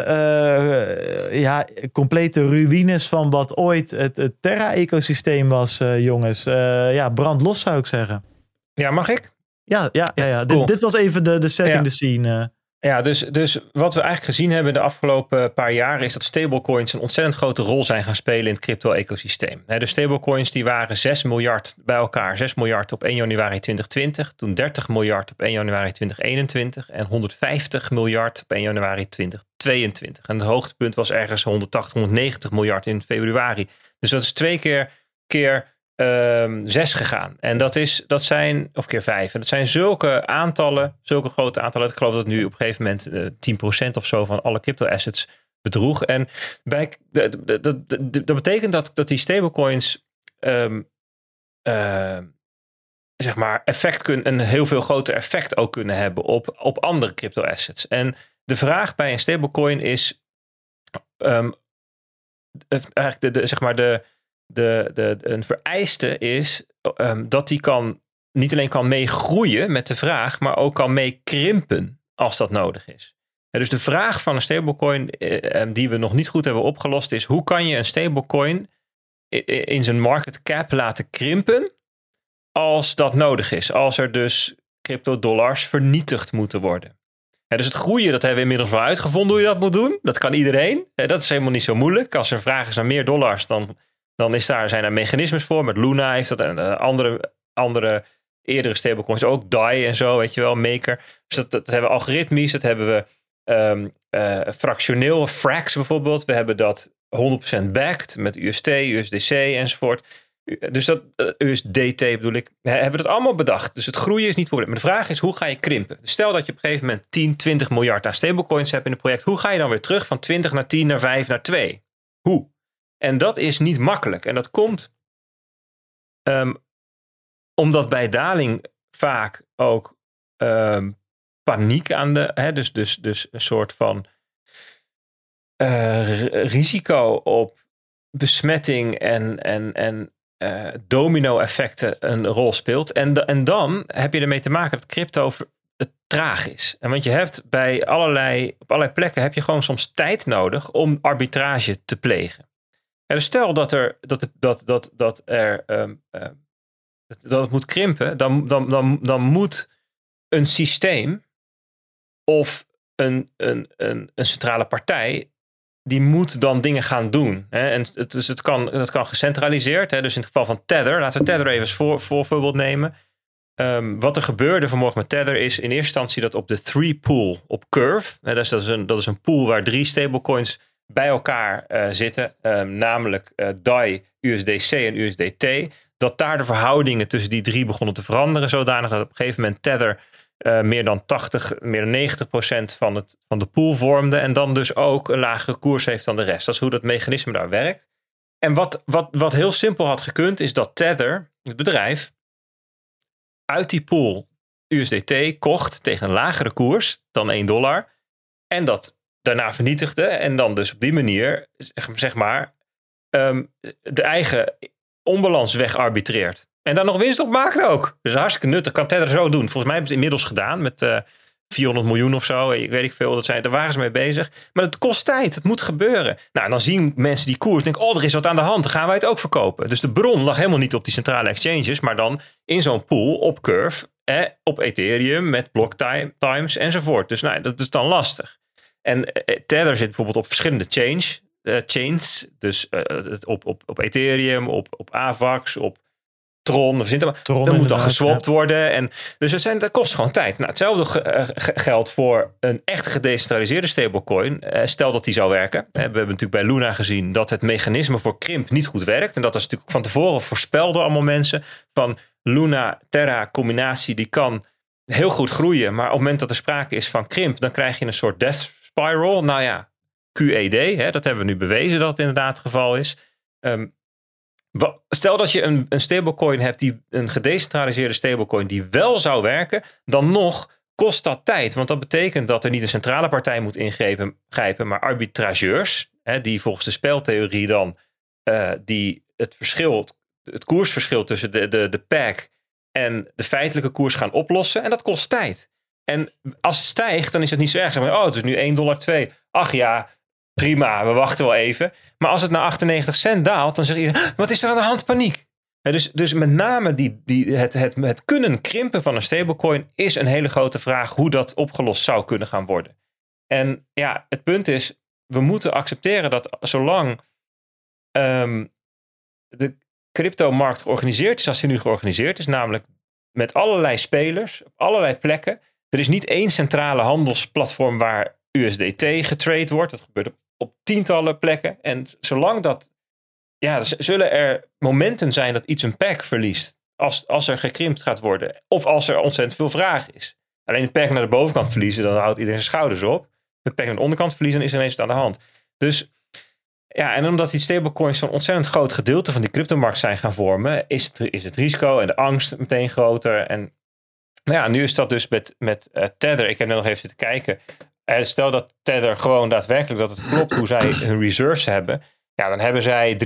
uh, ja, complete ruïnes van wat ooit het, het Terra-ecosysteem was, uh, jongens. Uh, ja, brand los zou ik zeggen. Ja, mag ik? Ja, ja, ja, ja. Cool. Dit, dit, was even de, de setting, ja. de scene. Ja, dus, dus wat we eigenlijk gezien hebben de afgelopen paar jaar is dat stablecoins een ontzettend grote rol zijn gaan spelen in het crypto-ecosysteem. De stablecoins die waren 6 miljard bij elkaar, 6 miljard op 1 januari 2020, toen 30 miljard op 1 januari 2021 en 150 miljard op 1 januari 2022. En het hoogtepunt was ergens 180, 190 miljard in februari. Dus dat is twee keer, keer um, zes gegaan. En dat, is, dat zijn, of keer vijf. En dat zijn zulke aantallen, zulke grote aantallen. Ik geloof dat nu op een gegeven moment uh, 10% of zo van alle crypto assets bedroeg. En bij, dat, dat, dat, betekent dat, dat die stablecoins um, uh, zeg maar effect kunnen, een heel veel groter effect ook kunnen hebben op, op andere crypto assets. En de vraag bij een stablecoin is eigenlijk de, de, zeg maar de, de, de, een vereiste is um, dat die kan, niet alleen kan meegroeien met de vraag, maar ook kan meekrimpen als dat nodig is. Dus de vraag van een stablecoin eh, die we nog niet goed hebben opgelost is: hoe kan je een stablecoin in zijn market cap laten krimpen als dat nodig is? Als er dus crypto dollars vernietigd moeten worden. dus het groeien, dat hebben we inmiddels wel uitgevonden hoe je dat moet doen. Dat kan iedereen. Dat is helemaal niet zo moeilijk. Als er vraag is naar meer dollars, dan dan is daar, zijn er mechanismes voor. Met Luna heeft dat en uh, andere, andere eerdere stablecoins ook. DAI en zo, weet je wel, Maker. Dus dat, dat hebben we algoritmisch. Dat hebben we um, uh, fractioneel, Frax bijvoorbeeld. We hebben dat 100% backed met UST, USDC enzovoort. Dus dat uh, USDT bedoel ik, hebben we dat allemaal bedacht. Dus het groeien is niet het probleem. Maar de vraag is, hoe ga je krimpen? Dus stel dat je op een gegeven moment 10, 20 miljard aan stablecoins hebt in een project. Hoe ga je dan weer terug van 20 naar 10 naar 5 naar 2? Hoe? En dat is niet makkelijk. En dat komt um, omdat bij daling vaak ook um, paniek aan de, hè, dus, dus, dus een soort van uh, risico op besmetting en, en, en uh, domino-effecten een rol speelt. En, en dan heb je ermee te maken dat crypto traag is. En want je hebt bij allerlei, op allerlei plekken heb je gewoon soms tijd nodig om arbitrage te plegen. En stel dat, er, dat, dat, dat, dat, er, um, dat het moet krimpen, dan, dan, dan, dan moet een systeem of een, een, een, een centrale partij die moet dan dingen gaan doen. Hè? En het, dus het, kan, het kan gecentraliseerd. Hè? Dus in het geval van Tether, laten we Tether even als voor, voor voorbeeld nemen. Um, wat er gebeurde vanmorgen met Tether is in eerste instantie dat op de three pool op Curve, hè, dat, is, dat, is een, dat is een pool waar drie stablecoins bij elkaar uh, zitten, um, namelijk uh, DAI, USDC en USDT, dat daar de verhoudingen tussen die drie begonnen te veranderen, zodanig dat op een gegeven moment Tether uh, meer dan 80, meer dan 90 procent van, het, van de pool vormde en dan dus ook een lagere koers heeft dan de rest. Dat is hoe dat mechanisme daar werkt. En wat, wat, wat heel simpel had gekund, is dat Tether, het bedrijf, uit die pool USDT kocht tegen een lagere koers dan 1 dollar. En dat daarna vernietigde. En dan dus op die manier, zeg, maar, um, de eigen onbalans wegarbitreert. En daar nog winst op maakt ook. Dus hartstikke nuttig. Kan Tether zo doen. Volgens mij hebben ze het inmiddels gedaan met uh, 400 miljoen of zo. Ik weet ik veel. Dat zijn, daar waren ze mee bezig. Maar het kost tijd. Het moet gebeuren. Nou, en dan zien mensen die koers. Denken, oh, er is wat aan de hand. Dan gaan wij het ook verkopen. Dus de bron lag helemaal niet op die centrale exchanges. Maar dan in zo'n pool op Curve. Eh, op Ethereum met block time, times enzovoort. Dus nou, dat is dan lastig. En eh, Tether zit bijvoorbeeld op verschillende change, uh, chains. Dus uh, op, op, op Ethereum, op, op AVAX, op Tron. Of Tron dat moet dan geswapt worden. En, dus het zijn, dat kost gewoon tijd. Nou, hetzelfde geldt voor een echt gedecentraliseerde stablecoin. stel dat die zou werken. We hebben natuurlijk bij Luna gezien dat het mechanisme voor krimp niet goed werkt. En dat was natuurlijk van tevoren voorspelden allemaal mensen. Van Luna-Terra combinatie die kan heel goed groeien. Maar op het moment dat er sprake is van krimp, dan krijg je een soort death spiral. Nou ja, QED, hè, dat hebben we nu bewezen dat het inderdaad het geval is. Ehm, stel dat je een, een stablecoin hebt, die, een gedecentraliseerde stablecoin, die wel zou werken, dan nog kost dat tijd. Want dat betekent dat er niet een centrale partij moet ingrijpen, maar arbitrageurs, hè, die volgens de speltheorie dan uh, die het verschil, het koersverschil tussen de, de, de pack en de feitelijke koers gaan oplossen. En dat kost tijd. En als het stijgt, dan is het niet zo erg. Zeg maar, oh, het is nu 1,2 dollar. Ach ja, prima, we wachten wel even. Maar als het naar 98 cent daalt, dan zeg je, wat is er aan de hand? Paniek. dus, dus met name die, die, het, het, kunnen krimpen van een stablecoin is een hele grote vraag hoe dat opgelost zou kunnen gaan worden. En ja, het punt is, we moeten accepteren dat zolang um, de cryptomarkt georganiseerd is als hij nu georganiseerd is, namelijk met allerlei spelers op allerlei plekken. Er is niet één centrale handelsplatform waar USDT getrade wordt. Dat gebeurt op, tientallen plekken. En zolang dat, ja, zullen er momenten zijn dat iets een pack verliest. Als, als er gekrimpt gaat worden. Of als er ontzettend veel vraag is. Alleen een pack naar de bovenkant verliezen, dan houdt iedereen zijn schouders op. Een pack naar de onderkant verliezen, dan is ineens het aan de hand. Dus ja, en omdat die stablecoins zo'n ontzettend groot gedeelte van die cryptomarkt zijn gaan vormen, is het, is het risico en de angst meteen groter. En nou ja, nu is dat dus met, met uh, Tether. Ik heb net nog even zitten kijken. Uh, stel dat Tether gewoon daadwerkelijk dat het klopt hoe zij hun reserves hebben. Ja, dan hebben zij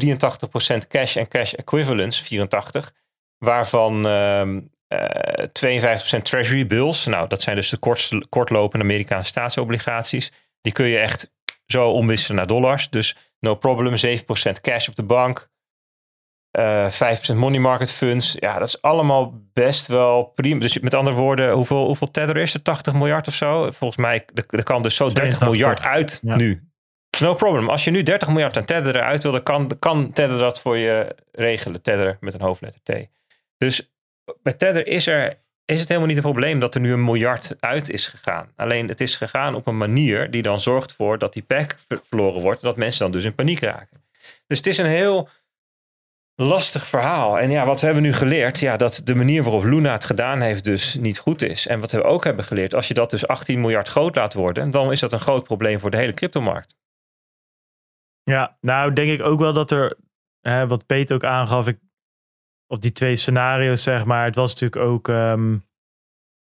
83% cash en cash equivalents, 84. Waarvan uh, uh, 52% treasury bills. Nou, dat zijn dus de kortste, kortlopende Amerikaanse staatsobligaties. Die kun je echt zo omwisselen naar dollars. Dus no problem, 7% cash op de bank. Uh, eh, 5% money market funds. Ja, dat is allemaal best wel prima. Dus met andere woorden, hoeveel, hoeveel tether is er? 80 miljard of zo? Volgens mij, er kan dus zo 30 miljard uit nu. No problem. Als je nu 30 miljard aan tether eruit wil, dan kan, kan tether dat voor je regelen. Tether met een hoofdletter T. Dus met tether is er is het helemaal niet een probleem dat er nu een miljard uit is gegaan. Alleen het is gegaan op een manier die dan zorgt voor dat die pack verloren wordt. En dat mensen dan dus in paniek raken. Dus het is een heel lastig verhaal. En ja, wat we hebben nu geleerd, ja, dat de manier waarop Luna het gedaan heeft dus niet goed is. En wat we ook hebben geleerd, als je dat dus 18 miljard groot laat worden, dan is dat een groot probleem voor de hele cryptomarkt. Ja, nou denk ik ook wel dat er, hè, wat Peter ook aangaf, ik op die twee scenario's, zeg maar. Het was natuurlijk ook, um,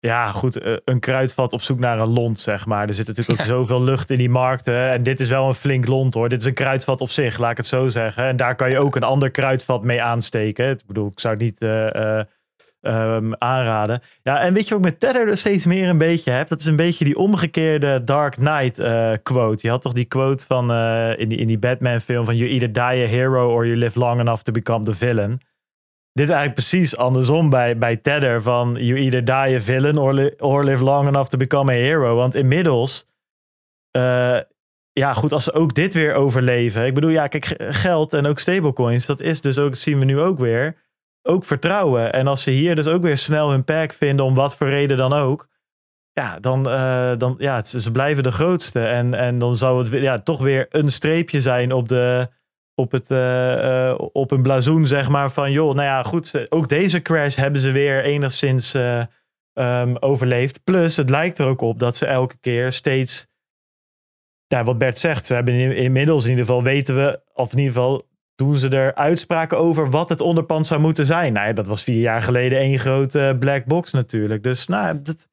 ja, goed, eh, een kruidvat op zoek naar een lont, zeg maar. Er zit natuurlijk ook zoveel lucht in die markten. En dit is wel een flink lont, hoor. Dit is een kruidvat op zich, laat ik het zo zeggen. En daar kan je ook een ander kruidvat mee aansteken. Ik bedoel, ik zou het niet uh, um, aanraden. Ja, en weet je ook met Tether steeds meer een beetje hebt? Dat is een beetje die omgekeerde Dark Knight uh, quote. Je had toch die quote van in, die, in die Batman film van You either die a hero or you live long enough to become the villain dit is eigenlijk precies andersom bij, bij Tether. Van you either die a villain or, or live long enough to become a hero. Want inmiddels, uh, ja goed, als ze ook dit weer overleven. Ik bedoel, ja, kijk, geld en ook stablecoins, dat is dus ook, dat zien we nu ook weer, ook vertrouwen. En als ze hier dus ook weer snel hun pack vinden, om wat voor reden dan ook. Ja, dan, uh, dan ja, ze blijven de grootste. En, en dan zou het ja, toch weer een streepje zijn op de, op, het, uh, op een blazoen, zeg maar, van joh, nou ja, goed, ook deze crash hebben ze weer enigszins uh, um, overleefd. Plus, het lijkt er ook op dat ze elke keer steeds, ja, wat Bert zegt, ze hebben inmiddels in ieder geval weten we, of in ieder geval doen ze er uitspraken over wat het onderpand zou moeten zijn. Nou ja, dat was vier jaar geleden één grote black box natuurlijk. Dus nou, dat,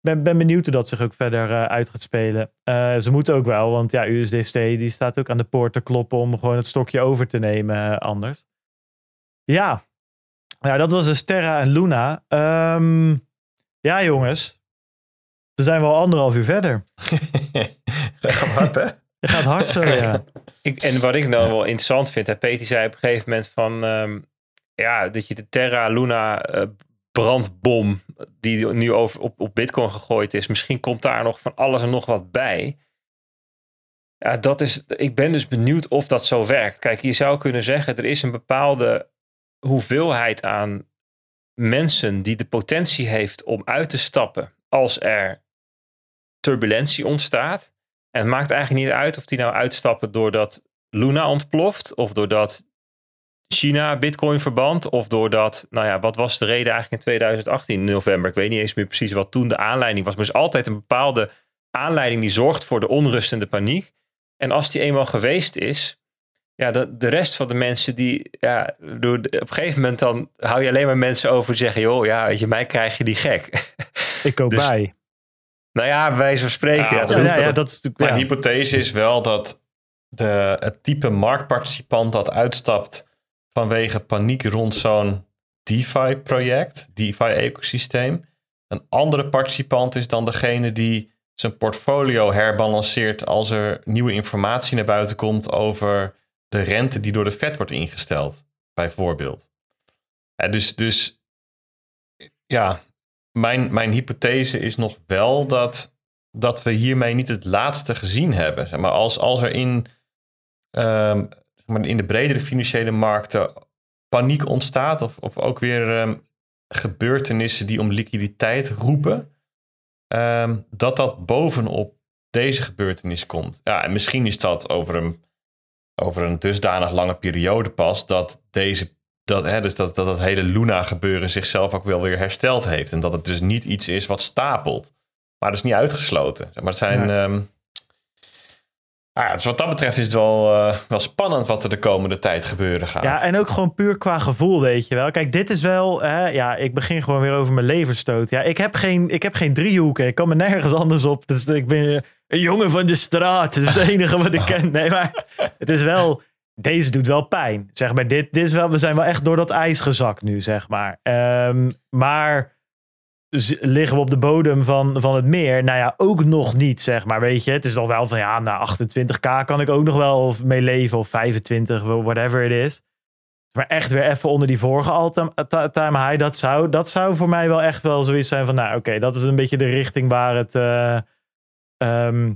ben, ben benieuwd hoe dat zich ook verder uh, uit gaat spelen. Uh, ze moeten ook wel, want ja, USDC die staat ook aan de poort te kloppen om gewoon het stokje over te nemen uh, anders. Ja, nou, dat was dus Terra en Luna. Um, ja, jongens. we zijn wel anderhalf uur verder. Dat gaat hard, hè? Je gaat hard zo, ja. Ik, en wat ik nou wel interessant vind, hè, Peter zei op een gegeven moment van, ehm, ja, dat je de Terra Luna eh, brandbom, die nu over, op, op Bitcoin gegooid is, misschien komt daar nog van alles en nog wat bij. Ja, dat is, ik ben dus benieuwd of dat zo werkt. Kijk, je zou kunnen zeggen, er is een bepaalde hoeveelheid aan mensen die de potentie heeft om uit te stappen als er turbulentie ontstaat. En het maakt eigenlijk niet uit of die nou uitstappen doordat Luna ontploft of doordat China Bitcoin verband of doordat, nou ja, wat was de reden eigenlijk in 2018 november? Ik weet niet eens meer precies wat toen de aanleiding was, maar er is altijd een bepaalde aanleiding die zorgt voor de onrust en de paniek. En als die eenmaal geweest is, ja, de, de rest van de mensen die, ja, door, op een gegeven moment dan hou je alleen maar mensen over die zeggen, joh, ja, weet je, mij krijg je die gek. Ik ook Dus- bij. nou ja, wijze van spreken. Ja, Ja, Ja, dat ja, hoeft ja, dan- dat is natuurlijk... Mijn hypothese is wel dat de, het type marktparticipant dat uitstapt vanwege paniek rond zo'n DeFi-project, DeFi-ecosysteem, een andere participant is dan degene die zijn portfolio herbalanceert als er nieuwe informatie naar buiten komt over de rente die door de Fed wordt ingesteld, bijvoorbeeld. Dus, dus ja, mijn, mijn hypothese is nog wel dat dat we hiermee niet het laatste gezien hebben. Zeg maar als, als er in, ehm, maar in de bredere financiële markten paniek ontstaat, of, of ook weer ehm, gebeurtenissen die om liquiditeit roepen, ehm, dat dat bovenop deze gebeurtenis komt. Ja, en misschien is dat over een, over een dusdanig lange periode pas dat deze. Dat, hè, dus dat, dat het hele Luna-gebeuren zichzelf ook wel weer hersteld heeft. En dat het dus niet iets is wat stapelt. Maar dat is niet uitgesloten. Maar het zijn. Nee. ehm, ah ja, dus wat dat betreft is het wel, eh, wel spannend wat er de komende tijd gebeuren gaat. Ja, en ook gewoon puur qua gevoel, weet je wel. Kijk, dit is wel, hè, ja, ik begin gewoon weer over mijn leverstoot. Ja, ik heb geen, ik heb geen driehoeken. Ik kan me nergens anders op. Dus ik ben een jongen van de straat. Dat is het enige wat ik ken. Nee, maar het is wel, deze doet wel pijn. Zeg maar, dit, dit is wel, we zijn wel echt door dat ijs gezakt nu, zeg maar. Ehm, maar liggen we op de bodem van, van het meer? Nou ja, ook nog niet, zeg maar. Weet je, het is nog wel van ja, na 28k kan ik ook nog wel mee leven. Of 25, whatever het is. Maar echt weer even onder die vorige all-time time high. Dat zou, dat zou voor mij wel echt wel zoiets zijn van, nou oké, dat is een beetje de richting waar het... eh, ehm,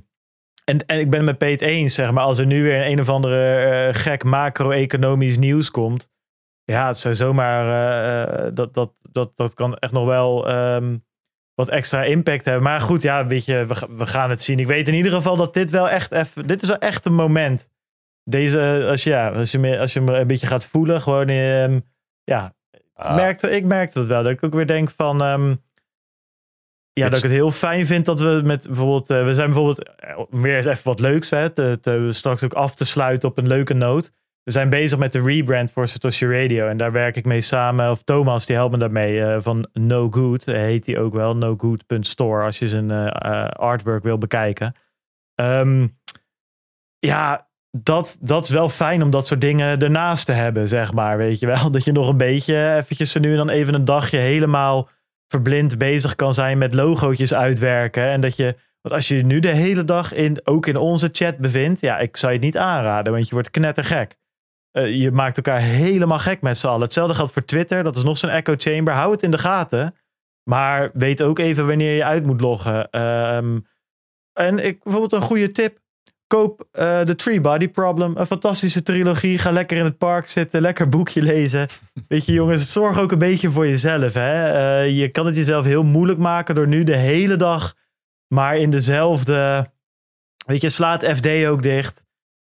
en, en ik ben het met Peet eens, zeg maar. Als er nu weer een of andere eh, gek macro-economisch nieuws komt. Ja, het zou zomaar... eh, eh, dat, dat, dat, dat kan echt nog wel ehm, wat extra impact hebben. Maar goed, ja, weet je, we, we gaan het zien. Ik weet in ieder geval dat dit wel echt even... Dit is wel echt een moment. Deze, als je, ja, als je, me- als je me een beetje gaat voelen, gewoon... ehm, ja, Ah, merkte, ik merkte dat wel. Dat ik ook weer denk van... ehm, ja, dat ik het heel fijn vind dat we met bijvoorbeeld... eh, we zijn bijvoorbeeld... eh, weer eens even wat leuks, hè. Te, te- straks ook af te sluiten op een leuke noot. We zijn bezig met de rebrand voor Satoshi Radio. En daar werk ik mee samen. Of Thomas, die helpt me daarmee. eh, van No Good, eh, heet die ook wel. NoGood.store, als je zijn eh, artwork wil bekijken. Ehm, ja, dat, dat is wel fijn om dat soort dingen ernaast te hebben, zeg maar. Weet je wel? Dat je nog een beetje eventjes zo nu en dan even een dagje helemaal verblind bezig kan zijn met logootjes uitwerken. En dat je, want als je je nu de hele dag in, ook in onze chat bevindt, ja, ik zou je het niet aanraden, want je wordt knettergek. Eh, je maakt elkaar helemaal gek met z'n allen. Hetzelfde geldt voor Twitter, dat is nog zo'n echo chamber. Hou het in de gaten, maar weet ook even wanneer je uit moet loggen. Ehm, en ik, bijvoorbeeld een goede tip. Koop eh The Tree Body Problem. Een fantastische trilogie. Ga lekker in het park zitten. Lekker boekje lezen. Weet je jongens, zorg ook een beetje voor jezelf. Hè? Eh, je kan het jezelf heel moeilijk maken door nu de hele dag maar in dezelfde... Weet je, sla het FD ook dicht.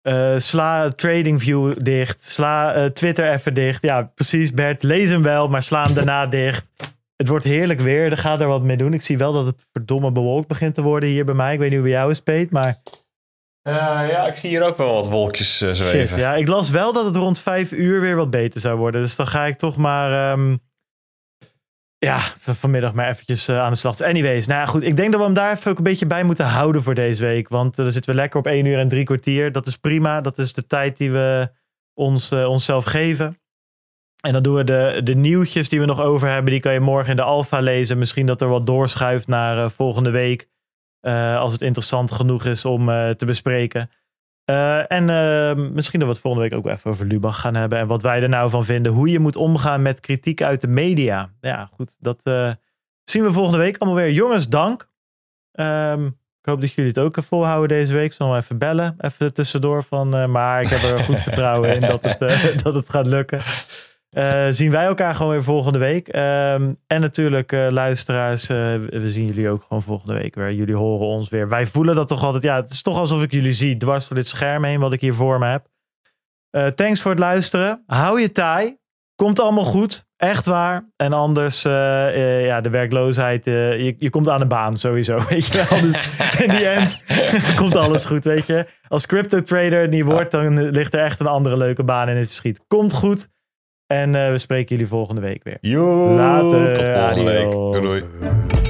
Eh, sla TradingView dicht. Sla eh, Twitter even dicht. Ja, precies Bert. Lees hem wel, maar sla hem daarna dicht. Het wordt heerlijk weer. Er gaat er wat mee doen. Ik zie wel dat het verdomme bewolkt begint te worden hier bij mij. Ik weet niet hoe bij jou is, Peet, maar... Eh, ja, ik zie hier ook wel wat wolkjes Shit, zweven. ja, ik las wel dat het rond vijf uur weer wat beter zou worden. Dus dan ga ik toch maar... ehm, ja, vanmiddag maar eventjes eh, aan de slag. Anyways, nou ja, goed. Ik denk dat we hem daar even ook een beetje bij moeten houden voor deze week. Want eh, dan zitten we lekker op één uur en drie kwartier. Dat is prima. Dat is de tijd die we ons, eh, onszelf geven. En dan doen we de, de nieuwtjes die we nog over hebben. Die kan je morgen in de alfa lezen. Misschien dat er wat doorschuift naar volgende week. Als het interessant genoeg is om te bespreken. Eh, en eh, misschien dat we het volgende week ook even over Lubach gaan hebben. En wat wij er nou van vinden. Hoe je moet omgaan met kritiek uit de media. Ja, goed. Dat eh, zien we volgende week allemaal weer. Jongens, dank. Ehm, ik hoop dat jullie het ook volhouden deze week. Zal nog even bellen. Even tussendoor van. eh, maar ik heb er goed vertrouwen in dat het, dat het gaat lukken. Eh, zien wij elkaar gewoon weer volgende week. Ehm, en natuurlijk, eh, luisteraars, eh, we zien jullie ook gewoon volgende week weer. Jullie horen ons weer. Wij voelen dat toch altijd. Ja, het is toch alsof ik jullie zie dwars door dit scherm heen, wat ik hier voor me heb. Thanks voor het luisteren. Hou je taai. Komt allemaal goed. Echt waar. En anders, ja, de werkloosheid. je, je komt aan de baan sowieso. Weet je wel. Dus in die end komt alles goed, weet je. Als crypto trader niet wordt, dan ligt er echt een andere leuke baan in het verschiet. Komt goed. En eh, we spreken jullie volgende week weer. Later. Tot volgende week. doei. doei.